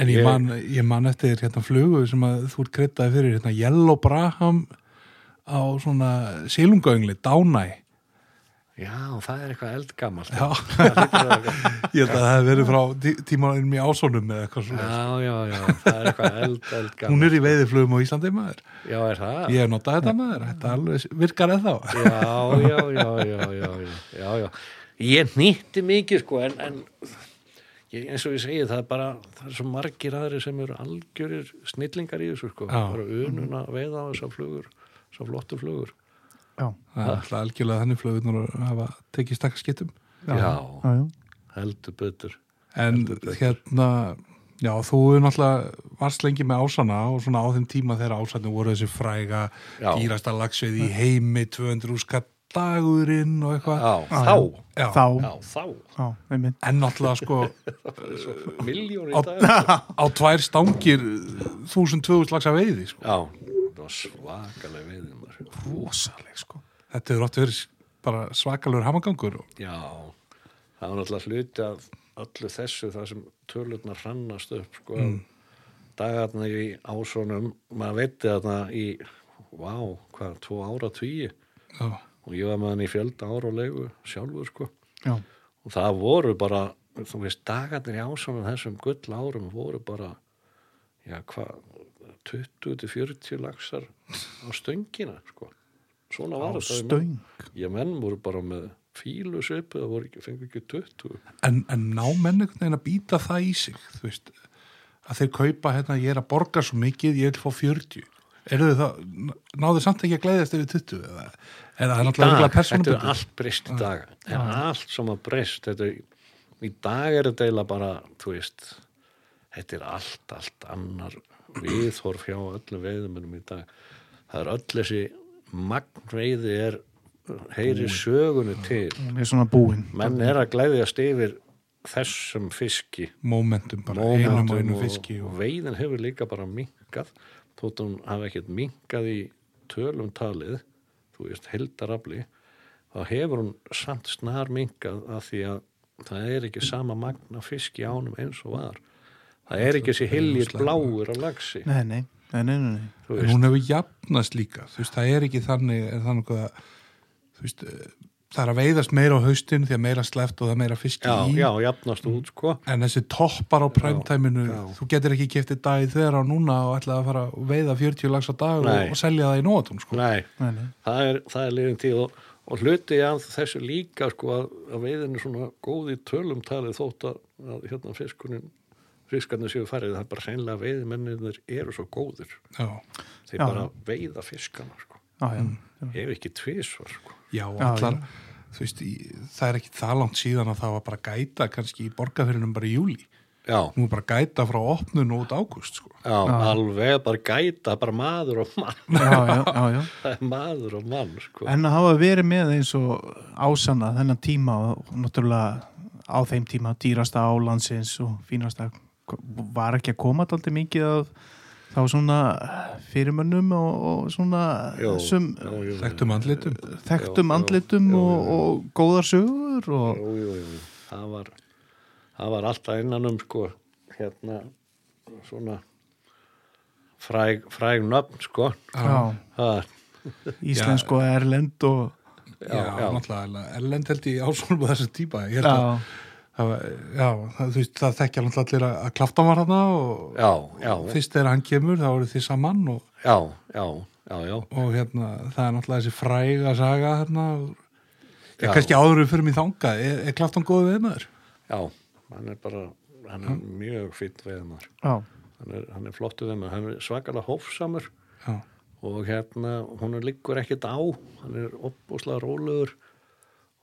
En ég Ég- man, ég man eftir hérna flugu sem að þú ert kreitaði fyrir hérna Yellow Braham á svona sílungöngli, Dánæ já, það er eitthvað eldgamalt Já. Ég held að það hef verið frá tí tímanum í ásónum eða eitthvað svona já, já, já, það er eitthvað eld, eldgamalt Hún er í veiðiflugum á Íslandi maður Já, er það? Ég hef notað þetta maður, þetta alveg virkar eða þá Já, já, já, já, já, já, já. Ég nýtti mikið sko en, en ég, eins og ég segi það er bara, það er svo margir aðri sem eru algjörir snillingar í þessu sko, Já. bara unun að veiða á þessar flugur, þessar flottu flugur. Já, Það er alltaf algjörlega þannig flugunar að hafa tekið stakka skittum já, Já. já, heldur betur. En hérna, já, þú er náttúrulega varst lengi með ásana og svona á þeim tíma þegar ásana voru þessi fræga dýrasta lagsveið í heimi 200 úrskatt dagurinn og eitthvað. Þá, Já. Þá, já, þá, já, En náttúrulega sko miljónir á, í dag. á tvær stangir 1000-2000 lags að veiði sko. Það var svakalega veiðið maður. Rosaleg sko. Þetta hefur átt verið bara svakalur hamagangur og, Já, það var náttúrulega hluti af öllu þessu það sem tölurnar hrannast upp sko, mm. dagarna í ásonum maður veitti þarna í vá, hvað, tvo ára tvíi já, og ég var með hann í fjölda ára og leigu sjálfur sko. Já, og það voru bara, þú veist, dagarnir í ásonum þessum gull árum voru bara já, hvað 20-40 lagsar á stöngina sko. Svona á var þetta við menn. stöng? Ég menn voru bara með fílu svipu, það voru ekki, fengu ekki 20 En, en ná menn einhvern veginn að býta það í sig, þú veist, að þeir kaupa hérna, ég er að borga svo mikið, ég vil fá 40. Eru þið það, náðu samt ekki að gleiðast yfir 20 eða, eða það er náttúrulega dag, þetta er allt breyst í dag. Þetta er allt sem að breyst þetta er, í dag er þetta eiginlega bara þú veist þetta er allt, allt annar viðhorf hjá öllum veiðumennum í dag. Það er öll þessi magnveiði er heyri sögunu til. Hún er svona búin. Menn er að glæðjast yfir þessum fiski. Momentum bara, einum og Momentum einu og, fiski og, veiðin hefur líka bara minkað þótt hún hafi ekkert minkað í tölum talið þú veist, heldarafli þá hefur hún samt snar minkað af því að það er ekki sama magna fiski ánum eins og var það er ekki þessi hiljir bláur á lagsi nei, nei, nei, nei, nei. en hún hefur jafnast líka, þú veist, það er ekki þannig, er þannig að, veist, eh, það er að veiðast meira á haustin því að meira sleft og það er meira fiski já, í. já, jafnast út sko En þessi toppar á præmtæminu, þú getur ekki kæftið dagið þeirra á núna og ætlaði að fara að veiða 40 lags á dag og, Nei. og selja það í nótum, sko. nei, nei, nei. það er, það er liðin tíð og, og hluti af þessu líka sko að, að veiðin er svona góð í tölum talið þótt að, að hérna fiskunin fiskarnir séu farið, það er bara seinlega veiðimennir eru svo góðir Já, þeir Já. bara veiða fiskana sko. Já, já. ef ekki tvisvar sko. já, allar, veist, í, það er ekki það langt síðan að það var bara gæta kannski í borgarfyrinum bara í júli. já, Nú bara gæta frá opnun út ágúst, sko. já, alveg bara gæta bara maður og mann já, já, já, já. það er maður og mann sko. En að hafa verið með eins og ásanna þennan tíma og náttúrulega á þeim tíma dýrasta á landsins og fínasta var ekki að koma alltaf mikið af þá svona fyrirmönnum og, og svona sum, jú, jú, jú. Þekktum andlitum. þekktum andlitum og, og góðar sögur og það var það var alltaf innan um sko hérna svona fræg, fræg nöfn sko íslensk og erlend og Já, já, já. náttúrulega, Erlend held í ásvonum á þessu típa. Ég held að, já, var- já, þú veist, það þekkja náttúrulega allir að, að klafta var hana og já, já, fyrst þegar hann kemur þá eru þið saman og, já, og hérna, það er náttúrulega þessi fræga saga hérna. Já. Kannski áður við fyrir mig þangað, er, er klaftan góð við maður? já, hann er bara hann er mjög fýtt veðumar já, hann er, hann er flottu veðumar, hann er svakalega hófsamur og hérna hún er liggur ekkert á hann er opbúslega rólegur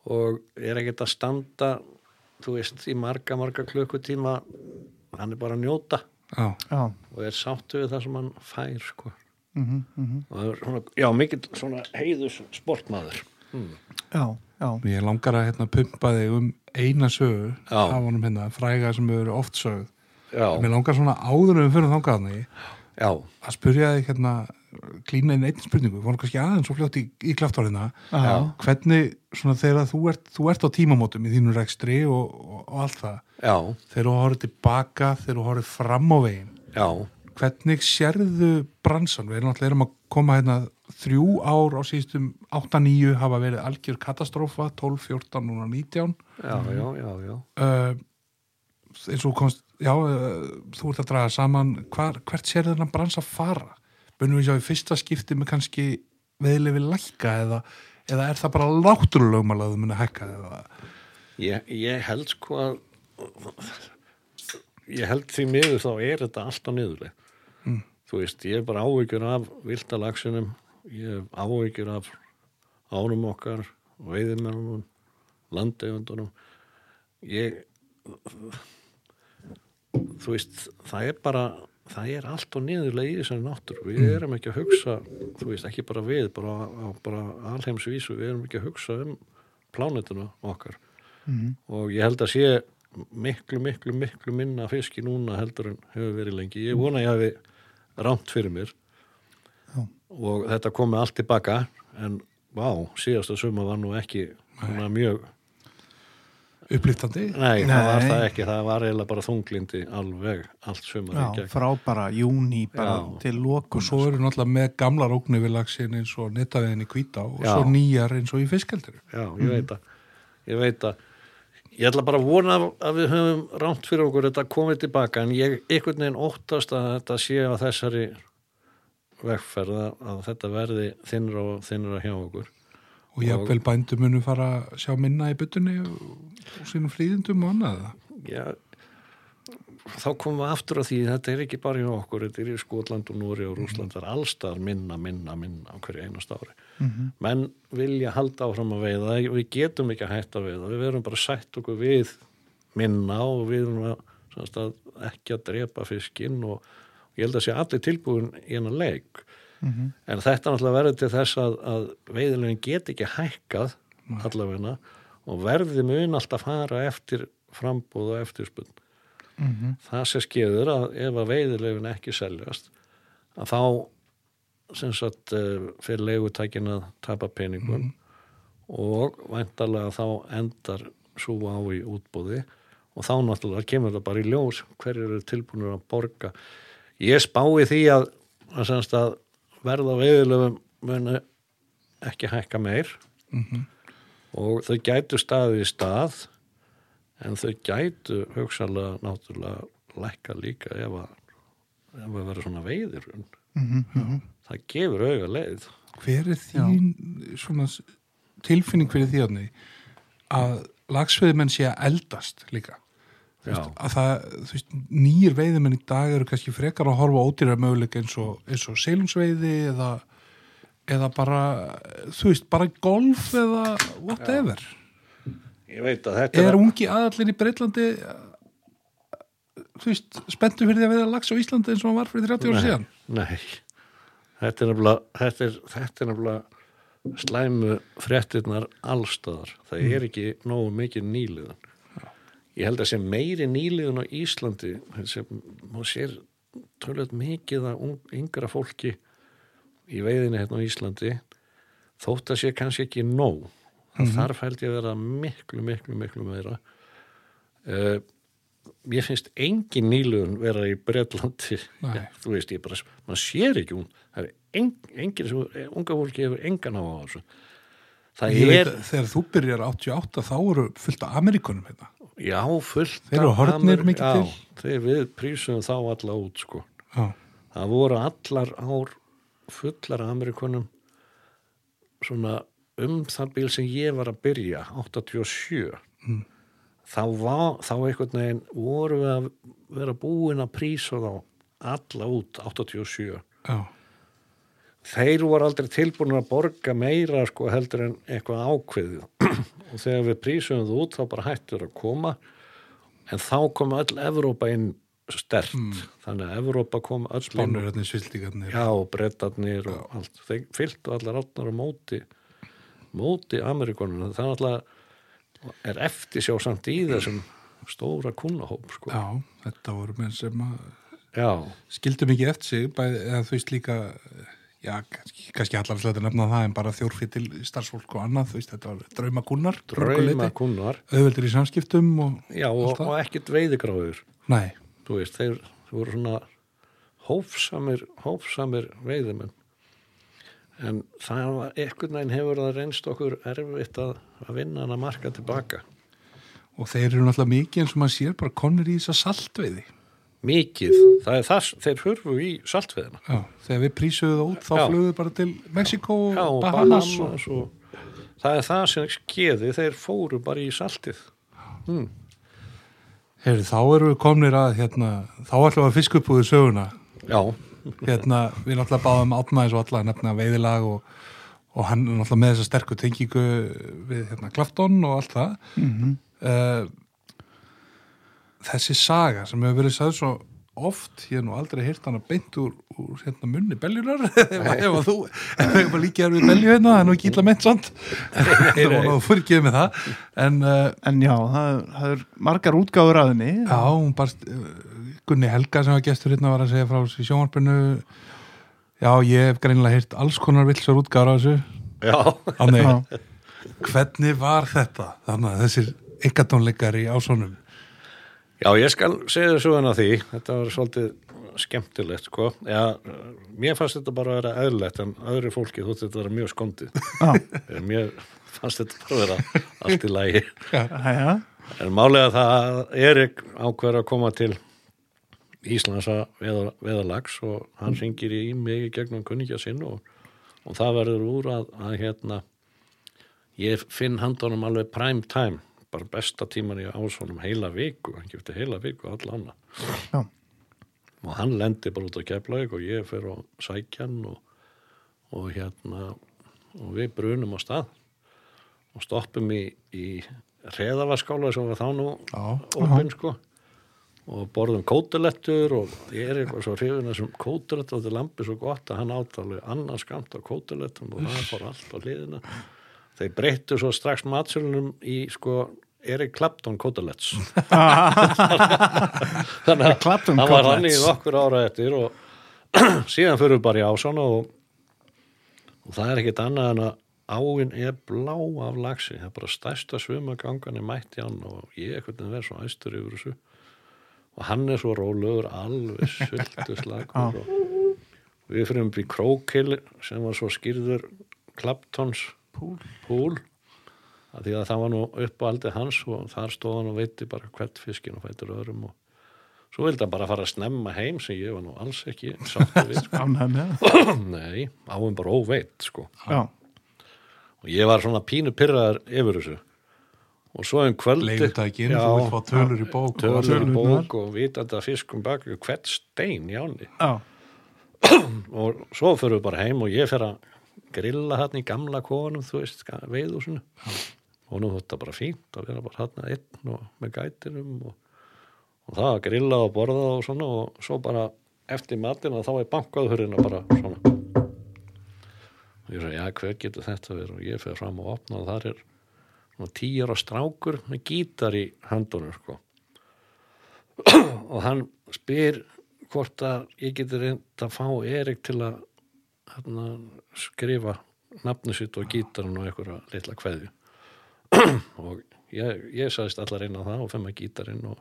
og er ekkert að standa þú veist, í marga, marga klukkutíma hann er bara að njóta Já. já, og er sáttu við það sem hann fær sko. mhm, mhm, og það er svona, já, mikill svona heiðus sportmaður mm. já, já, Ég langar að hérna, pumpa þig um eina sögu Já. af honum hérna, fræga sem verið oft sögð. já, Mér langar svona áður en við fyrir þangað hann já, að spyrja þig hérna klína inn einn spurningu, voru kannski aðeins svo fljótt í, í klaftarina, já, hvernig svona þegar þú ert, þú ert á tímamótum í þínu rekstri og, og, og allt það. Já, þegar þú horfið tilbaka, þegar þú horfið fram á veginn, já, hvernig sérðu bransan, við erum alltaf erum að koma hérna þrjú ár á síðustum 8-9 hafa verið algjör katastrófa 12, 14, núna 19 já, já, já, já. uh, eins og þú komst já, uh, þú ert að draga saman. Hvar, hvert sér þennan brans að fara bönum við sjá í fyrsta skipti með kannski veðilefi lækka eða, eða er það bara látturlögmal að þú muni hækka eða? Ég, ég held sko að ég held því miður þá er þetta allt á niðurleg Mm. þú veist, ég er bara áhyggjur af viltalagsinum, ég er áhyggjur af ánum okkar veiðimennunum landeigundunum ég þú veist, það er bara það er allt á niðurlega í þessari náttúru. Við erum ekki að hugsa þú veist, ekki bara við, bara, bara alheimsvísu, við erum ekki að hugsa um plánetuna okkar. Mhm, og ég held að sé miklu, miklu, miklu minna fiski núna heldur en hefur verið lengi. Ég vona ég hafi rámt fyrir mér. Já. og þetta komi allt tilbaka en vá, síðasta suma var nú ekki mjög, upplýftandi nei, það var Nei. það ekki. Það var eiginlega bara þunglindi alveg allt sumar já, frá bara júni bara Já. til og lokum svo eru náttúrulega með gamlar ógnir við lagsin eins og netaviðin í hvítá og Já. svo nýjar eins og í fiskeldiru Já, ég veit að ég veit að ég ætla bara að vona að við höfum rámt fyrir okkur þetta komið tilbaka en ég einhvern veginn óttast að þetta sé á þessari vegferð að- að þetta verði þinnra og þinnra hjá okkur Og jafnvel bændur munu fara að sjá minna í byttunni og, og sínum fríðindum og annað. Já, þá komum við aftur að því þetta er ekki bara í okkur, þetta er í Skotland og Núri og Rúsland, það er allstaðar minna, minna, minna á hverju einast ári. Mhm. Menn vilja halda áfram að veiða, við getum ekki að hætta að veiða, við verum bara sætt okkur við minna og við erum að, að ekki að drepa fiskinn og ég held að sé allir tilbúin í hennar leik. Mhm. En þetta náttúrulega verður til þess að, að veiðilegin get ekki hækkað allavegna og verði mun alltaf fara eftir frambúð og eftirspunn. Mhm. Það sem skeður að ef að veiðilegin ekki seljast að þá sem sagt uh, fyrir leigutækin að tapa peningum og væntalega þá endar svo á í útbúði og þá náttúrulega kemur það bara í ljós hverju eru tilbúinur að borga ég spái því að, að, að verða veiðilegum muni ekki hækka meir. Og þau gætu staðið í stað en þau gætu hugsalega náttúrulega lækka líka ef að ef að vera svona veiðir Mhm. það gefur auga leið. Hver er þín svona tilfinning fyrir því að lagsveiðmenn sé að eldast líka? Veist, að það, þú veist, nýjir veiðimenn í dag eru kannski frekar að horfa á ódýrar möguleika eins og, eins og seilungsveiði eða, eða bara, þú veist, bara golf eða whatever. að þetta Er ungi aðallin í Breitlandi þú veist, spenntu fyrir því að veiða lags á Íslandi eins og hann var fyrir 30 ára síðan? Nei, þetta er nefnilega, þetta er, þetta er nefnilega slæmu fréttirnar allstaðar. Það er ekki nógu mikið nýliðun. Ég held að sé meiri nýliðun á Íslandi sem má sér tölvöld mikið að yngra fólki í veiðinni hérna á Íslandi þótt að sé kannski ekki nóg. Það þarf held ég að vera miklu, miklu, miklu meira. Uh, mér finnst engin nýlugun vera í Bretlandi Nei. ja, þú veist, ég bara, maður sér ekki hún það er en, engin sem, unga fólki hefur engan á þessu það Ég veit er, að þegar þú byrjar 88 þá eru fullt af Amerikunum hérna. Já, fullt Þeir eru Amer- mikið til. þeir við prísum þá alla út sko. Já, það voru allar ár fullar Amerikunum svona um það bíl sem ég var að byrja 87 Mm. þá var þá einhvern veginn voru við að vera búin að prísa þá alla út 87 já, þeir voru aldrei tilbúin að borga meira sko heldur en eitthvað ákveðið og þegar við prísum það út þá bara hættur að koma en þá kom öll Evrópa inn stert þannig að Evrópa kom öll inn Spánurarnir, svildíkarnir. Já, brettarnir og allt. Þeir fylgtu allar átnar á móti móti Amerikonuna. Er alltaf er eftir sjá samt í þessum stóra kunnahóp, sko. Já, þetta voru menn sem að Já, skildu mikið eftir sig, bæði, eða þú veist líka, já, kannski, kannski allar slætti nefna það en bara þjórfittil starfsfólk og annað, veist, þetta var draumakunnar, drauma kunnar. auðveldir í samskiptum og Já, og, og ekkit veiðigráður. Nei, Þú veist, þeir voru svona hófsamir, hófsamir veiðimenn. En það var, einhvern veginn hefur það reynst okkur erfitt að, að vinna hana marka tilbaka. og þeir eru náttúrulega mikið eins og maður sér bara konur í þess að saltveiði. Mikið, það er það, þeir hurfu í saltveðina. Já, þegar við prísuðu það út, þá Já. fluguðu bara til Mexiko Já, og Bahamas og... Og það er það sem skeði, þeir fóru bara í saltið. Mm. Heyrðu, þá eru við komnir að, hérna, þá ætlum við að fiska upp úr söguna. Já, Hérna, við náttúrulega báðum átnaðis og alla að nefna veiðilag og, og hann er náttúrulega með þessa sterku tengingu við, hérna, Klafton og allt það. Mhm. uh, þessi saga sem hefur verið sagð svo oft, ég hef nú aldrei hýrt hana beint úr, úr hérna munni beljunar ef að þú, ef við bara líkið við belju hérna, það er nú ekki illa meint samt. Það var nú fyrir með það. En uh, En já, það, það er margar útgáður að henni. Já, hún barst uh, Gunni Helga sem var gestur hérna var að segja frá þessu sjónvarpinu. Já, ég hef greinilega hýrt alls konar vilsar útgáður af þessu. Já, Þannig, Já. hvernig var þetta? Þannig að þessir ykkartónleikar í ásónum já, ég skal segja þessu en að því, þetta var svolítið skemmtilegt, sko. Já, mér fannst þetta bara að vera eðlilegt en öðru fólki þótt þetta vera mjög skondið. Já, Mér fannst þetta bara að vera allt í lægi. já, En málega það að Erik ákveður að koma til Íslands að veða, veðalags og hann ringir í mig gegnum kunningja sinn og, og það verður úr að, að hérna ég finn handunum alveg prime time bara besta tíman í ásvonum heila viku, hann gefti heila viku alla hana. Já. og hann lendi bara út á keflaug og ég fer á sækjan og, og hérna og við brunum á stað og stoppum í, í reðavaskála sem var þá nú opinn sko og borðum kótulettur og ég er eitthvað svo hrifin þessum kótulett og þetta lampi svo gott að hann áttalega annars skamt á kótulettum og það fór allt á hliðina þeir breyttu svo strax matsölunum í sko Erik Clapton kótuletts þannig að Clapton hann var hann í nokkur ára eftir og síðan fyrir bara í ásana og, og það er ekkit annað en að áin er blá af lagsi það er bara stærsta svumagangan er mætt í hann og ég ekkert en verð svo æstur yfir þessu. Og hann er svo rólegur alveg sultu slagur og við fyrir um í Krókil sem var svo skýrður Claptons Púl. púl að því að það var nú upp á aldi hans og þar stóð hann og veiti bara hvert fiskin og fættur öðrum og svo vildi hann bara fara að snemma heim sem ég var nú alls ekki sáttu við sko. Nei, áum bara óveit sko. Já. og ég var svona pínu pyrraðar yfir þessu og svo um kvöldi Leigutækin, Já, þú vilt fá tölur í bók og tölur í bók og vitandi að fiskum bak hvert stein í áni Já. og svo fyrir við bara heim og ég fer að grilla hann í gamla konum þú veist, veiðúsinu og nú þetta bara fínt að vera bara hann einn og með gætinum og, og það að grilla og borða og svona og svo bara eftir matina þá er bankaðurinn bara svona. Og ég sagði, já, hver getur þetta verið? Og ég fer fram og opna og þar er svona tíjar og strákur með gítar í höndunum sko. Og hann spyr hvort að ég geti reynd að fá Erik til að hérna, skrifa nafnu sitt og gítarinn og einhverja litla kveðju. Og ég, ég sagðist allar inn á það og fem að gítarinn og,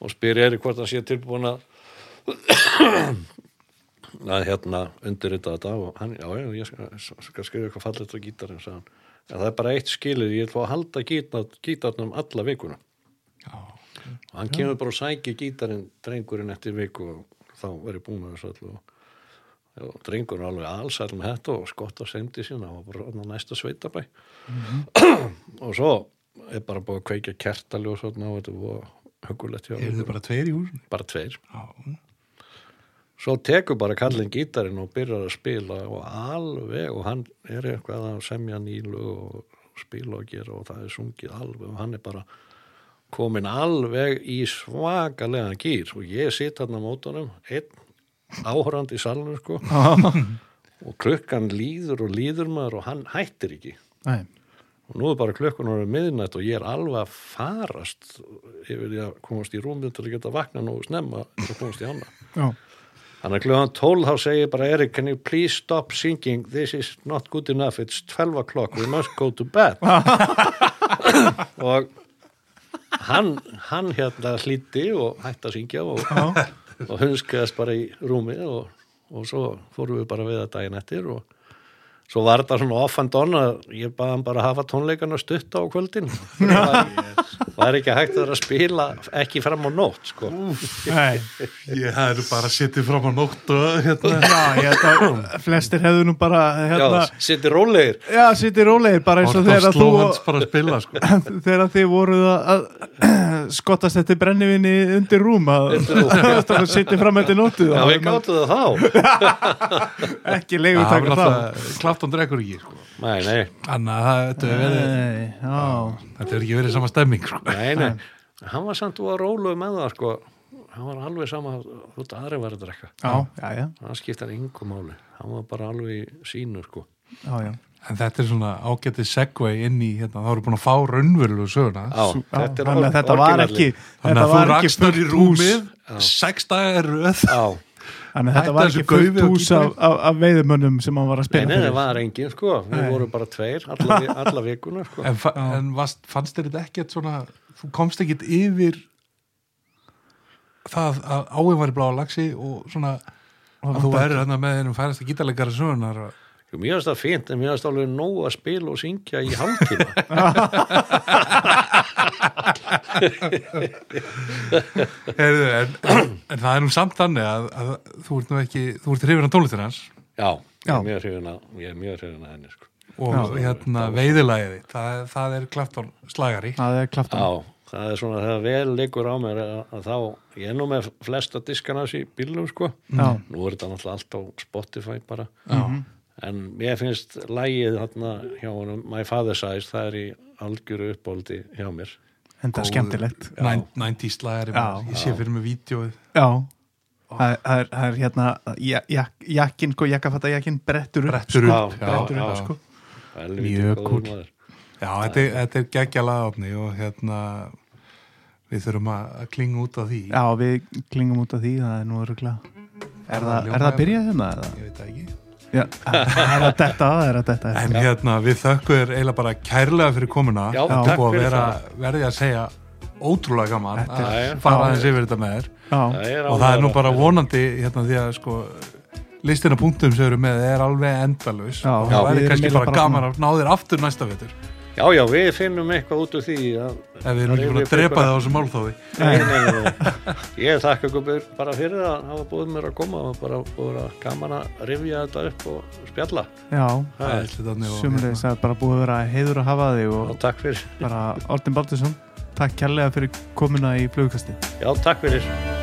og spyr Erik hvort að sé tilbúin að að hérna undirrita þetta og hann, já, já, ég skal, skal skrifa eitthvað fallet á gítarinn, sagði hann. En það er bara eitt skilið, ég fá að halda gítar, gítarnum alla vikuna. Já. og hann kemur bara og sækir gítarinn drengurinn eftir viku og þá verið búin að þessu allu og, og drengurinn er alveg allsæl með þetta og skott á sendi sína og bara næsta sveitabæ. Og svo er bara búið að kveikja kertali og svona og þetta var hugulegt hjá Eru þið bara tveir í húsinu? bara tveir. Já. svo tekur bara kallin gítarinn og byrjar að spila og alveg og hann er eitthvað að semja nýlu og spila og gera og það er sungið alveg og hann er bara komin alveg í svakalega gýr og ég sitt hann á mótunum einn áhorandi í salnum sko. Og klukkan líður og líður maður og hann hættir ekki. Nei. og nú er bara klukkan orðið miðnætt og ég er alveg að farast yfir því að komast í rúmið til að geta vakna nú snemma að komast í hana Já. Þannig að klukkan 12 þá segir bara Erik, can you please stop singing? This is not good enough, it's 12 o'clock. We must go to bed. Og hann, hann hérna hlýtti og hætti að syngja og, og hunskaðast bara í rúmið og, og svo fórum við bara við að daginn eftir og svo var þetta svona off and on að ég baði hann bara að hafa tónleikana stutt á kvöldin. Það var ekki hægt að vera að spila ekki fram á nótt sko. Nei. Ég hefði bara sittið fram á nótt og hérna. Já, ég held að flestir hefðu nú bara hérna, Já, sitti rólegir. Já, sittir rólegir bara eins og þegar að að þú að spila, sko. þegar þið voruð að, að skottast eftir brennivinni undir rúm að það sittir fram eftir nóttu. Já, við gáttu það þá. Ekki Það leigur var taka það Klafton drekkur ekki, sko. Nei, nei, það- þetta hefur verið, þetta hefur ekki verið sama stemming, sko. nei, nei. Hann var samt og að róluð með það sko. Hann var alveg sama veist aðri var að drekka. Hann skiptar engu máli. Hann var bara alveg í sínu sko. Já, já. En þetta er svona ágætið segway inn í, hérna, þá eru búin að fá raunverulegu söguna. Er þannig að þetta var ekki Þannig þetta að þú var ekki rakst þar í rúmið, sex dagar röð. Þannig að þetta var ekki fullt og hús af, af, af veiðumönnum sem hann var að nei, spila nei, það fyrir. var engin sko. Við Nei. vorum bara tveir alla, alla vikuna sko. En, fa en vast, fannst þér þetta ekkert svona, þú komst ekkert yfir það að áin var í bláa lagsi og svona að þú hérna með einum færasta gítarleikara sögunar og Mér finnst það fínt en mér finnst alveg nóg að spila og syngja í hálftíma Heyrðu, en, en það er nú samt þannig að, að þú ert nú ekki, þú ert hrifin af tónlistir hans Já, ég Já. að ég er mjög hrifin að henni sko og Já. hérna veiðilæði það, það er Clapton slagari það er klart Já, það er svona þegar vel liggur á mér að, að þá, ég er nú með flesta diskana í bílum sko Já. nú er þetta náttúrulega allt á Spotify bara Já. En mér finnst lægið þarna hjá honum My Father's Eyes, það er í algjöru uppbóldi hjá mér en það er skemmtilegt Næn- 90s slagari, Já. ég sé fyrir mig vídeoið Já, það er- það er, það hérna ja- jak- jakkin, sko, jakkafattajakkin brettur upp brettur Já, upp já, brettur upp, já. sko Mjög góður kúl. maður. Já, þetta er, þetta er geggja lagafni og hérna við þurfum að klinga út af því Já, við klingum út af því, það er nú öruglega Er, það, er það að byrja hérna? eða? Ég veit það ekki Já, er það þetta, er það þetta En hérna, við þökkum þér eiginlega bara kærlega fyrir komuna. Já, er búið að vera, verði að segja ótrúlega gaman er- að fara aðeins yfir þetta með þér. Er og það er nú bara vonandi hérna því að sko listina punktum sem eru með er alveg endalaus. Já, og það verður kannski bara gaman að ná þér aftur næsta vetur Já, já, við finnum eitthvað út úr því að, ef við erum ekki búin að drepa það á þessu málþóði nei, nei, nei. Ég þakka ykkur bara fyrir að hafa búið mér að koma og bara búið að gaman að rifja þetta upp og spjalla. Já er- það er bara búið að vera heiður að hafa þig Já, og takk fyrir. bara Árni Baldursson Takk kærlega fyrir komuna í flugkasti Já, takk fyrir